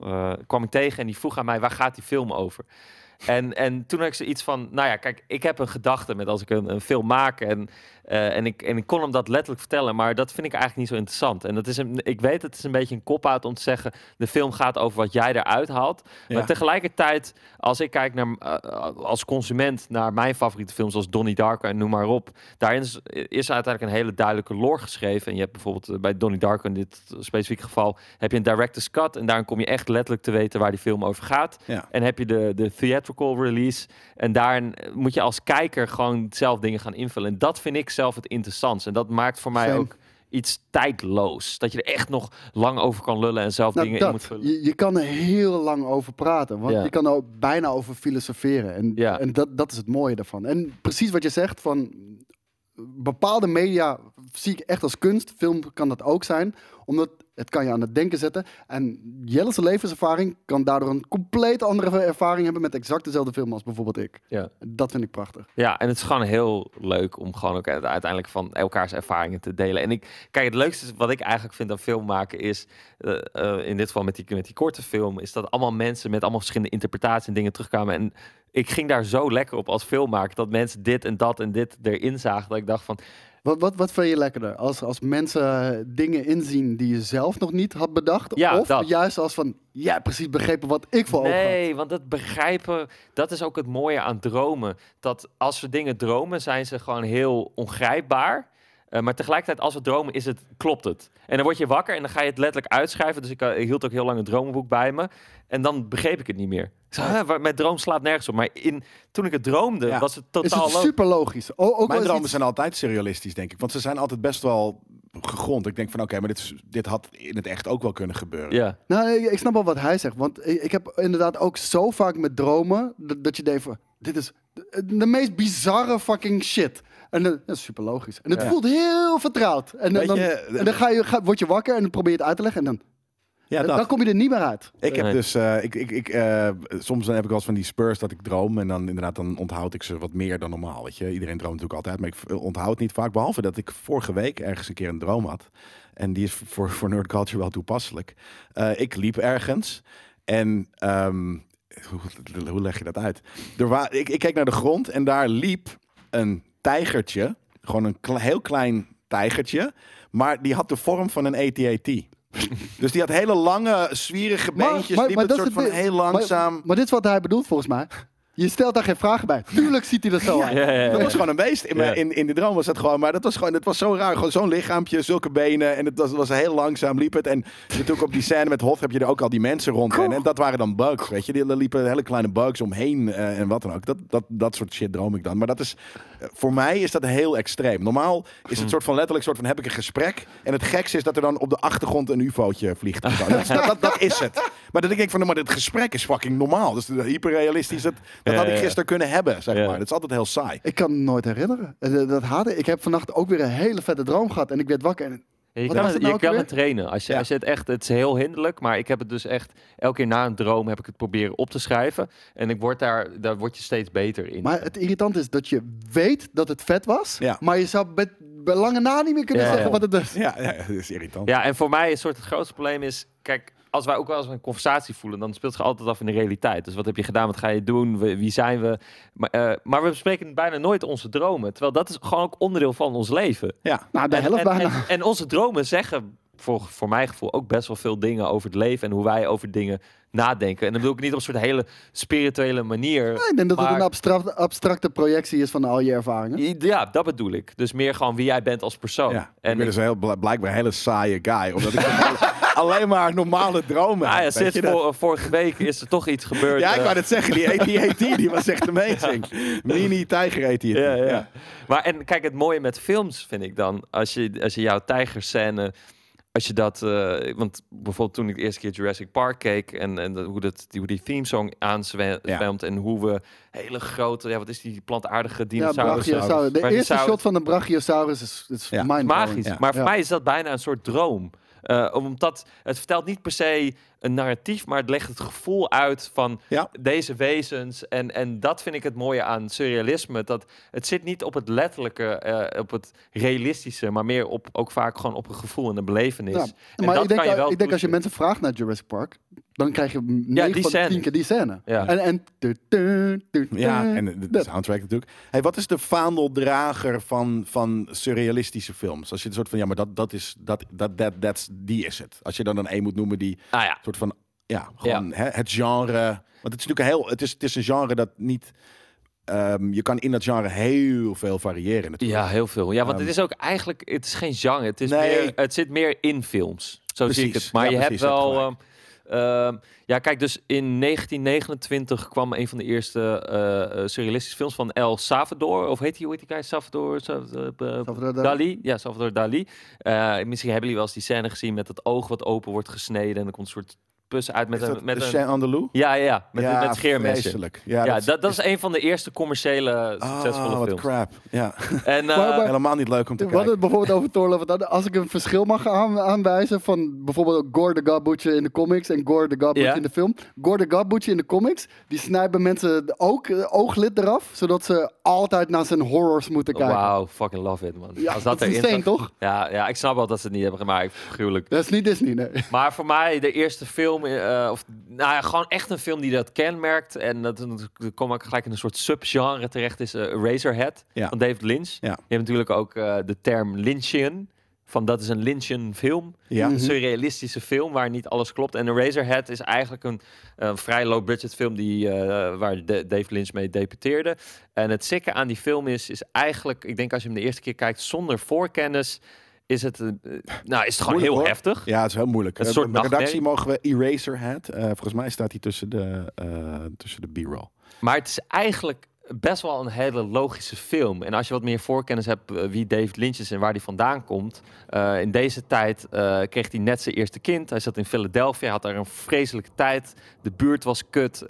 S3: eh, kwam ik tegen en die vroeg aan mij, waar gaat die film over? En, en toen had ik zoiets van, nou ja, kijk, ik heb een gedachte met als ik een, een film maak en, eh, en, ik, en ik kon hem dat letterlijk vertellen, maar dat vind ik eigenlijk niet zo interessant. En dat is een, ik weet, het is een beetje een kop-out om te zeggen, de film gaat over wat jij eruit haalt.
S1: Ja.
S3: Maar tegelijkertijd, als ik kijk naar, eh, als consument naar mijn favoriete films, zoals Donnie Darko en noem maar op, daarin is, is uiteindelijk een hele duidelijke lore geschreven. En je hebt bijvoorbeeld eh, bij Donnie Darko in dit specifieke geval, heb je een director's cut en daarin kom je echt letterlijk te weten waar die film over gaat.
S1: Ja.
S3: En heb je de, de theatrical release. En daarin moet je als kijker gewoon zelf dingen gaan invullen. En dat vind ik zelf het interessantst. En dat maakt voor mij ook iets tijdloos. Dat je er echt nog lang over kan lullen en zelf
S2: Nou,
S3: dingen in moet vullen.
S2: Je, je kan er heel lang over praten. Want
S3: Ja.
S2: je kan er ook bijna over filosoferen. En,
S3: Ja.
S2: en dat, dat is het mooie daarvan. En precies wat je zegt van bepaalde media zie ik echt als kunst. Film kan dat ook zijn. Omdat het kan je aan het denken zetten. En Jelle's levenservaring kan daardoor een compleet andere ervaring hebben met exact dezelfde film als bijvoorbeeld ik.
S3: Ja.
S2: Dat vind ik prachtig.
S3: Ja, en het is gewoon heel leuk om gewoon ook uiteindelijk van elkaars ervaringen te delen. En ik, kijk, het leukste wat ik eigenlijk vind aan film maken is, eh, eh, in dit geval met die, met die korte film, is dat allemaal mensen met allemaal verschillende interpretaties en dingen terugkwamen. En ik ging daar zo lekker op als filmmaker, dat mensen dit en dat en dit erin zagen, dat ik dacht van,
S2: Wat, wat, wat vind je lekkerder? Als, als mensen dingen inzien die je zelf nog niet had bedacht?
S3: Ja,
S2: of
S3: dat.
S2: juist als van, ja, precies begrepen wat ik voor ogen had?
S3: Nee, want dat begrijpen, dat is ook het mooie aan dromen. Dat als we dingen dromen, zijn ze gewoon heel ongrijpbaar. Eh, maar tegelijkertijd, als we dromen, is het, klopt het. En dan word je wakker en dan ga je het letterlijk uitschrijven. Dus ik, eh, ik hield ook heel lang een dromenboek bij me. En dan begreep ik het niet meer. Ik zei, "Hè, waar- mijn droom slaat nergens op. Maar in, toen ik het droomde,
S1: Ja.
S3: was het
S2: Is
S3: totaal
S2: het
S3: logisch.
S2: super logisch. O- ook
S1: Mijn
S2: is
S1: dromen
S2: iets-
S1: zijn altijd surrealistisch, denk ik. Want ze zijn altijd best wel gegrond. Ik denk van, oké, maar dit, is, dit had in het echt ook wel kunnen gebeuren.
S3: Ja,
S2: Nou, ik, ik snap wel wat hij zegt. Want ik, heb inderdaad ook zo vaak met dromen... dat, dat je denkt van, dit is de, de meest bizarre fucking shit. En dan- dat is super logisch. En het
S3: Ja.
S2: voelt heel vertrouwd. En dan,
S1: Weet
S2: dan,
S1: je,
S2: en dan ga je, ga, word je wakker en dan probeer je het uit te leggen. En dan,
S1: Ja,
S2: dan
S1: dat.
S2: kom je er niet meer uit.
S1: Ik heb
S3: Nee.
S1: dus, eh, ik, ik, ik, eh, soms dan heb ik wel eens van die spurs dat ik droom en dan inderdaad dan onthoud ik ze wat meer dan normaal. Weet je, iedereen droomt natuurlijk altijd, maar ik onthoud niet vaak. Behalve dat ik vorige week ergens een keer een droom had en die is voor voor nerd culture wel toepasselijk. Eh, ik liep ergens en ehm, hoe, hoe leg je dat uit? Er wa ik, ik keek naar de grond en daar liep een tijgertje, gewoon een kle- heel klein tijgertje, Maar die had de vorm van een AT-AT. [laughs] dus die had hele lange, zwierige
S2: Maar-
S1: beentjes.
S2: maar-
S1: liep
S2: maar
S1: het
S2: dat
S1: soort van
S2: het-
S1: heel langzaam.
S2: Maar, maar dit is wat hij bedoelt volgens mij. Je stelt daar geen vragen bij. Tuurlijk ziet hij er zo uit.
S3: Ja, ja, ja.
S1: Dat was gewoon een beest. In, mijn- in, in de droom was dat gewoon. Maar dat was gewoon, het was zo raar. Gewoon zo'n lichaampje, zulke benen. En het was, was heel langzaam liep het. En natuurlijk op die scène met Hoth heb je er ook al die mensen rondrennen. En dat waren dan bugs, weet je. Die- liepen hele kleine bugs omheen eh, en wat dan ook. Dat, dat, dat soort shit droom ik dan. Maar dat is, voor mij is dat heel extreem. Normaal is het soort van letterlijk soort van heb ik een gesprek. En het gekste is dat er dan op de achtergrond een ufootje vliegt. dat, is- dat, dat, dat is het. Maar dat ik denk van, nou, maar dit gesprek is fucking normaal. Dus hyperrealistisch. Dat, dat had ik gisteren kunnen hebben, zeg
S3: Ja.
S1: maar. Dat is altijd heel saai.
S2: Ik kan me nooit herinneren. Eh, Dat, haatte. Ik heb vannacht ook weer een hele vette droom gehad. En ik werd wakker. En,
S3: Ja, je
S2: Wat
S3: kan,
S2: was
S3: het, je
S2: nou
S3: kan het trainen. Als je,
S1: Ja.
S3: als je het echt, het is heel hinderlijk, maar ik heb het dus echt elke keer na een droom heb ik het proberen op te schrijven. En ik word daar, daar word je steeds beter in.
S2: maar het irritant is dat je weet dat het vet was.
S1: Ja.
S2: Maar je zou bij, lange na niet meer kunnen
S3: Ja,
S2: zeggen
S3: ja.
S2: wat het is.
S1: Ja, ja, dat is irritant.
S3: Ja, en voor mij is soort het grootste probleem is, kijk, als wij ook wel eens een conversatie voelen, dan speelt zich altijd af in de realiteit. Dus wat heb je gedaan, wat ga je doen, wie zijn we? Maar, eh, maar we bespreken bijna nooit onze dromen, terwijl dat is gewoon ook onderdeel van ons leven.
S1: Ja.
S2: Nou, de
S3: En,
S2: helft
S3: en,
S2: bijna.
S3: en, en onze dromen zeggen voor, voor mijn gevoel ook best wel veel dingen over het leven en hoe wij over dingen nadenken. En dan bedoel ik niet op een soort hele spirituele manier.
S2: ik denk dat het een abstract, abstracte projectie is van al je ervaringen.
S3: Ja, dat bedoel ik. Dus meer gewoon wie jij bent als persoon.
S1: Ja,
S3: en
S1: ik ben dus een heel, bl- blijkbaar een hele saaie guy. Omdat ik [laughs] alleen maar normale dromen
S3: ja, sinds vor- vorige week is er toch iets gebeurd.
S1: Ja, ik
S3: eh,
S1: wou net zeggen, die AT-AT die was echt [laughs] amazing. Mini tijger AT-AT.
S3: ja, ja. Maar en kijk, het mooie met films vind ik dan, als je, als je jouw tijgerscène, als je dat, eh, want bijvoorbeeld toen ik de eerste keer Jurassic Park keek en, en hoe, dat, die, hoe die theme song aanzwemt en hoe we hele grote, ja, wat is die plantaardige
S2: Ja,
S3: dinosaurus?
S2: Brachiosaurus. De eerste shot van de Brachiosaurus is, is
S1: Ja.
S3: magisch.
S1: Ja.
S3: Maar voor
S2: Ja.
S3: mij is dat bijna een soort droom. Eh, omdat het vertelt niet per se een narratief, maar het legt het gevoel uit van
S1: Ja.
S3: deze wezens. En, en dat vind ik het mooie aan surrealisme. Dat het zit niet op het letterlijke, eh, op het realistische, maar meer op ook vaak gewoon op een gevoel en een belevenis.
S2: Ja,
S3: En
S2: maar ik denk,
S3: kan je wel
S2: ik denk als je mensen vraagt naar Jurassic Park, dan krijg je 9
S3: die
S2: van de
S3: scène.
S2: 10 keer die scène.
S3: Ja.
S2: En, en tu- tu- tu-
S1: Ja, en de, soundtrack natuurlijk. Hey, wat is de vaandeldrager van, van surrealistische films? Als je een soort van, ja, maar dat, dat is, dat, dat, dat, that's, die is het. Als je dan één moet noemen die
S3: Ah ja,
S1: soort van, ja, gewoon Hè, het genre. Want het is natuurlijk een heel, het is, het is een genre dat niet, ehm, je kan in dat genre heel veel variëren natuurlijk.
S3: ja, heel veel. Ja, want
S1: Ehm,
S3: het is ook eigenlijk, het is geen genre. Het, is
S1: Nee.
S3: meer, het zit meer in films. Zo zie ik het. Maar
S1: Ja,
S3: je
S1: precies,
S3: hebt wel... ehm, ja, kijk, dus in 1929 kwam een van de eerste eh, surrealistische films van El Salvador. Of heet die, hoe heet die guy? Salvador, Salvador, eh,
S2: Salvador Dali.
S3: Dali. Ja, Salvador Dali. Misschien hebben jullie wel eens die scène gezien met het oog wat open wordt gesneden. En er komt een soort pus uit met
S1: Is
S3: een...
S1: dat
S3: Met
S1: de
S3: een
S1: Andalou?
S3: ja, ja, ja, met,
S1: ja,
S3: met scheermessen.
S1: Ja,
S3: Ja, dat, dat is een van de eerste commerciële succesvolle
S1: Ah, wat
S3: films.
S1: crap. Ja, [laughs]
S3: En, eh,
S2: Maar- [laughs] maar-
S1: helemaal niet leuk om te
S2: We hadden
S1: kijken.
S2: het bijvoorbeeld over Thor Love and Thunder. Als ik een verschil mag aan, aanwijzen van bijvoorbeeld Gore the God Butcher in de comics en Gore the God Butcher
S3: Ja.
S2: in de film. Gore the God Butcher in de comics, die snijden mensen ook, eh, ooglid eraf, zodat ze altijd naar zijn horrors moeten kijken.
S3: Wauw, fucking love it, man.
S2: Ja,
S3: Als
S2: dat is insane, toch?
S3: Ja, ja, ik snap wel dat ze het niet hebben gemaakt. Gruwelijk.
S2: Dat is niet Disney, nee.
S3: Maar voor mij de eerste film, eh, of nou ja, gewoon echt een film die dat kenmerkt. En dat, dat kom ik gelijk in een soort subgenre terecht, is eh, Razorhead
S1: Ja.
S3: van David Lynch.
S1: Ja.
S3: Je hebt natuurlijk ook eh, de term Lynchian. Van dat is een Lynchian film.
S1: Ja.
S2: Mhm.
S3: Een surrealistische film waar niet alles klopt. En Razorhead is eigenlijk een eh, vrij low-budget film die, eh, waar de- Dave Lynch mee debuteerde. En het sikke aan die film is, is eigenlijk, ik denk als je hem de eerste keer kijkt zonder voorkennis, is het, eh, nou, is het gewoon
S1: Moeilijk,
S3: heel
S1: hoor.
S3: heftig.
S1: Ja, het is heel moeilijk.
S3: Een
S1: Eh,
S3: soort
S1: bij redactie mogen we Eraserhead. Eh volgens mij staat hij tussen de, tussen de B-roll.
S3: Maar het is eigenlijk best wel een hele logische film. En als je wat meer voorkennis hebt eh, wie David Lynch is en waar hij vandaan komt. eh, in deze tijd eh, kreeg hij net zijn eerste kind. Hij zat in Philadelphia, had daar een vreselijke tijd. De buurt was kut,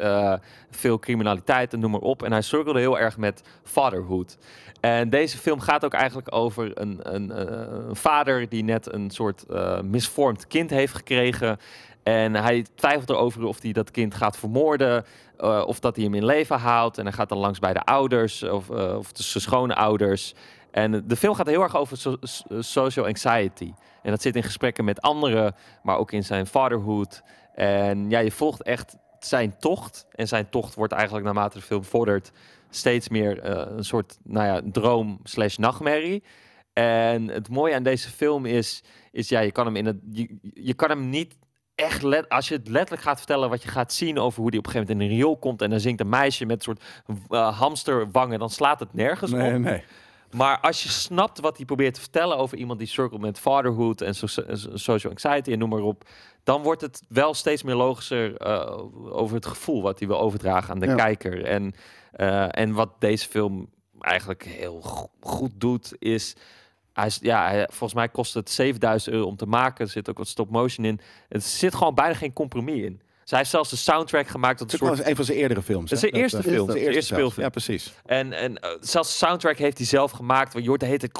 S3: veel criminaliteit en noem maar op. En hij struggelde heel erg met fatherhood. En deze film gaat ook eigenlijk over een, een, een vader die net een soort misvormd kind heeft gekregen. En hij twijfelt erover of hij dat kind gaat vermoorden. eh, of dat hij hem in leven haalt. En hij gaat dan langs bij de ouders of, eh, of de zijn schone ouders. En de film gaat heel erg over so- so- social anxiety. En dat zit in gesprekken met anderen, maar ook in zijn fatherhood. En ja, je volgt echt zijn tocht. En zijn tocht wordt eigenlijk naarmate de film vordert steeds meer eh, een soort nou ja, droom slash nachtmerrie. En het mooie aan deze film is, is ja, je kan hem in het, je, je kan hem niet echt let, als je het letterlijk gaat vertellen wat je gaat zien over hoe die op een gegeven moment in een riool komt en dan zingt een meisje met een soort eh, hamsterwangen, dan slaat het nergens op.
S1: Nee, nee.
S3: Maar als je snapt wat hij probeert te vertellen over iemand die cirkelt met fatherhood en so- so- social anxiety en noem maar op, dan wordt het wel steeds meer logischer eh, over het gevoel wat hij wil overdragen aan de
S2: Ja.
S3: kijker. En, eh, en wat deze film eigenlijk heel go- goed doet, is. Hij is, ja, hij- volgens mij kost het 7000 euro om te maken. Er zit ook wat stop motion in. Er zit gewoon bijna geen compromis in. Zij heeft zelfs de soundtrack gemaakt
S1: Het is
S3: soort
S1: wel een van zijn eerdere films.
S3: Dat is zijn eerste
S1: eh,
S3: film,
S1: zijn
S3: eerste speelfilm.
S1: Ja, precies.
S3: En, en eh, zelfs de soundtrack heeft hij zelf gemaakt. Je hoort de heet het...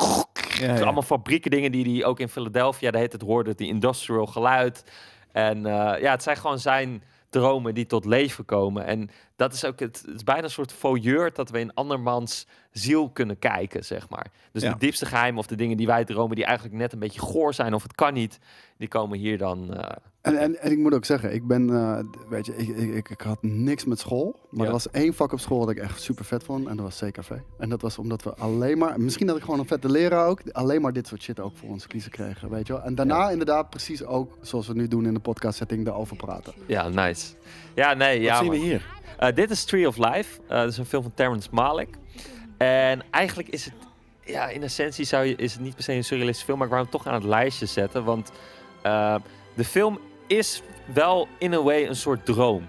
S1: Ja, ja. [laughs]
S3: Allemaal fabrieken dingen die hij ook in Philadelphia, de heet het hoorde, die industrial geluid. En eh, ja, het zijn gewoon zijn dromen die tot leven komen. En dat is ook, het, het is bijna een soort voyeur dat we in andermans ziel kunnen kijken, zeg maar. Dus
S1: Ja.
S3: de diepste geheimen of de dingen die wij dromen, die eigenlijk net een beetje goor zijn of het kan niet, die komen hier dan... eh,
S2: En, en, en ik moet ook zeggen, ik ben, eh, weet je, ik, ik, ik, had niks met school. Maar
S3: Ja.
S2: er was één vak op school dat ik echt super vet vond. En dat was CKV. En dat was omdat we alleen maar, misschien dat ik gewoon een vette leraar ook, alleen maar dit soort shit ook voor ons kiezen kregen, weet je wel. En daarna inderdaad precies ook, zoals we nu doen in de podcast setting, daarover praten.
S3: ja, nice. Ja, nee, ja.
S1: Wat zien we hier?
S3: Eh, dit is Tree of Life. Eh dat is een film van Terrence Malick. En eigenlijk is het, ja, in essentie zou je, is het niet per se een surrealistische film, maar ik wou hem toch aan het lijstje zetten. Want de film is wel in een way een soort droom.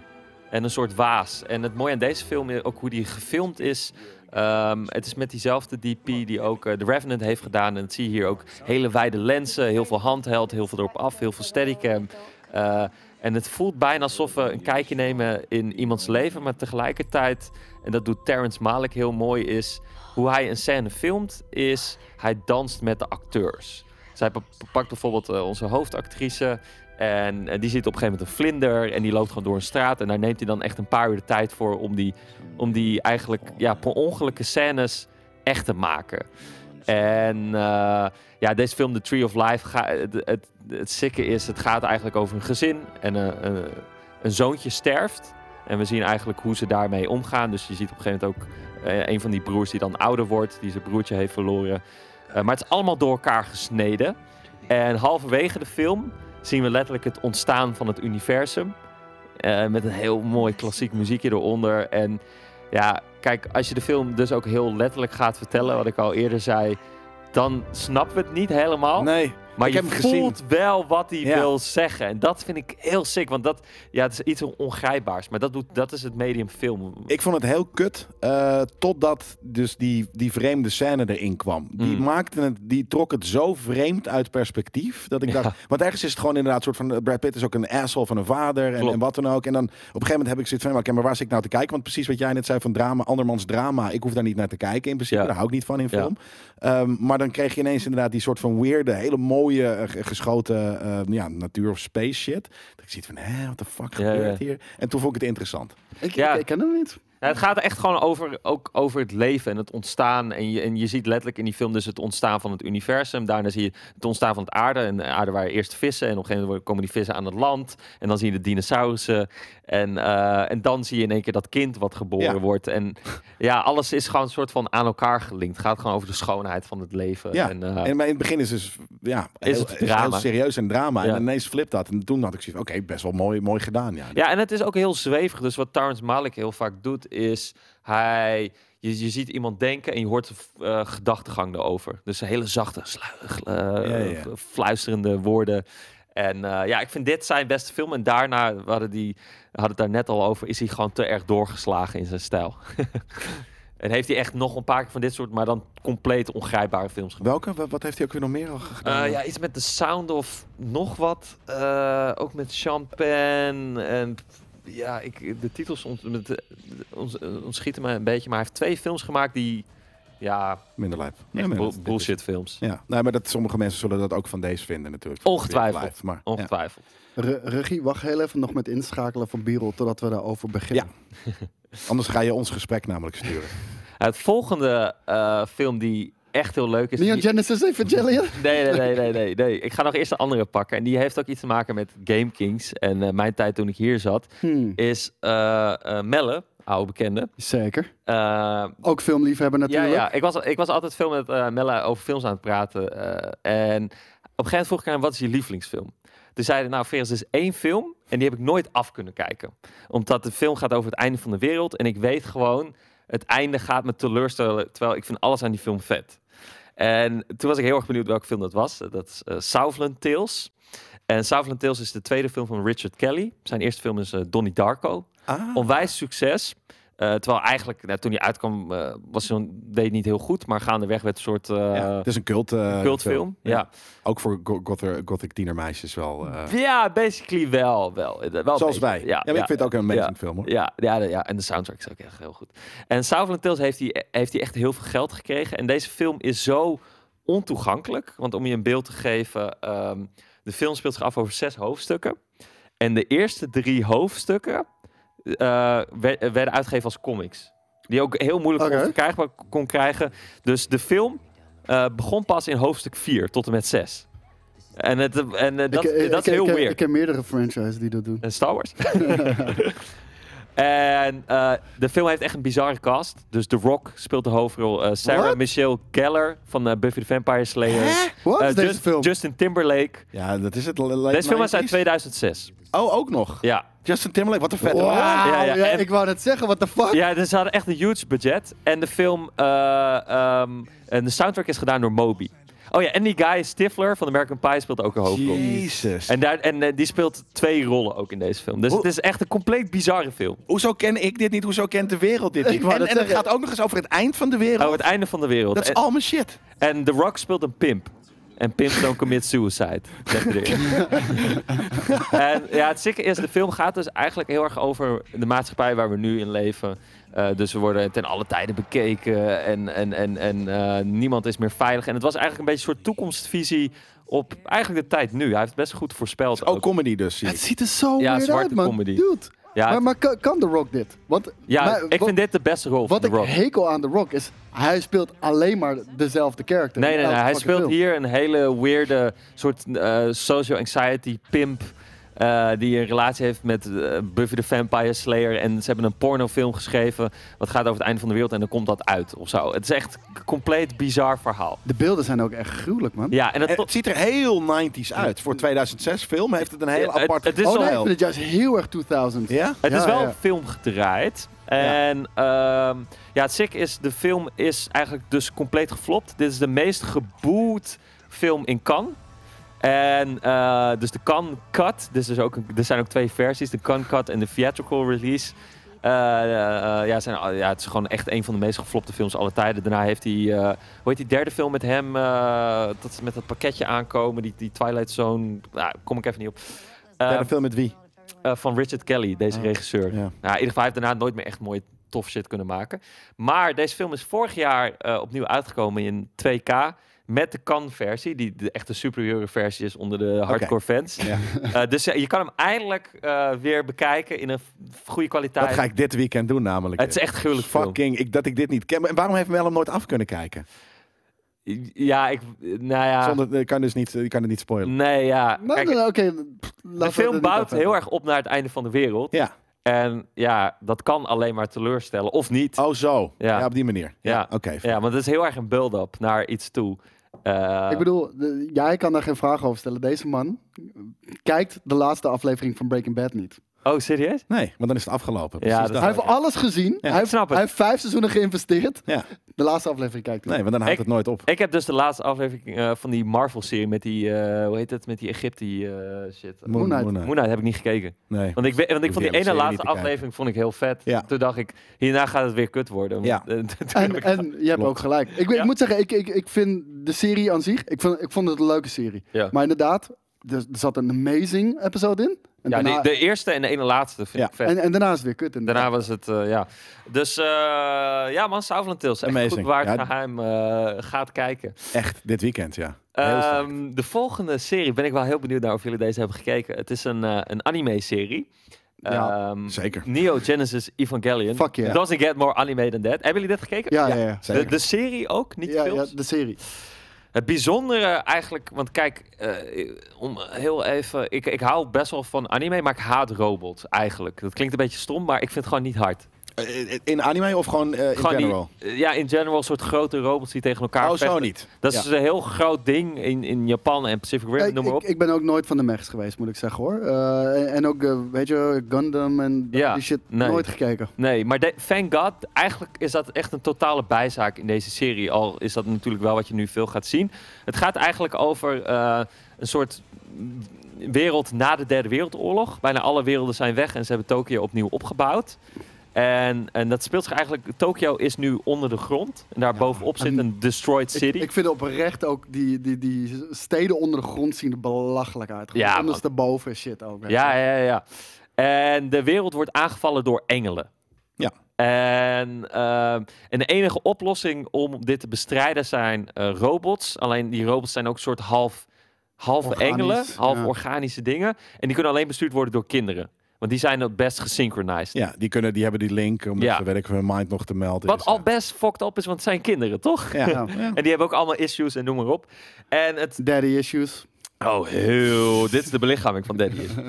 S3: En een soort waas. En het mooie aan deze film is ook hoe die gefilmd is. Ehm, het is met diezelfde DP die ook eh, The Revenant heeft gedaan. En dat zie je hier ook. Hele wijde lenzen, heel veel handheld, heel veel erop af, heel veel steadicam. Eh en het voelt bijna alsof we een kijkje nemen in iemands leven. Maar tegelijkertijd, en dat doet Terrence Malick heel mooi, is hoe hij een scène filmt, is hij danst met de acteurs. Zij pa- pakt bijvoorbeeld eh, onze hoofdactrice. En eh, die ziet op een gegeven moment een vlinder. En die loopt gewoon door een straat. En daar neemt hij dan echt een paar uur de tijd voor om die, om die eigenlijk ja, per ongelukke scènes echt te maken. En eh, ja, deze film, The Tree of Life, ga, het, het, het sikke is, het gaat eigenlijk over een gezin. En een, een, een zoontje sterft. En we zien eigenlijk hoe ze daarmee omgaan. Dus je ziet op een gegeven moment ook eh, een van die broers die dan ouder wordt, die zijn broertje heeft verloren. Eh, maar het is allemaal door elkaar gesneden. En halverwege de film zien we letterlijk het ontstaan van het universum. Eh, met een heel mooi klassiek muziekje eronder. En ja, kijk, als je de film dus ook heel letterlijk gaat vertellen, wat ik al eerder zei, dan snappen we het niet helemaal.
S1: Nee.
S3: Maar
S1: Ik
S3: je
S1: gezien.
S3: voelt wel wat hij
S1: Ja.
S3: wil zeggen. En dat vind ik heel sick. Want dat ja, het is iets ongrijpbaars. Maar dat, doet, dat is het medium film.
S1: Ik vond het heel kut, eh, totdat dus die, die vreemde scène erin kwam. Die,
S3: Mm.
S1: maakte het, die trok het zo vreemd uit perspectief, dat ik
S3: Ja.
S1: dacht... Want ergens is het gewoon inderdaad soort van... Brad Pitt is ook een asshole van een vader en, en wat dan ook. En dan op een gegeven moment heb ik zoiets van... Oké, maar waar zit ik nou te kijken? Want precies wat jij net zei van drama, andermans drama. Ik hoef daar niet naar te kijken in principe.
S3: Ja.
S1: Daar hou ik niet van in film. Ehm, maar dan kreeg je ineens inderdaad die soort van weirde, hele mooie eh, ge- geschoten eh, ja, natuur- of space shit. Dat ik zoiets van, hè, wat de fuck
S3: Ja,
S1: gebeurt
S3: ja.
S1: hier? En toen vond ik het interessant.
S2: Ik,
S3: Ja.
S2: ik, ik ken hem niet.
S3: Ja, het gaat echt gewoon over, ook over het leven en het ontstaan. En je, en je ziet letterlijk in die film dus het ontstaan van het universum. Daarna zie je het ontstaan van het aarde. En de aarde waren eerst vissen. En op een gegeven moment komen die vissen aan het land. En dan zie je de dinosaurussen. En, eh, en dan zie je in één keer dat kind wat geboren
S1: Ja.
S3: wordt. En ja, alles is gewoon een soort van aan elkaar gelinkt. Het gaat gewoon over de schoonheid van het leven.
S1: Ja,
S3: En, eh,
S1: En maar in het begin is dus ja,
S3: Is
S1: heel,
S3: het
S1: heel
S3: drama.
S1: serieus en drama.
S3: Ja.
S1: En ineens flipt dat. En toen had ik zoiets van, oké, best wel mooi, mooi gedaan. Ja.
S3: Ja, en het is ook heel zweverig. Dus wat Terrence Malick heel vaak doet, is hij... Je, je ziet iemand denken en je hoort uh, gedachtegang erover. Dus hele zachte, uh,
S1: Ja, ja.
S3: fluisterende woorden. En uh, ja, ik vind dit zijn beste film. En daarna, we hadden, die, hadden het daar net al over, is hij gewoon te erg doorgeslagen in zijn stijl. [laughs] en heeft hij echt nog een paar keer van dit soort, maar dan compleet ongrijpbare films gemaakt.
S1: Welke? Wat, wat heeft hij ook weer nog meer al gedaan?
S3: Uh, ja, iets met The Sound of nog wat. Uh, ook met Champagne en ja, ik, de titels ont, ons, ontschieten me een beetje. Maar hij heeft twee films gemaakt die, ja...
S1: Minder lijp.
S3: Ja, bullshit films.
S1: Ja, nou, maar dat, sommige mensen zullen dat ook van deze vinden natuurlijk.
S3: Ongetwijfeld.
S1: Live, maar,
S3: Ongetwijfeld.
S2: Ja. Re regie, wacht heel even nog met inschakelen van Birol totdat we daarover beginnen.
S1: Ja. [laughs] Anders ga je ons gesprek namelijk sturen.
S3: Het volgende uh, film die echt heel leuk is.
S2: Neon. Genesis Evangelion? [laughs]
S3: Nee, nee, nee, nee, nee, nee. Ik ga nog eerst een andere pakken. En die heeft ook iets te maken met Game Kings. En uh, mijn tijd toen ik hier zat,
S2: Hmm.
S3: is uh, Melle oude bekende.
S2: Zeker.
S3: Eh,
S2: Ook filmliefhebber
S3: ja,
S2: natuurlijk.
S3: ja. Ik, was, ik was altijd veel met eh, Mella over films aan het praten. eh, en op een gegeven moment vroeg ik aan wat is je lievelingsfilm? Toen zeiden nou Veres, er is één film en die heb ik nooit af kunnen kijken. Omdat de film gaat over het einde van de wereld. En ik weet gewoon, het einde gaat me teleurstellen. Terwijl ik vind alles aan die film vet. En toen was ik heel erg benieuwd welke film dat was. Dat is eh, Southland Tales. En Southland Tales is de tweede film van Richard Kelly. Zijn eerste film is eh, Donnie Darko.
S1: Ah.
S3: Onwijs succes. Eh, terwijl eigenlijk, nou, toen hij uitkwam, eh, was hij deed niet heel goed. Maar gaandeweg werd een soort eh,
S1: ja, het is een cult,
S3: cultfilm.
S1: film.
S3: Ja.
S1: Ook voor go- gothic, gothic tienermeisjes wel.
S3: ja, basically wel. wel, wel
S1: zoals wij. Ja, maar ik vind het ook een amazing film hoor.
S3: Ja, ja, ja, en de soundtrack is ook echt heel goed. En Southland Tales heeft hij, heeft hij echt heel veel geld gekregen. En deze film is zo ontoegankelijk. Want om je een beeld te geven, ehm, de film speelt zich af over zes hoofdstukken. En de eerste drie hoofdstukken werden uitgegeven als comics. Die ook heel moeilijk
S2: Oké.
S3: verkrijgbaar kon krijgen. Dus de film eh, begon pas in hoofdstuk 4 tot en met 6. En, het, en eh, dat,
S2: ik, ik-
S3: dat is heel
S2: ik,
S3: weird.
S2: Ik ken meerdere franchises die dat doen.
S3: En Star Wars. [laughs] en eh, de film heeft echt een bizarre cast. Dus The Rock speelt de hoofdrol. Eh, Sarah
S2: What?
S3: Michelle Gellar van eh, Buffy the Vampire Slayer.
S2: Wat
S3: Eh,
S2: is deze
S3: Just-
S2: film?
S3: Justin Timberlake.
S1: Ja, dat is het.
S3: Deze film is uit 2006.
S1: Oh, ook nog.
S3: Ja.
S1: Justin Timberlake, wat een vette
S2: Wow.
S3: Ja,
S2: ja,
S3: ja, en-
S2: ik wou net zeggen, what the fuck?
S3: ja, dus ze hadden echt een huge budget. En de film... eh, ehm, en de soundtrack is gedaan door Moby. Oh ja, en die guy Stifler van American Pie speelt ook een hoofdrol.
S1: Jezus.
S3: En, daar, en eh, die speelt twee rollen ook in deze film. Dus het is echt een compleet bizarre film.
S1: Hoezo ken ik dit niet? Hoezo kent de wereld dit [laughs] niet? En, en het gaat ook nog eens over het eind van de wereld.
S3: Oh, het einde van de wereld.
S1: dat is al mijn shit.
S3: En The Rock speelt een pimp. En pimps don't commit suicide. Zegt hij [laughs] erin. en ja, het zieke is, de film gaat dus eigenlijk heel erg over de maatschappij waar we nu in leven. Eh, dus we worden ten alle tijden bekeken en, en, en, en eh, niemand is meer veilig. En het was eigenlijk een beetje een soort toekomstvisie op eigenlijk de tijd nu. Hij heeft het best goed voorspeld.
S1: Ook
S3: ook.
S1: comedy dus. zie
S2: Het ziet er zo
S3: Ja,
S2: weird
S3: zwarte
S2: uit, man.
S3: comedy.
S2: Dude.
S3: Ja,
S2: maar kan, kan The Rock dit? Want,
S3: ja
S2: maar
S3: ik
S2: wat-
S3: vind dit de beste rol
S2: Wat
S3: van The
S2: ik
S3: Rock.
S2: hekel aan The Rock is, hij speelt alleen maar dezelfde character.
S3: Nee, nee, nee. Hij speelt
S2: film.
S3: hier een hele weirde soort eh social anxiety pimp. Eh, die een relatie heeft met eh, Buffy the Vampire Slayer. En ze hebben een pornofilm geschreven. Wat gaat over het einde van de wereld. En dan komt dat uit of zo. Het is echt een compleet bizar verhaal.
S2: De beelden zijn ook echt gruwelijk, man.
S3: Ja, en het,
S1: En het ziet er heel 90s uit. Voor 2006 film heeft het een hele
S3: Ja, het-
S1: aparte
S3: het is
S2: oh nee, ik
S1: stijl.
S2: vind het juist heel erg 2000.
S1: Ja?
S3: Het
S2: Ja,
S3: is wel
S2: ja.
S3: een film gedraaid. En ehm, ja, het sick is, de film is eigenlijk dus compleet geflopt. Dit is de meest geboet film in Cannes. En eh, dus de Cannes Cut, dus er, is ook een- er zijn ook twee versies, de Cannes Cut en de theatrical release. Eh, eh, ja, zijn, ja, het is gewoon echt een van de meest geflopte films aller tijden. Daarna heeft hij, hoe heet die derde film met hem, dat ze met dat pakketje aankomen, die, die Twilight Zone, nou, kom ik even niet op.
S1: Derde film met wie?
S3: van Richard Kelly, deze
S1: Ah,
S3: regisseur.
S1: ja.
S3: Nou, in ieder geval, hij heeft daarna nooit meer echt mooi tof shit kunnen maken. Maar deze film is vorig jaar opnieuw uitgekomen in 2K. Met de Cannes-versie, die de echte superieure versie is onder de hardcore fans.
S1: Ja. [laughs]
S3: Eh, dus je kan hem eindelijk eh, weer bekijken in een goede kwaliteit.
S1: Dat ga ik dit weekend doen namelijk.
S3: Het is echt gruwelijk film.
S1: Fucking, ik, dat ik dit niet ken. En waarom heeft Mel hem nooit af kunnen kijken?
S3: Ja, ik, nou ja,
S1: Zonder, ik kan dus niet, ik kan het niet spoilen.
S3: nee, ja.
S2: Nou,
S3: Kijk,
S2: nou, oké, pff,
S3: de film bouwt heel erg op naar het einde van de wereld.
S1: Ja.
S3: En ja, dat kan alleen maar teleurstellen, of niet.
S1: Oh, zo.
S3: Ja.
S1: Ja, op die manier.
S3: Ja.
S1: Oké.
S3: Ja, want het is heel erg een build-up naar iets toe. Eh,
S2: Ik bedoel, jij kan daar geen vraag over stellen. Deze man kijkt de laatste aflevering van Breaking Bad niet.
S3: Oh, serieus?
S1: Nee, want dan is het afgelopen.
S3: Ja,
S1: Precies
S3: dat-
S1: dat.
S2: Hij heeft alles gezien. hij, heeft, hij heeft vijf seizoenen geïnvesteerd.
S1: Ja.
S2: De laatste aflevering kijkt hij.
S1: Nee, want dan houdt
S3: Ik-
S1: het nooit op.
S3: Ik heb dus de laatste aflevering eh, van die Marvel-serie met die, eh, hoe heet het, met die Egypte eh, shit.
S2: Moon Knight.
S1: Moon Knight.
S3: Moon Knight heb ik niet gekeken.
S1: Nee.
S3: Want ik, want ik
S1: Hoef
S3: vond
S1: die
S3: ene laatste aflevering vond ik heel vet.
S1: Ja.
S3: Toen dacht ik, hierna gaat het weer kut worden.
S1: Ja. [laughs]
S2: En, en je hebt
S1: Klopt.
S2: ook gelijk. Ik, ik moet zeggen, ik, ik, ik vind de serie aan zich, ik vond, ik vond het een leuke serie.
S3: Ja.
S2: Maar inderdaad, er, er zat een amazing episode in. En,
S3: ja,
S2: daarna,
S3: de eerste en de ene laatste vind
S1: Ja.
S3: ik vet.
S2: en, en daarna is het weer kut. inderdaad.
S3: Daarna was het, eh, ja. Dus eh, ja man, Southland Tales. Echt
S1: Amazing.
S3: goed bewaard
S1: Ja.
S3: geheim. eh, gaat kijken.
S1: Echt, dit weekend, ja.
S3: Ehm, de volgende serie ben ik wel heel benieuwd naar of jullie deze hebben gekeken. Het is een, een anime-serie.
S2: Ja,
S3: Ehm,
S1: zeker.
S3: Neo Genesis Evangelion.
S2: Fuck yeah.
S3: Doesn't get more anime than that. Hebben jullie dit gekeken?
S2: Ja, ja, ja.
S3: De, de serie ook, niet de
S2: Ja, ja, de serie.
S3: Het bijzondere eigenlijk, want kijk, eh, om heel even, ik, ik hou best wel van anime, maar ik haat robots eigenlijk. Dat klinkt een beetje stom, maar ik vind het gewoon niet hard.
S1: Eh, In anime of gewoon eh, in
S3: Gewoon
S1: general?
S3: eh, ja, in general een soort grote robots die tegen elkaar
S1: Oh, zo niet.
S3: Dat
S1: Ja.
S3: is een heel groot ding in, in Japan en Pacific Rim,
S2: Ik,
S3: noem maar
S2: ik,
S3: op.
S2: ik ben ook nooit van de mechs geweest, moet ik zeggen hoor. Eh, en, en ook, eh, weet je, Gundam en
S3: Ja,
S2: die shit,
S3: nee.
S2: nooit gekeken.
S3: Nee, maar de, thank god, eigenlijk is dat echt een totale bijzaak in deze serie. Al is dat natuurlijk wel wat je nu veel gaat zien. Het gaat eigenlijk over eh, een soort wereld na de Derde Wereldoorlog. Bijna alle werelden zijn weg en ze hebben Tokio opnieuw opgebouwd. En, en dat speelt zich eigenlijk... Tokio is nu onder de grond. En daar bovenop zit
S2: en
S3: een destroyed city.
S2: ik vind oprecht ook die, die, die steden onder de grond zien er belachelijk uit. Gewoon
S3: Ja, man.
S2: ondersteboven shit ook.
S3: Ja, ja, ja. En de wereld wordt aangevallen door engelen.
S1: Ja.
S3: En, ehm, en de enige oplossing om dit te bestrijden zijn eh, robots. Alleen die robots zijn ook een soort half, half
S2: Organisch,
S3: engelen, half
S2: ja.
S3: organische dingen. En die kunnen alleen bestuurd worden door kinderen. Want die zijn het best gesynchronized.
S1: Ja, die, kunnen, die hebben die link om
S3: Ja.
S1: ze, weet ik, hun mind nog te melden.
S3: Wat
S1: is,
S3: al best fucked up is, want het zijn kinderen, toch? [laughs]
S1: Ja.
S3: En die hebben ook allemaal issues en noem maar op. En het
S2: Daddy issues.
S3: Oh, heel. Dit is de belichaming van Daddy. is. [laughs]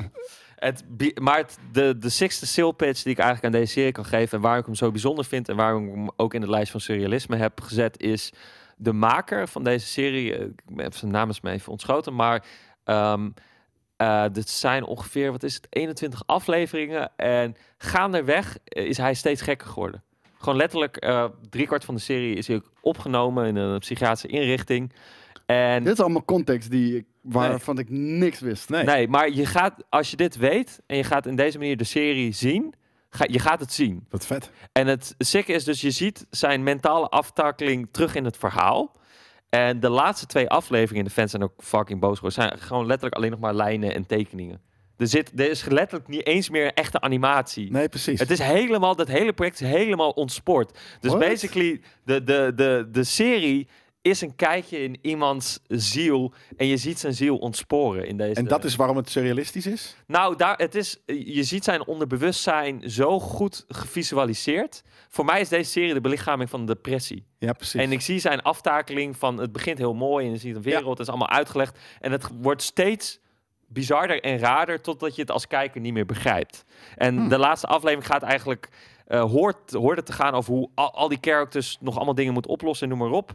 S3: Het, maar het, de, de sixte sale pitch die ik eigenlijk aan deze serie kan geven... en waarom ik hem zo bijzonder vind... en waarom ik hem ook in de lijst van surrealisme heb gezet... is de maker van deze serie... eh, Ik heb zijn naam is me even ontschoten, maar... ehm eh, dit zijn ongeveer, wat is het, 21 afleveringen. En gaandeweg eh, is hij steeds gekker geworden. Gewoon letterlijk, eh driekwart van de serie is hij ook opgenomen in een psychiatrische inrichting. En
S2: Dit is allemaal context die ik, waarvan ik niks wist.
S1: Nee.
S3: Nee, maar je gaat, als je dit weet en je gaat in deze manier de serie zien, ga, je gaat het zien.
S1: Wat vet.
S3: En het sikke is dus, je ziet zijn mentale aftakeling terug in het verhaal. En de laatste twee afleveringen, de fans zijn ook fucking boos geworden, zijn gewoon letterlijk alleen nog maar lijnen en tekeningen. Er, zit, er is letterlijk niet eens meer echte animatie.
S1: Nee, precies.
S3: Het is helemaal, dat hele project is helemaal ontspoord. Dus
S2: What?
S3: basically, de, de, de, de serie is een kijkje in iemands ziel. En je ziet zijn ziel ontsporen in deze.
S1: en dat is waarom het surrealistisch is?
S3: Nou, daar, het is, je ziet zijn onderbewustzijn zo goed gevisualiseerd. Voor mij is deze serie de belichaming van depressie.
S1: Ja, precies.
S3: En ik zie zijn aftakeling van het begint heel mooi en je ziet een wereld, het is allemaal uitgelegd. En het wordt steeds bizarder en raarder totdat je het als kijker niet meer begrijpt. En
S1: Hmm.
S3: de laatste aflevering gaat eigenlijk, eh hoort, hoort het te gaan over hoe al, al die characters nog allemaal dingen moeten oplossen en noem maar op.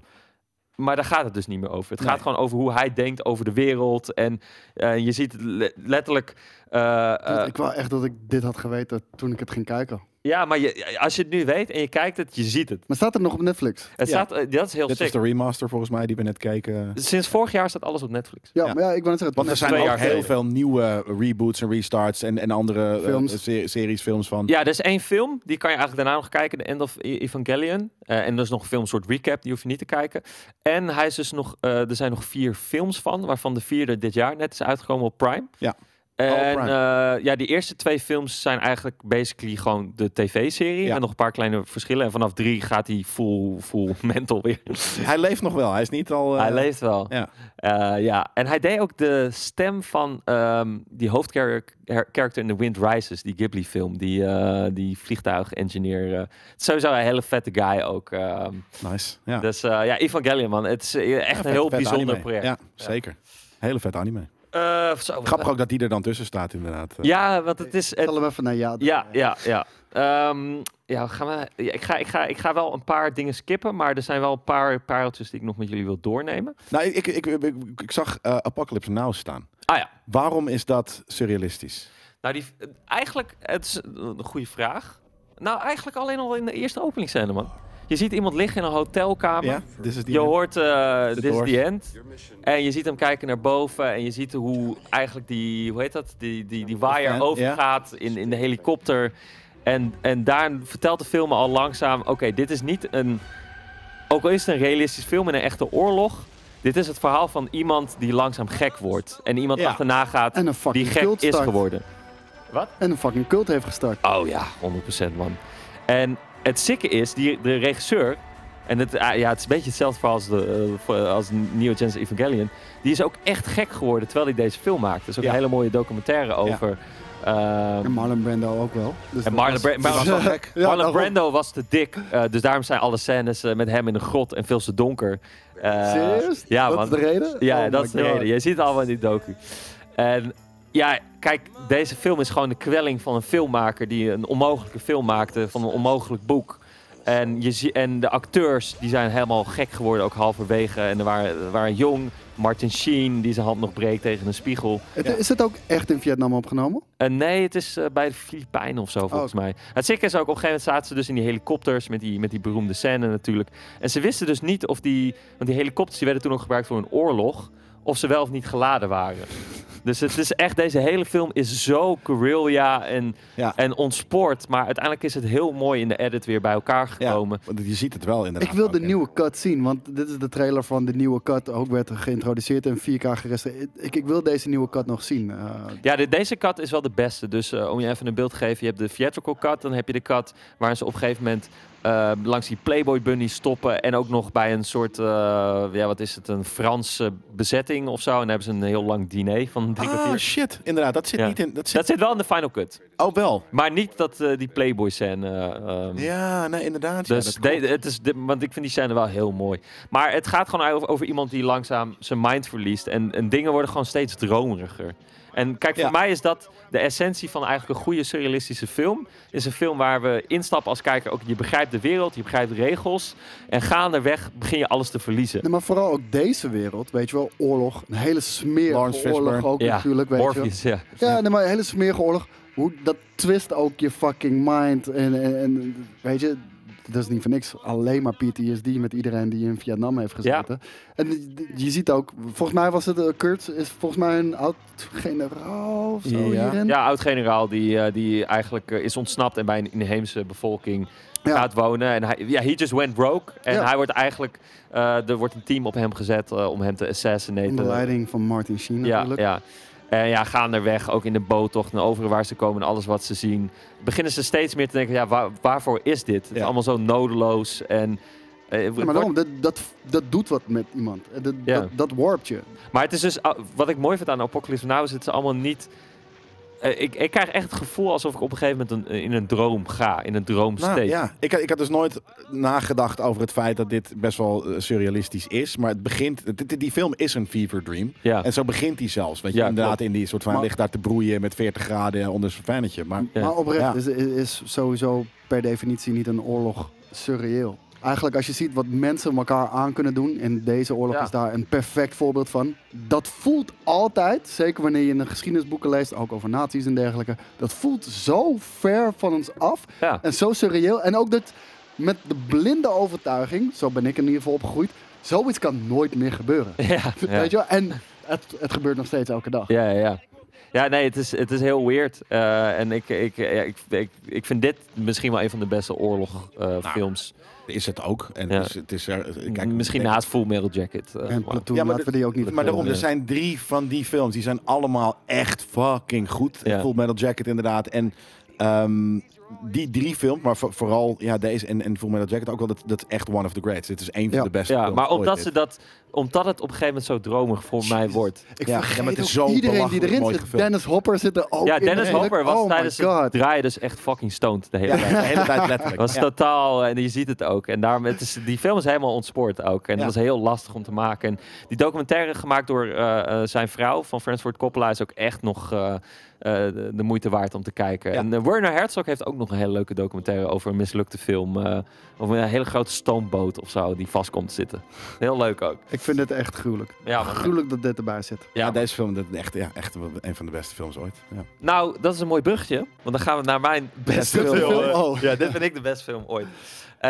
S3: Maar daar gaat het dus niet meer over. Het
S1: Nee.
S3: gaat gewoon over hoe hij denkt over de wereld. En eh, je ziet le- letterlijk. eh,
S2: ik wou echt dat ik dit had geweten toen ik het ging kijken.
S3: Ja, maar je, als je het nu weet en je kijkt het, je ziet het.
S2: Maar staat het nog op Netflix?
S3: Het
S1: Ja.
S3: staat, eh, dat is heel
S1: Dit
S3: sick.
S1: is de remaster volgens mij die we net keken.
S3: Sinds vorig jaar staat alles op Netflix.
S2: Ja,
S1: Ja.
S2: maar ja, ik wou net zeggen.
S1: Want er
S2: het-
S1: zijn
S3: twee
S1: ook
S3: jaar
S1: heel
S3: geleden.
S1: veel nieuwe reboots en restarts en, en andere eh,
S2: Films.
S1: se- series, films van.
S3: Ja, er is één film, die kan je eigenlijk daarna nog kijken, The End of E- Evangelion. Eh, en er is nog een film, een soort recap, die hoef je niet te kijken. En hij is dus nog, eh, er zijn nog vier films van, waarvan de vierde dit jaar net is uitgekomen op Prime.
S1: Ja.
S3: En
S1: Prime.
S3: eh, ja, die eerste twee films zijn eigenlijk basically gewoon de tv-serie.
S1: Ja.
S3: Met nog een paar kleine verschillen. En vanaf drie gaat hij full, full [laughs] mental weer.
S1: Hij leeft nog wel. Hij is niet al. eh,
S3: hij leeft wel.
S1: Ja.
S3: Eh, ja, en hij deed ook de stem van ehm, die hoofdcharacter in The Wind Rises, die Ghibli-film, die, eh die vliegtuig-engineer. eh. Sowieso een hele vette guy ook. ehm.
S1: Nice. Ja.
S3: Dus eh, ja, Evangelion, man. Het is eh, echt
S1: Ja,
S3: een heel bijzonder
S1: anime.
S3: project.
S1: Ja, zeker. Hele vet anime.
S3: Eh, zo,
S1: Grappig ook dat die er dan tussen staat, inderdaad.
S3: Ja, want het is...
S2: Ik
S3: Het,
S2: zal hem even naar ja.
S3: ja, ja, ja. Ehm, ja, gaan we, ja, ik, ga, ik, ga, ik ga wel een paar dingen skippen, maar er zijn wel een paar pareltjes die ik nog met jullie wil doornemen.
S1: Nou, ik, ik, ik, ik, ik zag eh, Apocalypse Now staan.
S3: Ah ja,
S1: Waarom is dat surrealistisch?
S3: Nou, die, eigenlijk, het is een goede vraag. Nou, eigenlijk alleen al in de eerste openingsscène, man. Je ziet iemand liggen in een hotelkamer.
S1: Ja, is.
S3: Je hoort, eh dit is the end. En je ziet hem kijken naar boven. En je ziet hoe eigenlijk die, hoe heet dat? Die, die, die waaier overgaat in, in de helikopter. En, en daar vertelt de film al langzaam... Oké, dit is niet een... Ook al is het een realistisch film in een echte oorlog... Dit is het verhaal van iemand die langzaam gek wordt. En iemand
S1: Ja.
S3: achterna gaat
S2: En een fucking
S3: die gek
S2: cult
S3: is geworden.
S2: En een fucking cult heeft gestart.
S3: Oh ja, 100% man. En het sikke is, die, de regisseur... En het, ah, ja, het is een beetje hetzelfde verhaal als, de, eh, voor- als Neo Genesis Evangelion. Die is ook echt gek geworden terwijl hij deze film maakte. Er is ook
S1: Ja.
S3: een hele mooie documentaire over... ehm,
S2: En Marlon Brando ook wel. Dus
S3: en Marlon,
S2: was-
S3: Bra- maar
S1: was wel gek.
S2: Ja,
S3: Marlon. Brando was te dik. eh, dus daarom zijn alle scènes eh, met hem in een grot en veel te donker. Eh,
S2: Serieus?
S3: Ja,
S2: dat
S3: man.
S2: is de reden?
S3: Ja,
S2: Oh
S3: dat is de
S2: God.
S3: reden. Je ziet het allemaal in die docu. En Ja, kijk, deze film is gewoon de kwelling van een filmmaker die een onmogelijke film maakte van een onmogelijk boek. En, je zie, en de acteurs die zijn helemaal gek geworden, ook halverwege. En er waren, er waren jong, Martin Sheen die zijn hand nog breekt tegen een spiegel.
S2: Het-
S1: Ja.
S2: Is het ook echt in Vietnam opgenomen?
S3: En nee, het is eh, bij de Filipijnen of zo, volgens mij. Het zieke is ook, op een gegeven moment zaten ze dus in die helikopters met die, met die beroemde scène natuurlijk. En ze wisten dus niet of die, want die helikopters die werden toen nog gebruikt voor een oorlog, of ze wel of niet geladen waren. Dus het is echt, deze hele film is zo guerrilla en,
S1: Ja.
S3: en ontspoord. Maar uiteindelijk is het heel mooi in de edit weer bij elkaar
S1: Ja,
S3: gekomen.
S1: want je ziet het wel inderdaad.
S2: Ik wil de
S1: ja.
S2: nieuwe cut zien, want dit is de trailer van de nieuwe cut. Ook werd er geïntroduceerd in 4K gerestaureerd. Ik, ik wil deze nieuwe cut nog zien. Eh,
S3: Ja, de- deze cut is wel de beste. Dus eh, om je even een beeld te geven, je hebt de theatrical cut. Dan heb je de cut waar ze op een gegeven moment eh, langs die Playboy Bunny stoppen. En ook nog bij een soort, eh, ja wat is het, een Franse bezetting of zo. En dan hebben ze een heel lang diner van drie
S1: Ah,
S3: kwartier.
S1: shit. Inderdaad, dat zit
S3: Ja.
S1: niet in... Dat zit...
S3: Dat zit wel in de final cut.
S1: Oh, wel.
S3: Maar niet dat, eh, die Playboy scène. eh, ehm,
S1: Ja, nee, inderdaad. ja,
S3: Dus
S1: dat
S3: de- het is de, want ik vind die scène wel heel mooi. Maar het gaat gewoon over, over iemand die langzaam zijn mind verliest. En, en dingen worden gewoon steeds dromeriger. En kijk, voor
S1: Ja.
S3: mij is dat de essentie van eigenlijk een goede surrealistische film. Is een film waar we instappen als kijker. Ook, je begrijpt de wereld, je begrijpt de regels. En gaandeweg begin je alles te verliezen.
S2: nee, maar vooral ook deze wereld, weet je wel, oorlog. Een hele smerige
S1: Lawrence
S2: oorlog
S1: Fishburne.
S2: ook
S3: Ja,
S2: natuurlijk, weet je
S3: ja.
S2: Ja, nee, maar een hele smerige oorlog. Hoe, dat twist ook je fucking mind. En, en, en weet je, dat is niet voor niks. Alleen maar PTSD met iedereen die in Vietnam heeft gezeten. En je ziet ook, volgens mij was het, eh, Kurt is volgens mij een oud-generaal of zo
S1: Ja.
S2: hierin.
S3: Ja, oud-generaal die, eh, die eigenlijk eh, is ontsnapt en bij een inheemse bevolking
S2: Ja.
S3: gaat wonen. En hij, ja, he just went rogue. En
S2: Ja.
S3: hij wordt eigenlijk, eh, er wordt een team op hem gezet eh, om hem te assassinaten.
S2: Onder leiding van Martin Sheen
S3: Ja,
S2: natuurlijk.
S3: ja. En ja, gaandeweg, ook in de boottocht en overal waar ze komen en alles wat ze zien, beginnen ze steeds meer te denken, ja, waar- waarvoor is dit? Het is allemaal zo nodeloos en... eh,
S2: Ja, maar daarom, dat, dat, dat doet wat met iemand. Dat,
S3: Ja.
S2: dat, dat warpt je.
S3: Maar het is dus, ah, wat ik mooi vind aan Apocalypse Now is het is allemaal niet... eh, ik, ik krijg echt het gevoel alsof ik op een gegeven moment een, in een droom ga, in een droomstate.
S1: Nou, ja, ik, had- ik had dus nooit nagedacht over het feit dat dit best wel eh, surrealistisch is. Maar het begint, dit- die film is een fever dream.
S3: Ja.
S1: En zo begint hij zelfs. Weet je,
S3: Ja,
S1: inderdaad
S3: klopt.
S1: in die soort van,
S2: Maar-
S1: ligt daar te broeien met 40 graden onder zijn fannetje. Maar
S3: Ja.
S2: Maar oprecht is, is sowieso per definitie niet een oorlog surreëel. Eigenlijk als je ziet wat mensen elkaar aan kunnen doen, en deze oorlog
S3: Ja.
S2: is daar een perfect voorbeeld van. Dat voelt altijd, zeker wanneer je in de geschiedenisboeken leest, ook over nazi's en dergelijke. Dat voelt zo ver van ons af
S3: Ja.
S2: en zo surreëel. En ook dat met de blinde overtuiging, zo ben ik in ieder geval opgegroeid, zoiets kan nooit meer gebeuren.
S3: Ja, [laughs] ja.
S2: Weet je wel? En het, het gebeurt nog steeds elke dag.
S3: Ja, ja, ja. Ja, nee, het is, het is heel weird. Eh, en ik, ik, ja, ik, ik, ik vind dit misschien wel een van de beste oorlogfilms.
S1: Is het ook. En
S3: Ja.
S1: het is, het is er, kijk,
S3: misschien
S1: ik-
S3: naast Full Metal Jacket. eh,
S2: En
S3: maar-
S2: Platoon,
S1: Ja, maar
S2: laten we die ook niet
S1: Maar daarom, er zijn drie van die films. Die zijn allemaal echt fucking goed.
S3: Ja.
S1: Full Metal Jacket inderdaad. En ehm, die drie films, maar voor- vooral ja, deze en, en Full Metal Jacket ook wel, dat, dat is echt one of the greats. Dit is een van
S2: Ja.
S1: de beste
S3: ja,
S1: films
S3: maar omdat, ze dat, omdat het op een gegeven moment zo dromig voor mij wordt.
S2: Ik
S1: Ja,
S2: vergeet
S1: ja, maar het is zo
S2: iedereen die erin zit.
S1: gefilmd.
S2: Dennis Hopper zit er ook
S3: ja. Dennis. Hopper was
S2: oh
S3: tijdens het draaien dus echt fucking stoned de hele
S1: Ja,
S3: tijd.
S1: de hele tijd letterlijk.
S3: Was
S1: Ja.
S3: totaal, en je ziet het ook. En daarom, het is, die film is helemaal ontspoord ook. En
S1: Ja.
S3: dat was heel lastig om te maken. En die documentaire gemaakt door eh, eh, zijn vrouw van Francis Ford Coppola is ook echt nog eh, de, de moeite waard om te kijken.
S1: Ja.
S3: En eh, Werner Herzog heeft ook nog een hele leuke documentaire over een mislukte film. eh over een hele grote stoomboot of zo die vast komt te zitten. Heel leuk ook.
S2: Ik vind het echt gruwelijk.
S3: Ja.
S2: Gruwelijk dat dit erbij zit.
S1: Ja,
S3: Ja,
S1: deze film dat is echt, ja, echt wel een van de beste films ooit. Ja.
S3: Nou, dat is een mooi bruggetje. Want dan gaan we naar mijn beste
S2: Beste
S3: film.
S2: film? Oh.
S3: Ja, dit vind ik de beste film ooit.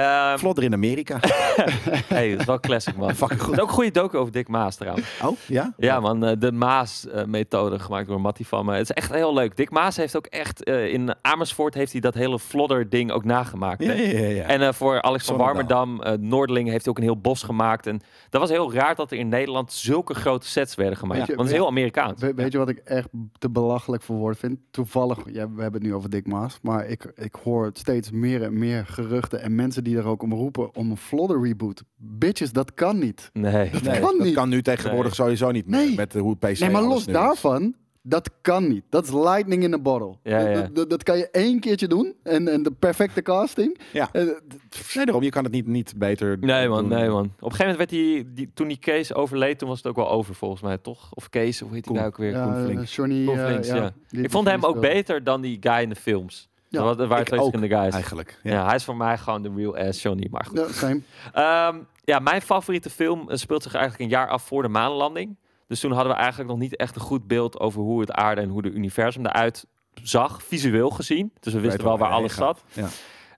S3: Ehm
S1: Vlodder in Amerika. [laughs]
S3: hey, dat is wel classic, man.
S1: Fucking goed.
S3: Het is ook een goede docu over Dick Maas trouwens.
S1: Oh, ja?
S3: Ja, man, eh, de Maas-methode gemaakt door Mattie van me. Het is echt heel leuk. Dick Maas heeft ook echt eh, in Amersfoort heeft hij dat hele flodder-ding ook nagemaakt.
S1: Ja, ja, ja.
S3: En eh, voor Alex van. Warmerdam, eh Noorderling, heeft hij ook een heel bos gemaakt. En dat was heel raar dat er in Nederland zulke grote sets werden gemaakt.
S2: Je-
S3: Want het is heel Amerikaans.
S2: We- weet je wat ik echt te belachelijk voor woord vind? Toevallig, ja, we hebben het nu over Dick Maas, maar ik, ik hoor steeds meer en meer geruchten en mensen die er ook om roepen om een Flodder reboot. Bitches, dat kan niet.
S3: Nee.
S1: Nee,
S2: kan
S1: dat
S2: niet.
S1: kan nu tegenwoordig
S3: Nee.
S1: sowieso niet meer.
S2: Nee.
S1: Met hoe PC
S2: Nee, maar los daarvan, Dat kan niet. Dat is lightning in a bottle.
S3: Ja, ja.
S2: Dat, dat, dat kan je één keertje doen. En, en de perfecte casting.
S1: Ja.
S2: Eh,
S1: Nee, daarom. Je kan het niet, niet beter
S3: Nee man,
S1: doen.
S3: nee man. Op een gegeven moment werd hij, die, toen die Kees overleed, toen was het ook wel over volgens mij, toch? Of Kees, hoe heet hij nou ook weer?
S2: ja,
S1: Koen Flink.
S2: Johnny,
S3: Koen
S2: eh,
S3: ja.
S2: die-
S3: Ik vond hem
S2: die
S3: ook beter dan die guy in de films.
S2: Ja,
S3: er waren twee verschillende guys.
S1: Eigenlijk.
S3: Ja.
S1: Ja.
S3: hij is voor mij gewoon de real ass Johnny, maar goed.
S2: Ja, same.
S3: Ehm, ja, mijn favoriete film eh, speelt zich eigenlijk een jaar af voor de maanlanding. Dus toen hadden we eigenlijk nog niet echt een goed beeld over hoe het aarde en hoe de universum eruit zag, visueel gezien. Dus we wisten
S1: wel
S3: waar alles zat.
S1: Ja.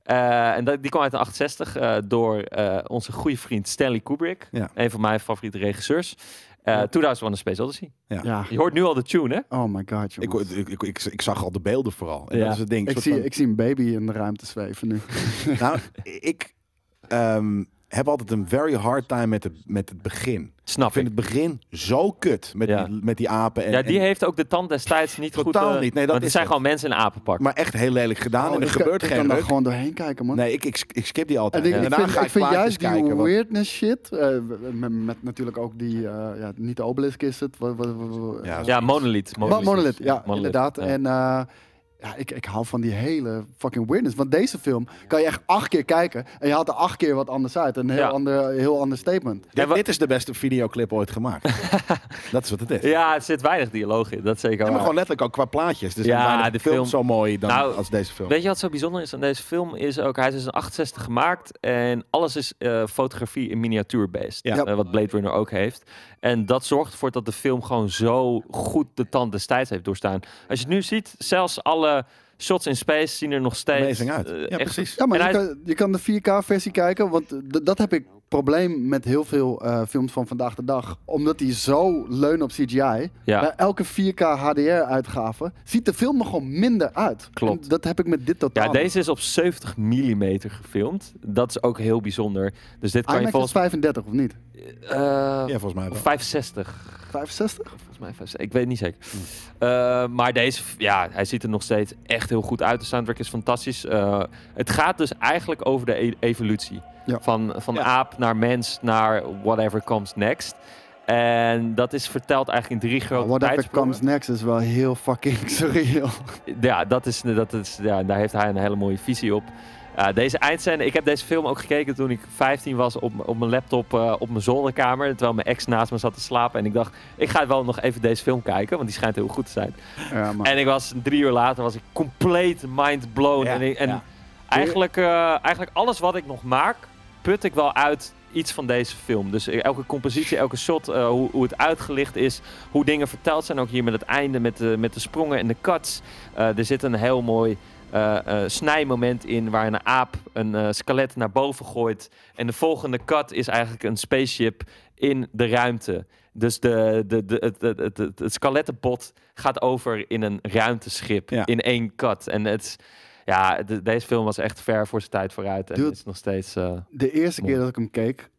S3: Eh, en dat, die kwam uit de 68 eh, door onze goede vriend Stanley Kubrick.
S1: Ja.
S3: Een van mijn favoriete regisseurs. Eh
S2: Ja.
S3: 2001 A Space Odyssey.
S2: Ja.
S3: Je hoort nu al de tune, hè?
S2: Oh my god,
S1: Ik, ik, ik, ik, ik zag al de beelden vooral. En
S3: Ja.
S1: dat is het ding.
S2: Ik zie,
S1: van-
S2: ik zie een baby in de ruimte zweven nu. [laughs]
S1: Nou, ik ehm, heb altijd een very hard time met, de, met het begin.
S3: Snap
S1: Ik vind
S3: ik.
S1: het begin zo kut met,
S3: Ja.
S1: die, met die apen. En,
S3: Ja, die
S1: en-
S3: heeft ook de tand destijds niet goed...
S1: Totaal
S3: eh,
S1: niet. Nee, dat
S3: want het
S1: is
S3: zijn
S1: het.
S3: gewoon mensen in een apenpak.
S1: maar echt heel lelijk gedaan.
S2: Oh,
S1: en er
S2: ik,
S1: gebeurt
S2: ik
S1: geen
S2: kan daar gewoon doorheen kijken, man.
S1: Nee, ik, ik, ik skip die altijd.
S2: En ik,
S1: En
S2: ik
S1: daarna
S2: vind,
S1: ga
S2: ik
S1: ik
S2: vind juist die
S1: kijken. wat-
S2: weirdness shit, eh, met, met natuurlijk ook die, eh, ja, niet de obelisk is het. Wat, wat, wat- wat-
S1: Ja,
S3: ja, Monolith.
S2: Mo- Monolith, ja,
S3: Monolith,
S2: inderdaad.
S3: ja.
S2: En eh, ja, ik, ik hou van die hele fucking weirdness. Want deze film kan je echt acht keer kijken en je haalt er acht keer wat anders uit. Een heel,
S3: Ja.
S2: ander, heel ander statement.
S1: Dit,
S3: En wa-
S1: dit is de beste videoclip ooit gemaakt. [laughs] dat is wat het is.
S3: Ja, er zit weinig dialoog in. Dat zeker
S1: Ja, maar
S3: waar.
S1: gewoon letterlijk ook qua plaatjes. Dus
S3: Ja, de
S1: film,
S3: film-
S1: zo mooi dan
S3: Nou,
S1: als deze film.
S3: Weet je wat zo bijzonder is aan deze film? Is ook, hij is dus in 68 gemaakt en alles is eh, fotografie in miniatuur-based.
S1: Ja.
S2: Ja.
S3: Eh, wat Blade Runner ook heeft. En dat zorgt ervoor dat de film gewoon zo goed de tand destijds heeft doorstaan. Als je het nu ziet, zelfs alle shots in space zien er nog steeds...
S1: Amazing uit.
S3: eh,
S1: ja,
S3: echt-
S1: precies.
S2: Ja, maar
S3: En
S2: je,
S3: hij-
S2: kan, je kan de 4K-versie kijken, want dat heb ik probleem met heel veel eh, films van vandaag de dag. Omdat die zo leunen op CGI.
S3: Ja.
S2: Bij elke 4K HDR-uitgave ziet de film er gewoon minder uit.
S3: Klopt.
S2: En dat heb ik met dit totaal
S3: Ja, deze is op 70 mm gefilmd. Dat is ook heel bijzonder. Dus dit kan je
S2: IMAX is
S3: volgens
S2: 35 of niet?
S3: eh
S1: Ja, volgens mij wel.
S3: 65.
S2: 65?
S3: Volgens mij 65. Ik weet niet zeker. Eh, maar deze, ja, hij ziet er nog steeds echt heel goed uit. De soundtrack is fantastisch. Eh, het gaat dus eigenlijk over de e- evolutie.
S2: Ja.
S3: Van, van
S1: Ja.
S3: aap naar mens naar whatever comes next. En dat is verteld eigenlijk in drie grote
S2: Whatever
S3: tijdsprongen.
S2: comes next is wel heel fucking [laughs] surreal.
S3: Ja, dat is, dat is, ja, daar heeft hij een hele mooie visie op. Ja, deze eindscène, ik heb deze film ook gekeken toen ik 15 was op, op mijn laptop eh, op mijn zolderkamer. Terwijl mijn ex naast me zat te slapen. En ik dacht, ik ga wel nog even deze film kijken, want die schijnt heel goed te zijn.
S2: Ja, maar
S3: En ik was drie uur later was ik compleet mind blown.
S1: Ja,
S3: en ik- en
S1: ja.
S3: eigenlijk, eh, eigenlijk alles wat ik nog maak, put ik wel uit iets van deze film. Dus elke compositie, elke shot, eh, hoe, hoe het uitgelicht is, hoe dingen verteld zijn. Ook hier met het einde, met de, met de sprongen en de cuts. Eh, er zit een heel mooi eh, eh, snijmoment in waar een aap een eh, skelet naar boven gooit. En de volgende cut is eigenlijk een spaceship in de ruimte. Dus de, de, de, het, het, het, het, het skelettenpot gaat over in een ruimteschip
S1: Ja.
S3: in één cut. En het is- ja, de- deze film was echt ver voor zijn tijd vooruit. En
S2: Dude.
S3: is nog steeds...
S2: de eerste keer dat ik hem keek,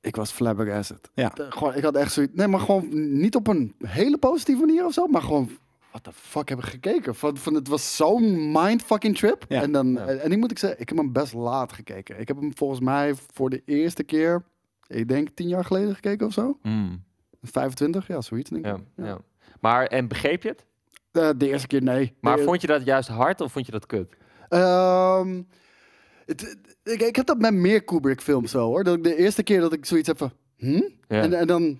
S2: ik was flabbergasted.
S1: Ja.
S2: De- gewoon, ik had echt zoiets... Nee, maar gewoon niet op een hele positieve manier of zo, maar gewoon... What the fuck heb ik gekeken? Van, van, het was zo'n mindfucking trip.
S1: Ja.
S2: En, dan,
S3: Ja.
S2: en ik moet ik zeggen, ik heb hem best laat gekeken. Ik heb hem volgens mij voor de eerste keer, ik denk tien jaar geleden gekeken of zo.
S3: mm,
S2: 25, ja, zoiets denk ik.
S3: ja, ja. Maar, en begreep je het?
S2: Eh, de eerste keer nee.
S3: Maar
S2: De-
S3: vond je dat juist hard of vond je dat kut?
S2: Ehm, het, ik, ik heb dat met meer Kubrick-films zo hoor. Dat ik de eerste keer dat ik zoiets heb van. Hm?
S3: Ja.
S2: En, en dan,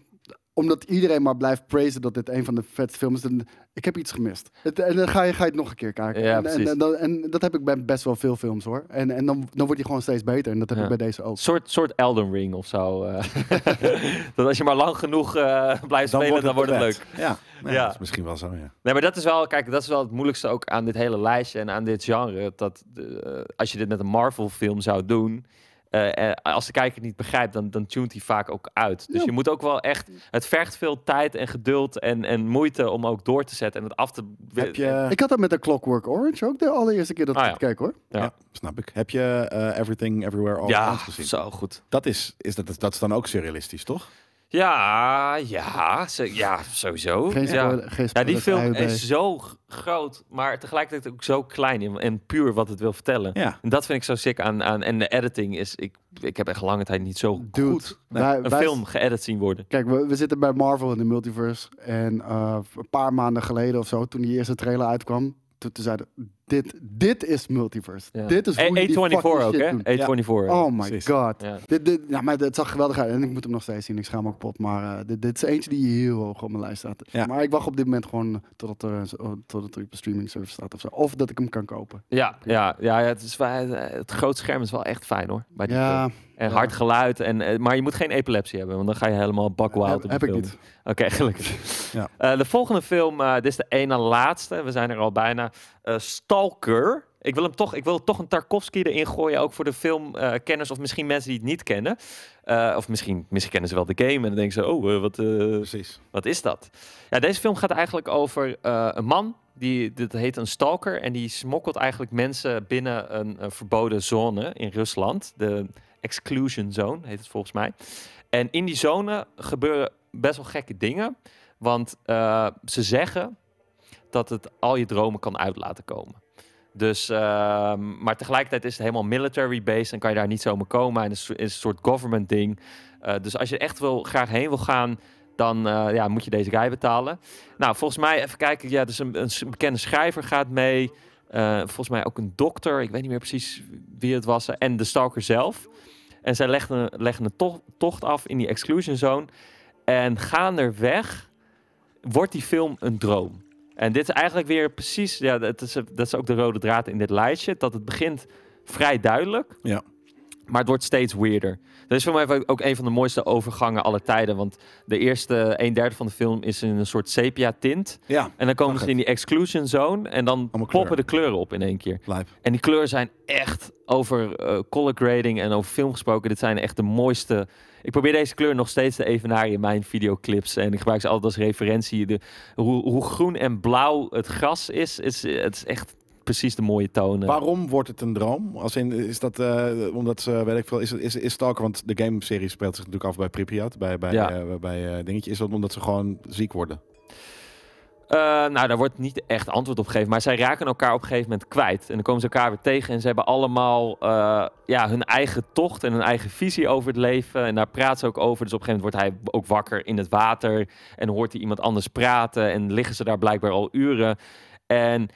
S2: omdat iedereen maar blijft praisen dat dit een van de vetste films is. Dan, ik heb iets gemist. Het, en dan ga je, ga je het nog een keer kijken.
S3: Ja,
S2: en, en,
S3: precies.
S2: en, dan- en dat heb ik bij best wel veel films hoor. En, en dan, dan wordt hij gewoon steeds beter. En dat heb
S3: Ja.
S2: ik bij deze ook.
S3: soort, soort Elden Ring of zo. eh. [laughs] dat als je maar lang genoeg eh, blijft spelen, dan wordt het leuk.
S1: Ja, nee,
S3: Ja.
S1: dat is misschien wel zo, ja.
S3: Nee, maar dat is wel, kijk, dat is wel het moeilijkste ook aan dit hele lijstje en aan dit genre. Dat eh, als je dit met een Marvel-film zou doen, eh, eh, als de kijker het niet begrijpt, dan, dan tunt hij vaak ook uit. Dus
S2: Ja.
S3: je moet ook wel echt, het vergt veel tijd en geduld en, en moeite om ook door te zetten en het af te.
S1: Heb je,
S2: Ik had dat met de Clockwork Orange ook de allereerste keer dat
S3: Ah,
S2: ik
S3: ja.
S2: het keek hoor.
S3: Ja.
S1: ja. snap ik. Heb je eh, Everything Everywhere All at
S3: Ja,
S1: Once gezien?
S3: zo goed.
S1: Dat is, is, dat, dat is dan ook surrealistisch, toch?
S3: Ja, ja, ja sowieso.
S2: Geen
S3: ja.
S2: geen
S3: Ja, die film is zo groot, maar tegelijkertijd ook zo klein en, en puur wat het wil vertellen.
S1: Ja.
S3: En dat vind ik zo sick aan, aan. En de editing is. Ik, ik heb echt lange tijd niet zo
S2: Dude,
S3: goed
S2: wij-
S3: een
S2: wij-
S3: film geëdit zien worden.
S2: Kijk, we, we zitten bij Marvel in de multiverse. En eh, een paar maanden geleden of zo, toen die eerste trailer uitkwam, toen, toen zeiden dit, dit is multiverse.
S3: Ja.
S2: Dit is
S3: A-
S2: hoe je die
S3: A24
S2: fucking
S3: ook,
S2: shit
S3: hè?
S2: doet.
S3: A24.
S2: Oh my
S1: Precies.
S2: god.
S3: Ja.
S2: Dit, dit, ja, maar het zag geweldig uit. En ik moet hem nog steeds zien. Ik schaam me ook kapot. Maar eh, dit, dit is eentje die heel hoog op mijn lijst staat.
S1: Ja.
S2: Maar ik wacht op dit moment gewoon totdat er, zo- totdat er op een streaming service staat of zo. Of dat ik hem kan kopen.
S3: Ja, ja, ja, ja, het, is, wel- het groot scherm is wel echt fijn hoor. Bij die film.
S2: Ja,
S3: En
S2: ja.
S3: hard geluid. En, eh, maar je moet geen epilepsie hebben, want dan ga je helemaal bakwild
S2: heb, heb ik niet.
S3: Oké, [laughs] gelukkig.
S1: Ja.
S3: Eh, de volgende film, eh, dit is de ene laatste. We zijn er al bijna. Eh, Stalker. Ik wil hem toch, ik wil toch een Tarkovsky erin gooien, ook voor de filmkenners of misschien mensen die het niet kennen. Eh, of misschien, misschien kennen ze wel de game en dan denken ze, oh, eh, wat, eh,
S1: Precies.
S3: wat is dat? Ja, deze film gaat eigenlijk over eh, een man, die, dit heet een stalker, en die smokkelt eigenlijk mensen binnen een, eh, verboden zone in Rusland. De exclusion zone heet het volgens mij. En in die zone gebeuren best wel gekke dingen, want eh, ze zeggen dat het al je dromen kan uit laten komen. Dus, ehm, maar tegelijkertijd is het helemaal military based en kan je daar niet zomaar komen. En het is, een soort government ding. Eh, dus als je echt wil, graag heen wil gaan, dan eh, ja, moet je deze guy betalen. Nou, volgens mij, even kijken. Ja, dus een, een bekende schrijver gaat mee. Eh, volgens mij ook een dokter. Ik weet niet meer precies wie het was. En de stalker zelf. En zij leggen, een to- tocht af in die exclusion zone. En gaandeweg wordt die film een droom. En dit is eigenlijk weer precies... Ja, dat is, dat is ook de rode draad in dit lijstje. Dat het begint vrij duidelijk.
S1: Ja.
S3: Maar het wordt steeds weirder. Dat is voor mij ook een van de mooiste overgangen aller tijden. Want de eerste een derde van de film is in een soort sepia tint.
S1: Ja,
S3: En dan komen ze in die exclusion zone. En dan
S1: Allemaal
S3: ploppen de kleuren op in één keer.
S1: lijp.
S3: En die kleuren zijn echt over eh, color grading en over film gesproken. Dit zijn echt de mooiste. Ik probeer deze kleur nog steeds te evenaren in mijn videoclips. En ik gebruik ze altijd als referentie. De, hoe, hoe groen en blauw het gras is, is het is echt precies de mooie tonen.
S1: Waarom wordt het een droom? Als in, is dat eh, omdat ze, weet ik veel, is, het- is, is Stalker, want de game-serie speelt zich natuurlijk af bij Pripyat, bij, bij,
S3: Ja.
S1: eh, bij eh, dingetje. Is dat omdat ze gewoon ziek worden?
S3: Nou, daar wordt niet echt antwoord op gegeven. Maar zij raken elkaar op een gegeven moment kwijt. En dan komen ze elkaar weer tegen. En ze hebben allemaal ja, hun eigen tocht en hun eigen visie over het leven. En daar praten ze ook over. Dus op een gegeven moment wordt hij ook wakker in het water. En hoort hij iemand anders praten. En liggen ze daar blijkbaar al uren. En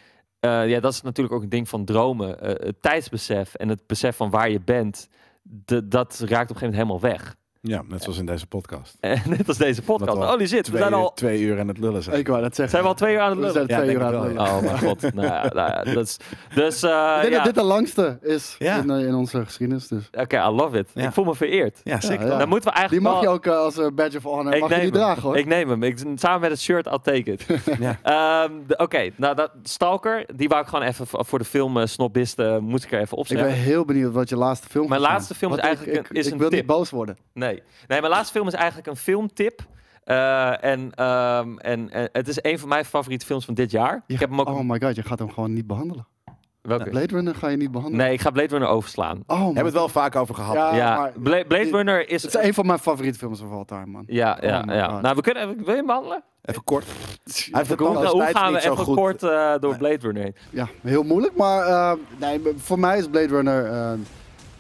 S3: eh, ja, dat is natuurlijk ook een ding van dromen. Eh, het tijdsbesef en het besef van waar je bent. de- dat raakt op een gegeven moment helemaal weg.
S1: Ja, net zoals in deze podcast. [laughs]
S3: En net als deze podcast.
S1: Al
S3: Holy shit, we
S1: Twee,
S3: zijn
S1: uur,
S3: al,
S1: twee uur aan het lullen zijn.
S2: Ik wou dat zeggen.
S3: zijn we al twee uur aan het
S2: We
S3: lullen.
S2: zijn
S1: Ja,
S2: twee uur
S1: ik
S2: aan het
S1: wel,
S2: lullen.
S3: Oh mijn god. [laughs] nou, ja, nou ja, dat is... Dus, eh,
S2: Ik denk
S3: ja.
S2: dat dit de langste is
S1: Ja.
S2: in, eh, in onze geschiedenis. Dus.
S3: Oké, I love it.
S1: Ja.
S3: Ik voel me vereerd.
S1: Ja, zeker.
S2: Ja, ja.
S3: Dan moeten we
S2: Die
S3: eigenlijk
S2: mag je ook eh, als eh, badge of honor
S3: Ik
S2: mag je
S3: neem
S2: die
S3: hem.
S2: dragen hoor.
S3: Ik neem hem. Ik, samen met het shirt, I'll take it. [laughs]
S1: Ja.
S3: Ehm, de- Oké, nou dat Stalker, die wou ik gewoon even voor de film uh, snobisten, moest ik er even
S2: Ik
S3: opzetten.
S2: ben heel benieuwd wat je laatste film
S3: Mijn
S2: gaat
S3: laatste film is
S2: ik-
S3: eigenlijk
S2: ik,
S3: een- is
S2: ik
S3: een
S2: wil
S3: tip.
S2: niet boos worden.
S3: Nee. Nee, mijn laatste film is eigenlijk een filmtip. Eh, en, ehm, en, en het is een van mijn favoriete films van dit jaar. Ik heb hem ook...
S2: Oh my god, je gaat hem gewoon niet behandelen.
S3: welke?
S2: Blade Runner ga je niet behandelen.
S3: Nee, ik ga Blade Runner overslaan.
S2: Oh,
S1: We hebben het wel vaak over gehad.
S2: Ja,
S3: ja,
S2: maar
S3: Bla- Blade Runner is...
S2: het is een van mijn favoriete films of all time, man.
S3: Ja, ja,
S2: Oh
S3: ja.
S2: God.
S3: Nou, we kunnen even... Wil je hem behandelen?
S1: Even kort. Hij heeft het
S3: Hoe, gaan we even
S1: goed.
S3: kort eh, door
S1: Nee.
S3: Blade Runner heen?
S2: Ja, heel moeilijk, maar eh, nee, voor mij is Blade Runner...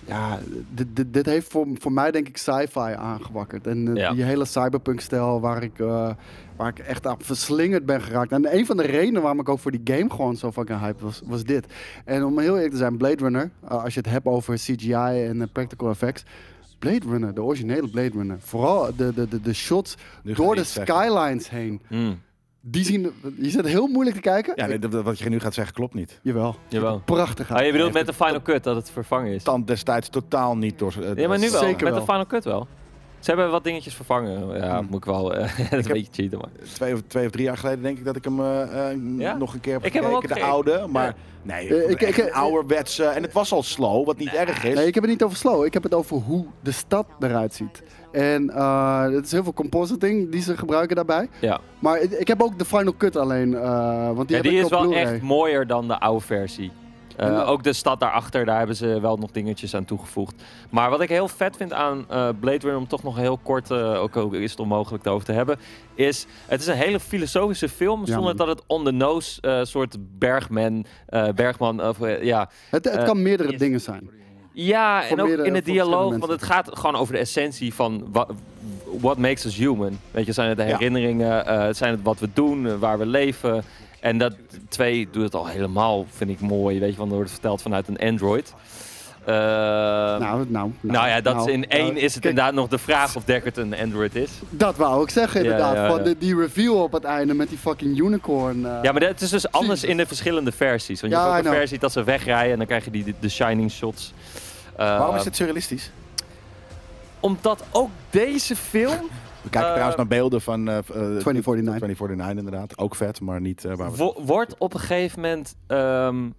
S2: ja, dit, dit, dit heeft voor, voor mij denk ik sci-fi aangewakkerd. En eh,
S3: Ja.
S2: die hele cyberpunk-stijl waar ik, eh, waar ik echt aan verslingerd ben geraakt. En een van de redenen waarom ik ook voor die game gewoon zo fucking hype was, was dit. En om heel eerlijk te zijn, Blade Runner, eh, als je het hebt over CGI en practical effects... Blade Runner, de originele Blade Runner. Vooral de, de, de, de shots door de skylines heen.
S3: Hmm,
S2: Die zien, je zit heel moeilijk te kijken.
S1: Ja, nee, dat- wat je nu gaat zeggen klopt niet.
S2: Jawel.
S3: jawel.
S2: Prachtig.
S3: Oh, je bedoelt met de Final Cut dat het vervangen is?
S1: Tand destijds totaal niet door. eh,
S3: Ja, maar nu wel.
S2: Zeker
S3: met
S2: wel.
S3: de Final Cut wel. Ze hebben wat dingetjes vervangen. Ja,
S1: Hmm.
S3: moet ik wel. eh, [laughs] dat is een
S1: heb-
S3: beetje cheaten, maar.
S1: Twee of, twee of drie jaar geleden denk ik dat ik hem eh, eh,
S3: Ja?
S1: nog een keer heb
S3: Ik heb hem
S1: gekeken,
S3: ook
S1: de
S3: gekeken.
S1: oude. Maar
S3: Ja.
S1: nee,
S2: ik- ik-
S1: een ouderwetse. En het was al slow, wat niet erg is.
S2: Nee, ik heb het niet over slow. Ik heb het over hoe de stad eruit ziet. En eh het is heel veel compositing die ze gebruiken daarbij.
S3: Ja,
S2: Maar ik, ik heb ook de Final cut alleen. eh want die
S3: ja
S2: heb
S3: die
S2: ik
S3: is
S2: op
S3: wel echt mooier dan de oude versie. Eh, ook de stad daarachter, daar hebben ze wel nog dingetjes aan toegevoegd. Maar wat ik heel vet vind aan eh, Blade Runner, om toch nog heel kort, eh, ook al is het onmogelijk erover te hebben, is het is een hele filosofische film,
S2: Ja,
S3: zonder dat het on the nose soort Bergman, Bergman, of ja,
S2: Het, het kan meerdere dingen zijn.
S3: ja, en ook in de
S2: verschillende
S3: dialoog, want het gaat gewoon over de essentie van wa- what makes us human. Weet je, zijn het de
S1: Ja.
S3: herinneringen, eh, zijn het wat we doen, waar we leven. En dat twee doet het al helemaal, vind ik mooi. Weet je, want er wordt verteld vanuit een Android. Eh, nou,
S2: Nou, nou,
S3: ja, dat
S2: nou,
S3: is in één
S2: nou,
S3: is het
S2: kijk,
S3: inderdaad nog de vraag of Deckard een Android is.
S2: Dat wou ik zeggen,
S3: Ja,
S2: inderdaad.
S3: ja,
S2: Van de, die reveal op het einde met die fucking unicorn. eh,
S3: Ja, maar het is dus anders in de verschillende versies. Want je hebt
S2: I
S3: ook een
S2: know.
S3: versie dat ze wegrijden en dan krijg je die, de shining shots. Eh,
S1: Waarom is dit surrealistisch?
S3: Omdat ook deze film
S1: We kijken
S3: Eh,
S1: trouwens naar beelden van eh, eh,
S2: 2049.
S1: 2049 inderdaad. Ook vet, maar niet eh, waar we...
S3: Wo- wordt op een gegeven moment. ehm,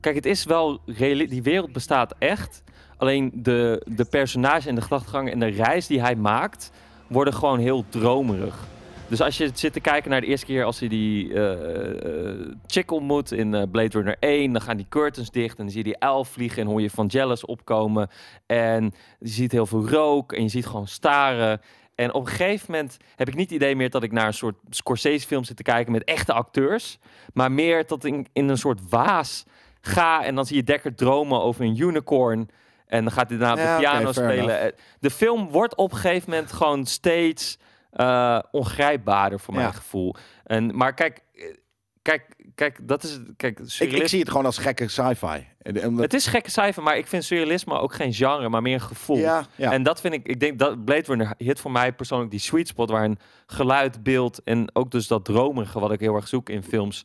S3: kijk, het is wel. Die wereld bestaat echt. Alleen de, de personage en de gedachtegang en de reis die hij maakt. worden gewoon heel dromerig. Dus als je zit te kijken naar de eerste keer als hij die eh, eh, chick ontmoet in eh, Blade Runner 1, dan gaan die curtains dicht en dan zie je die elf vliegen en hoor je Vangelis opkomen. En je ziet heel veel rook en je ziet gewoon staren. En op een gegeven moment heb ik niet het idee meer dat ik naar een soort Scorsese-film zit te kijken met echte acteurs. Maar meer dat ik in, een soort waas ga en dan zie je Dekker dromen over een unicorn. En dan gaat hij daarna op de piano spelen. Eh, De film wordt op een gegeven moment gewoon steeds eh, ongrijpbaarder voor
S1: Ja.
S3: mijn gevoel. En, maar kijk, eh, kijk, kijk, dat is... Kijk,
S1: Ik, ik
S3: surrealisme-
S1: zie het gewoon als gekke sci-fi. Omdat-
S3: het is gekke cijfer, maar ik vind surrealisme ook geen genre, maar meer een gevoel.
S1: Ja, ja.
S3: En dat vind ik, ik denk dat Blade Runner hit voor mij persoonlijk die sweet spot waar een geluid, beeld en ook dus dat dromerige wat ik heel erg zoek in films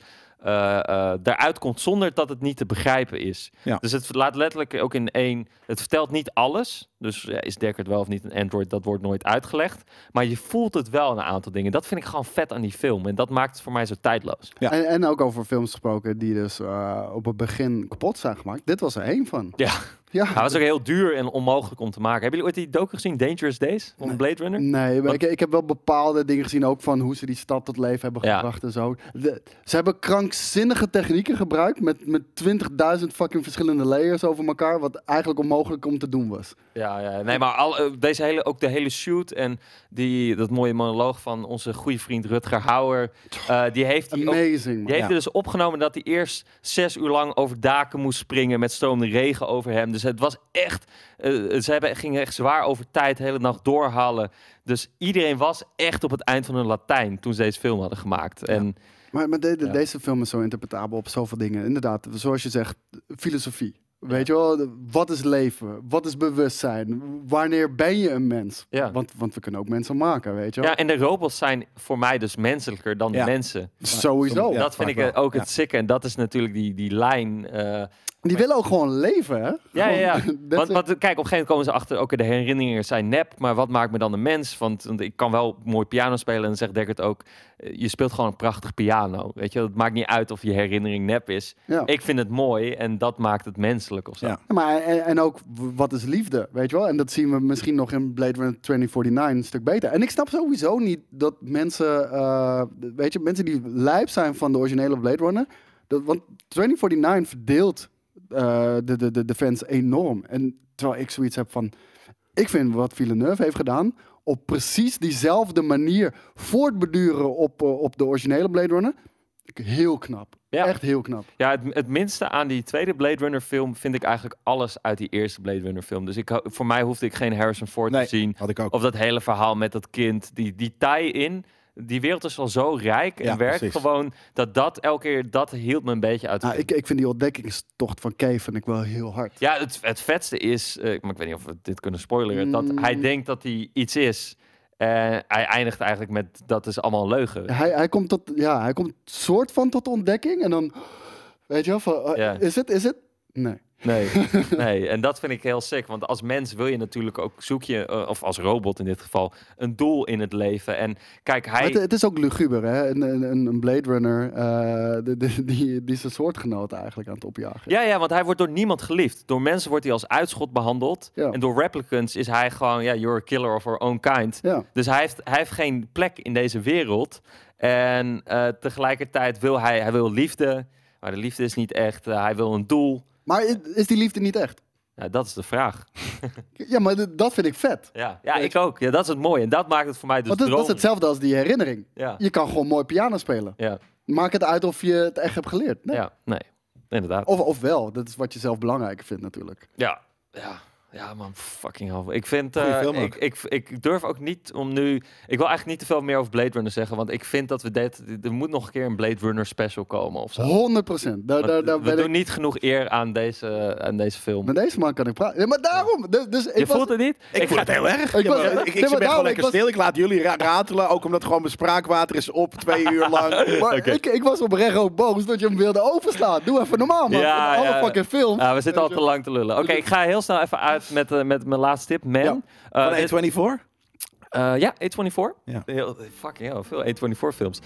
S3: daaruit komt zonder dat het niet te begrijpen is.
S1: Ja.
S3: Dus het laat letterlijk ook in één, het vertelt niet alles. Dus ja, is Deckard wel of niet een Android, dat wordt nooit uitgelegd. Maar je voelt het wel in een aantal dingen. Dat vind ik gewoon vet aan die film en dat maakt het voor mij zo tijdloos.
S1: Ja.
S2: En, en ook over films gesproken die dus eh, op het begin kapot zijn gemaakt. Dit was er één van.
S3: Ja.
S2: Ja.
S3: Hij was ook heel duur en onmogelijk om te maken. Hebben jullie ooit die docu gezien, Dangerous Days van Blade Runner?
S2: Nee, maar ik, ik heb wel bepaalde dingen gezien, ook van hoe ze die stad tot leven hebben
S3: Ja.
S2: gebracht en zo. De- ze hebben krankzinnige technieken gebruikt met, met 20.000 fucking verschillende layers over elkaar, wat eigenlijk onmogelijk om te doen was.
S3: Ja, ja. Nee, maar al, eh, deze hele, ook de hele shoot en die, dat mooie monoloog van onze goede vriend Rutger Hauer. eh, die heeft
S2: Amazing,
S3: die heeft
S1: Ja.
S3: dus opgenomen dat hij eerst zes uur lang over daken moest springen met stromende regen over hem. Dus het was echt, eh, ze hebben, gingen echt zwaar over tijd, de hele nacht doorhalen. Dus iedereen was echt op het eind van hun Latijn toen ze deze film hadden gemaakt. En
S2: Maar, maar de- de-
S3: Ja.
S2: deze film is zo interpretabel op zoveel dingen. Inderdaad, zoals je zegt, filosofie. Weet je wel, wat is leven? Wat is bewustzijn? Wanneer ben je een mens?
S3: Ja.
S2: Want, want we kunnen ook mensen maken, weet je wel.
S3: ja, en de robots zijn voor mij dus menselijker dan
S1: Ja.
S3: de mensen.
S2: Sowieso.
S3: Dat vind ik
S1: wel.
S3: ook het sikke. En dat is natuurlijk die, die lijn. eh,
S2: Die willen ook gewoon leven, hè?
S3: Ja, ja, ja. [laughs] Want, kijk, op een gegeven moment komen ze achter, oké, de herinneringen zijn nep, maar wat maakt me dan een mens? Want, want ik kan wel mooi piano spelen en dan zegt Deckard ook, eh, je speelt gewoon een prachtig piano. Weet je, het maakt niet uit of je herinnering nep is.
S2: Ja.
S3: Ik vind het mooi en dat maakt het menselijk of zo.
S1: Ja.
S2: Maar en, en ook wat is liefde, weet je wel? En dat zien we misschien nog in Blade Runner 2049 een stuk beter. En ik snap sowieso niet dat mensen, eh, weet je, mensen die lijp zijn van de originele Blade Runner, dat, want 2049 verdeelt eh, de, de, de, de fans enorm. En terwijl ik zoiets heb van, ik vind wat Villeneuve heeft gedaan op precies diezelfde manier voortbeduren op, eh, op de originele Blade Runner, heel knap.
S3: Ja.
S2: Echt heel knap.
S3: Ja, het, het minste aan die tweede Blade Runner film vind ik eigenlijk alles uit die eerste Blade Runner film. Dus ik, voor mij hoefde ik geen Harrison Ford
S1: Nee,
S3: te zien.
S1: had ik ook.
S3: Of dat hele verhaal met dat kind, die, die tie-in. Die wereld is al zo rijk en
S1: Ja,
S3: werkt
S1: precies.
S3: gewoon dat dat elke keer, dat hield me een beetje uit.
S2: Nou, ik, ik vind die ontdekkingstocht van Cave vind ik wel heel hard.
S3: Ja, het, het vetste is, eh, maar ik weet niet of we dit kunnen spoileren, dat
S2: Mm.
S3: hij denkt dat hij iets is. En hij eindigt eigenlijk met dat is allemaal leugen.
S2: Hij, hij komt tot, ja, hij komt soort van tot ontdekking en dan, weet je wel, van, eh, is het, is het? Nee.
S3: Nee, [laughs] nee, en dat vind ik heel sick. Want als mens wil je natuurlijk ook, zoek je, eh, of als robot in dit geval, een doel in het leven. En kijk, hij...
S2: Het, het is ook luguber, hè? Een, een, een Blade Runner, eh, de, de- die, die zijn soortgenoten eigenlijk aan het opjagen.
S3: Ja, ja, want hij wordt door niemand geliefd. Door mensen wordt hij als uitschot behandeld.
S2: Ja.
S3: En door replicants is hij gewoon, ja, you're a killer of our own kind.
S2: Ja.
S3: Dus hij heeft, hij heeft geen plek in deze wereld. En eh, tegelijkertijd wil hij, hij wil liefde. Maar de liefde is niet echt. Hij wil een doel.
S2: Maar is die liefde niet echt?
S3: Ja, dat is de vraag. [laughs]
S2: Ja, maar dat vind ik vet.
S3: Ja, ja ik ook. Ja, dat is het mooie. En dat maakt het voor mij dus
S2: Want dat, dat is hetzelfde als die herinnering.
S3: Ja,
S2: Je kan gewoon mooi piano spelen.
S3: ja,
S2: Maak het uit of je het echt hebt geleerd. Nee.
S3: ja, nee. Inderdaad.
S2: Of, of wel, dat is wat je zelf belangrijker vindt natuurlijk.
S3: Ja, ja. Ja, man, fucking hell. Ik vind, eh,
S1: film
S3: ik, ik, ik durf ook niet om nu. Ik wil eigenlijk niet te veel meer over Blade Runner zeggen, want ik vind dat we dit. Er moet nog een keer een Blade Runner special komen of zo.
S2: 100 procent. Daar, daar, daar
S3: we
S2: ben
S3: doen
S2: ik,
S3: niet genoeg eer aan deze, aan deze film.
S2: met deze man kan ik praten. Ja, maar daarom. Dus, dus ik
S3: Je
S2: was,
S3: voelt het niet?
S1: Ik, voel het heel erg.
S2: Ik
S1: Ja,
S2: was-
S1: ik, ik, ben gewoon lekker
S2: ik was-
S1: stil. Ik laat jullie ra- ratelen. Ook omdat gewoon mijn spraakwater is op twee [laughs] uur lang.
S2: Maar ik, ik was oprecht ook boos dat je hem wilde overslaan. Doe even normaal, man.
S3: Ja,
S2: Alle
S3: ja.
S2: fucking film.
S3: Ah, we zitten al te lang te lullen. Oké, ik ga heel snel even uit met, eh, met mijn laatste tip. Man.
S2: Ja.
S3: Eh,
S1: Van
S3: dit-
S1: A24?
S3: Eh, ja, A24.
S1: Ja.
S3: Heel, fucking hell, veel A24 films.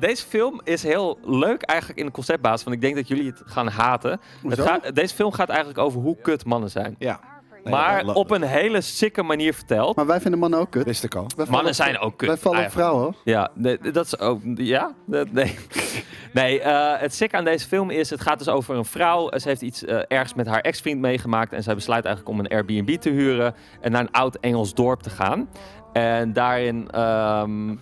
S3: Deze film is heel leuk eigenlijk in de conceptbasis, want ik denk dat jullie het gaan haten. Het
S2: Hoezo?
S3: gaat, deze film gaat eigenlijk over hoe kut mannen zijn.
S1: Ja. Nee,
S3: maar op een hele sikke manier verteld.
S2: Maar wij vinden mannen ook kut.
S1: Wist ik al.
S2: Wij
S3: Mannen zijn ook kut.
S2: Wij vallen op
S3: eigenlijk.
S2: vrouwen. hoor.
S3: Ja, nee, dat is ook. Ja? Dat- Nee. [laughs] Nee, eh, het sick aan deze film is: het gaat dus over een vrouw. Ze heeft iets eh, ergs met haar ex-vriend meegemaakt. En zij besluit eigenlijk om een Airbnb te huren. En naar een oud Engels dorp te gaan. En daarin. ehm,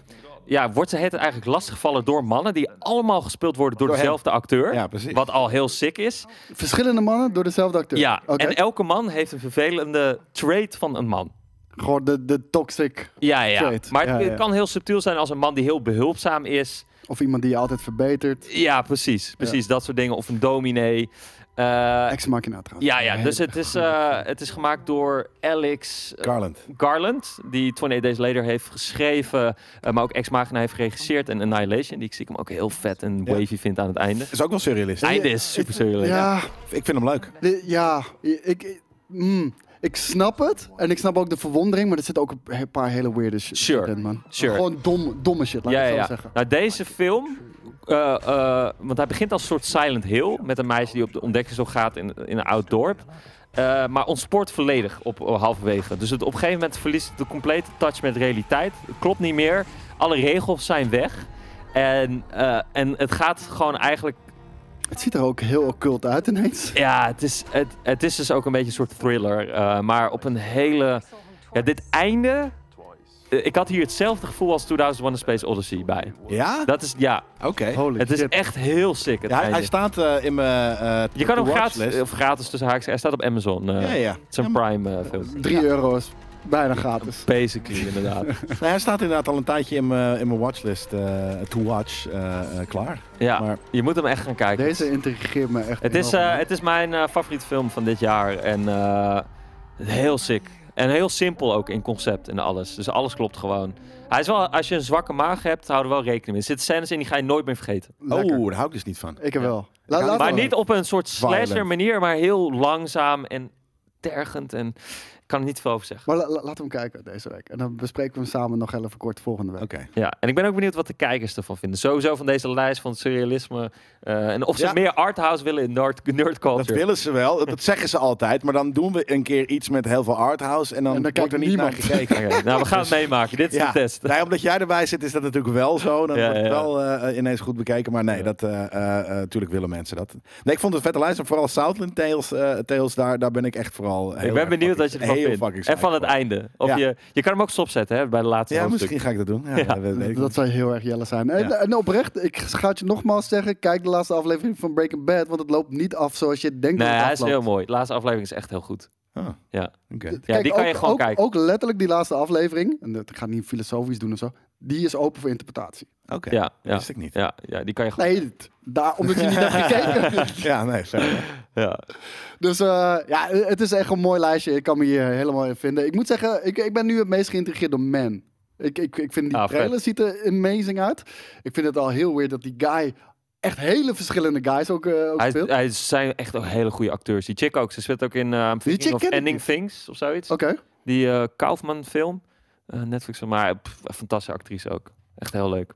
S3: ja, wordt ze het eigenlijk lastiggevallen door mannen die allemaal gespeeld worden door,
S1: Door hem.
S3: dezelfde acteur.
S1: Ja, precies.
S3: Wat al heel sick is.
S2: Verschillende mannen door dezelfde acteur.
S3: Ja, en elke man heeft een vervelende trait van een man.
S2: Gewoon de, de toxic.
S3: Ja, ja.
S2: Trait.
S3: Maar het,
S2: Ja, ja.
S3: het kan heel subtiel zijn als een man die heel behulpzaam is.
S2: Of iemand die je altijd verbetert.
S3: Ja, precies. Precies, dat soort dingen. Of een dominee. Eh,
S2: Ex Machina trouwens.
S3: ja, ja, dus het is, eh, het is gemaakt door Alex eh,
S1: Garland.
S3: Garland, die 28 Days Later heeft geschreven, maar ook Ex Machina heeft geregisseerd. En Annihilation, die ik zie hem ook heel vet en
S1: Ja.
S3: wavy vind aan het einde.
S1: Is ook wel surrealistisch.
S3: Einde is super serieus.
S2: Ja,
S1: Ik vind hem leuk.
S2: de- ja. Ik, ik, mm, ik snap het. En ik snap ook de verwondering. Maar er zitten ook een paar hele weirde shit
S3: Sure.
S2: in, man.
S3: Sure.
S2: Gewoon dom, domme shit, laat
S3: Ja,
S2: ik het
S3: ja.
S2: zeggen.
S3: Nou, deze film, eh, eh, want hij begint als een soort Silent Hill met een meisje die op de ontdekkingstocht gaat in, in een oud dorp. Eh, maar ontspoort volledig op, op halverwege. Dus het, op een gegeven moment verliest het de complete touch met realiteit. Het klopt niet meer. Alle regels zijn weg. En, en het gaat gewoon eigenlijk
S2: Het ziet er ook heel occult uit ineens.
S3: Ja, het is, het, het is dus ook een beetje een soort thriller. eh, maar op een hele... Ja, dit einde... eh, ik had hier hetzelfde gevoel als 2001 A Space Odyssey bij.
S1: Ja?
S3: Dat is, ja,
S1: Oké.
S2: Holy
S3: het is
S2: shit.
S3: echt heel sick, het
S1: Ja, hij, staat eh, in mijn eh
S3: Je kan hem gratis, of gratis tussen haakjes, hij staat op Amazon. eh,
S1: Ja, ja.
S3: Het is een
S1: Ja,
S3: Prime film.
S2: 3 euro is bijna gratis.
S3: Basically, inderdaad. [laughs]
S1: Hij staat inderdaad al een tijdje in mijn, in mijn watchlist eh, to watch eh, eh, klaar.
S3: Ja,
S1: Maar
S3: je moet hem echt gaan kijken.
S2: Deze intrigeert me echt
S3: Het is, eh, het is mijn eh, favoriete film van dit jaar. En eh, heel sick. En heel simpel ook in concept en alles. Dus alles klopt gewoon. Hij is wel, als je een zwakke maag hebt, hou er wel rekening mee. Er zitten scènes in die ga je nooit meer vergeten.
S2: Lekker.
S1: oh, daar hou ik dus niet van.
S2: Ik heb
S3: Ja.
S2: wel.
S1: Ja,
S3: Maar niet op een soort slasher
S1: Violent.
S3: manier, maar heel langzaam en tergend. En kan er niet veel over zeggen.
S2: Maar la- la- laten we hem kijken deze week. En dan bespreken we hem samen nog even kort volgende week.
S1: Oké.
S3: Ja, en ik ben ook benieuwd wat de kijkers ervan vinden. Sowieso van deze lijst van surrealisme. eh, en of ze
S1: Ja.
S3: meer arthouse willen in nerd, nerd
S1: Dat
S3: culture.
S1: willen ze wel, [laughs] dat zeggen ze altijd. Maar dan doen we een keer iets met heel veel arthouse en dan,
S2: En dan
S1: wordt er niet naar
S2: niemand.
S1: gekeken.
S3: Nou, we gaan het meemaken. Dit is
S1: Ja.
S3: de test.
S1: Nee, omdat jij erbij zit is dat natuurlijk wel zo. Dan [laughs]
S3: Ja,
S1: wordt het
S3: ja.
S1: wel eh, ineens goed bekeken. Maar nee,
S3: Ja.
S1: dat, eh, eh, natuurlijk willen mensen dat. Nee, ik vond het een vette lijst. En vooral Southland Tales, eh, Tales daar, daar ben ik echt vooral heel
S3: Ik ben benieuwd wat
S1: fucking-
S3: je ervan
S1: heel fucking
S3: vindt. En van het einde. Of
S1: Ja.
S3: je, je kan hem ook stopzetten hè, bij de laatste
S1: Ja,
S3: hoofdstuk.
S1: misschien ga ik dat doen. Ja,
S3: Ja.
S1: dat
S2: Dat zou heel erg jelle zijn. En,
S1: Ja.
S2: en oprecht, ik ga het je nogmaals zeggen. Kijk de laatste aflevering van Breaking Bad. Want het loopt niet af zoals je denkt
S3: Nee,
S2: dat het
S3: hij is
S2: afloopt.
S3: heel mooi. De laatste aflevering is echt heel goed.
S1: Ah,
S3: Ja. Ja,
S2: Kijk,
S3: die kan je gewoon
S2: ook,
S3: kijken.
S2: Ook letterlijk die laatste aflevering. En dat, ik ga niet filosofisch doen of zo. Die is open voor interpretatie.
S1: Oké,
S3: Ja,
S1: dat
S3: ja.
S1: wist ik niet.
S3: Ja, ja, die kan je gewoon...
S2: Nee, daar, omdat je niet hebt [laughs] gekeken.
S1: Ja, nee, fair.
S3: Ja.
S2: Dus eh, ja, het is echt een mooi lijstje. Ik kan me hier helemaal in vinden. Ik moet zeggen, ik, ik ben nu het meest geïntegreerd door Man. Ik, ik, ik vind die
S3: Ah, vet.
S2: trailer ziet er amazing uit. Ik vind het al heel weird dat die guy echt hele verschillende guys ook, eh, ook
S3: Hij,
S2: speelt.
S3: hij zijn echt ook hele goede acteurs. Die chick ook. Ze speelt ook in uh,
S2: chick
S3: of Ending
S2: niet.
S3: Things of zoiets.
S2: Oké.
S3: Die eh, Kaufman film. Eh, Netflix, maar pff, een fantastische actrice ook. Echt heel leuk.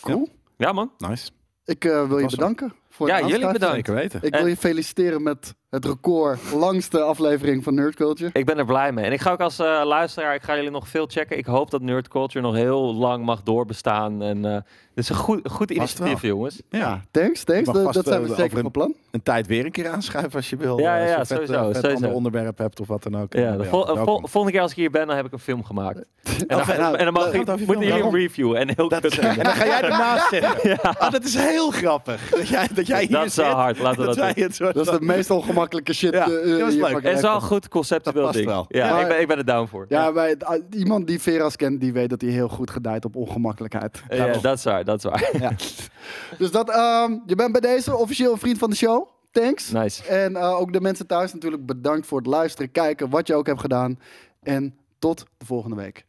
S2: Cool.
S3: Ja man.
S1: Nice.
S2: Ik eh, wil je bedanken voor
S3: Ja,
S2: het
S3: jullie bedankt.
S1: Zeker weten.
S2: Ik wil je feliciteren met het record langste aflevering van Nerd Culture.
S3: Ik ben er blij mee. En ik ga ook als eh, luisteraar, ik ga jullie nog veel checken. Ik hoop dat Nerd Culture nog heel lang mag doorbestaan. En eh dit is een goed, goed initiatief, jongens.
S1: Ja,
S2: Thanks, thanks. Dat,
S1: vast,
S2: dat zijn
S1: eh,
S2: we zeker van plan.
S1: een tijd weer een keer aanschuiven als je wil.
S3: Ja, ja,
S1: Als je
S3: ja,
S1: een vet,
S3: sowieso,
S1: eh, vet
S3: sowieso.
S1: ander onderwerp hebt of wat dan ook.
S3: Ja, de vol- eh, vol- volgende keer als ik hier ben, dan heb ik een film gemaakt. [laughs] En dan, en,
S1: nou,
S3: en dan mag ik, moeten jullie een review en heel
S1: Dat, [laughs] en dan ga jij ernaast [laughs] zitten. Ah, dat is heel grappig. Dat jij, dat jij hier
S3: Dat is wel
S1: zit.
S3: hard, laten we
S1: dat
S3: dat
S1: wij
S3: doen.
S1: het
S2: Dat is de meest ongemakkelijke shit.
S1: Ja, dat was
S2: hier
S1: leuk.
S3: Het is wel een goed conceptueel
S1: past
S3: ding.
S1: wel.
S3: Ja,
S2: Maar-
S3: ik, ben, ik ben er down voor.
S2: Ja, ah, iemand die Veras kent, die weet dat hij heel goed gedijt op ongemakkelijkheid.
S3: Ja, ja, dat is waar, dat is waar.
S2: Dus dat, ehm, je bent bij deze officieel een vriend van de show. Thanks.
S3: Nice.
S2: En eh, ook de mensen thuis natuurlijk bedankt voor het luisteren, kijken, wat je ook hebt gedaan. En tot de volgende week.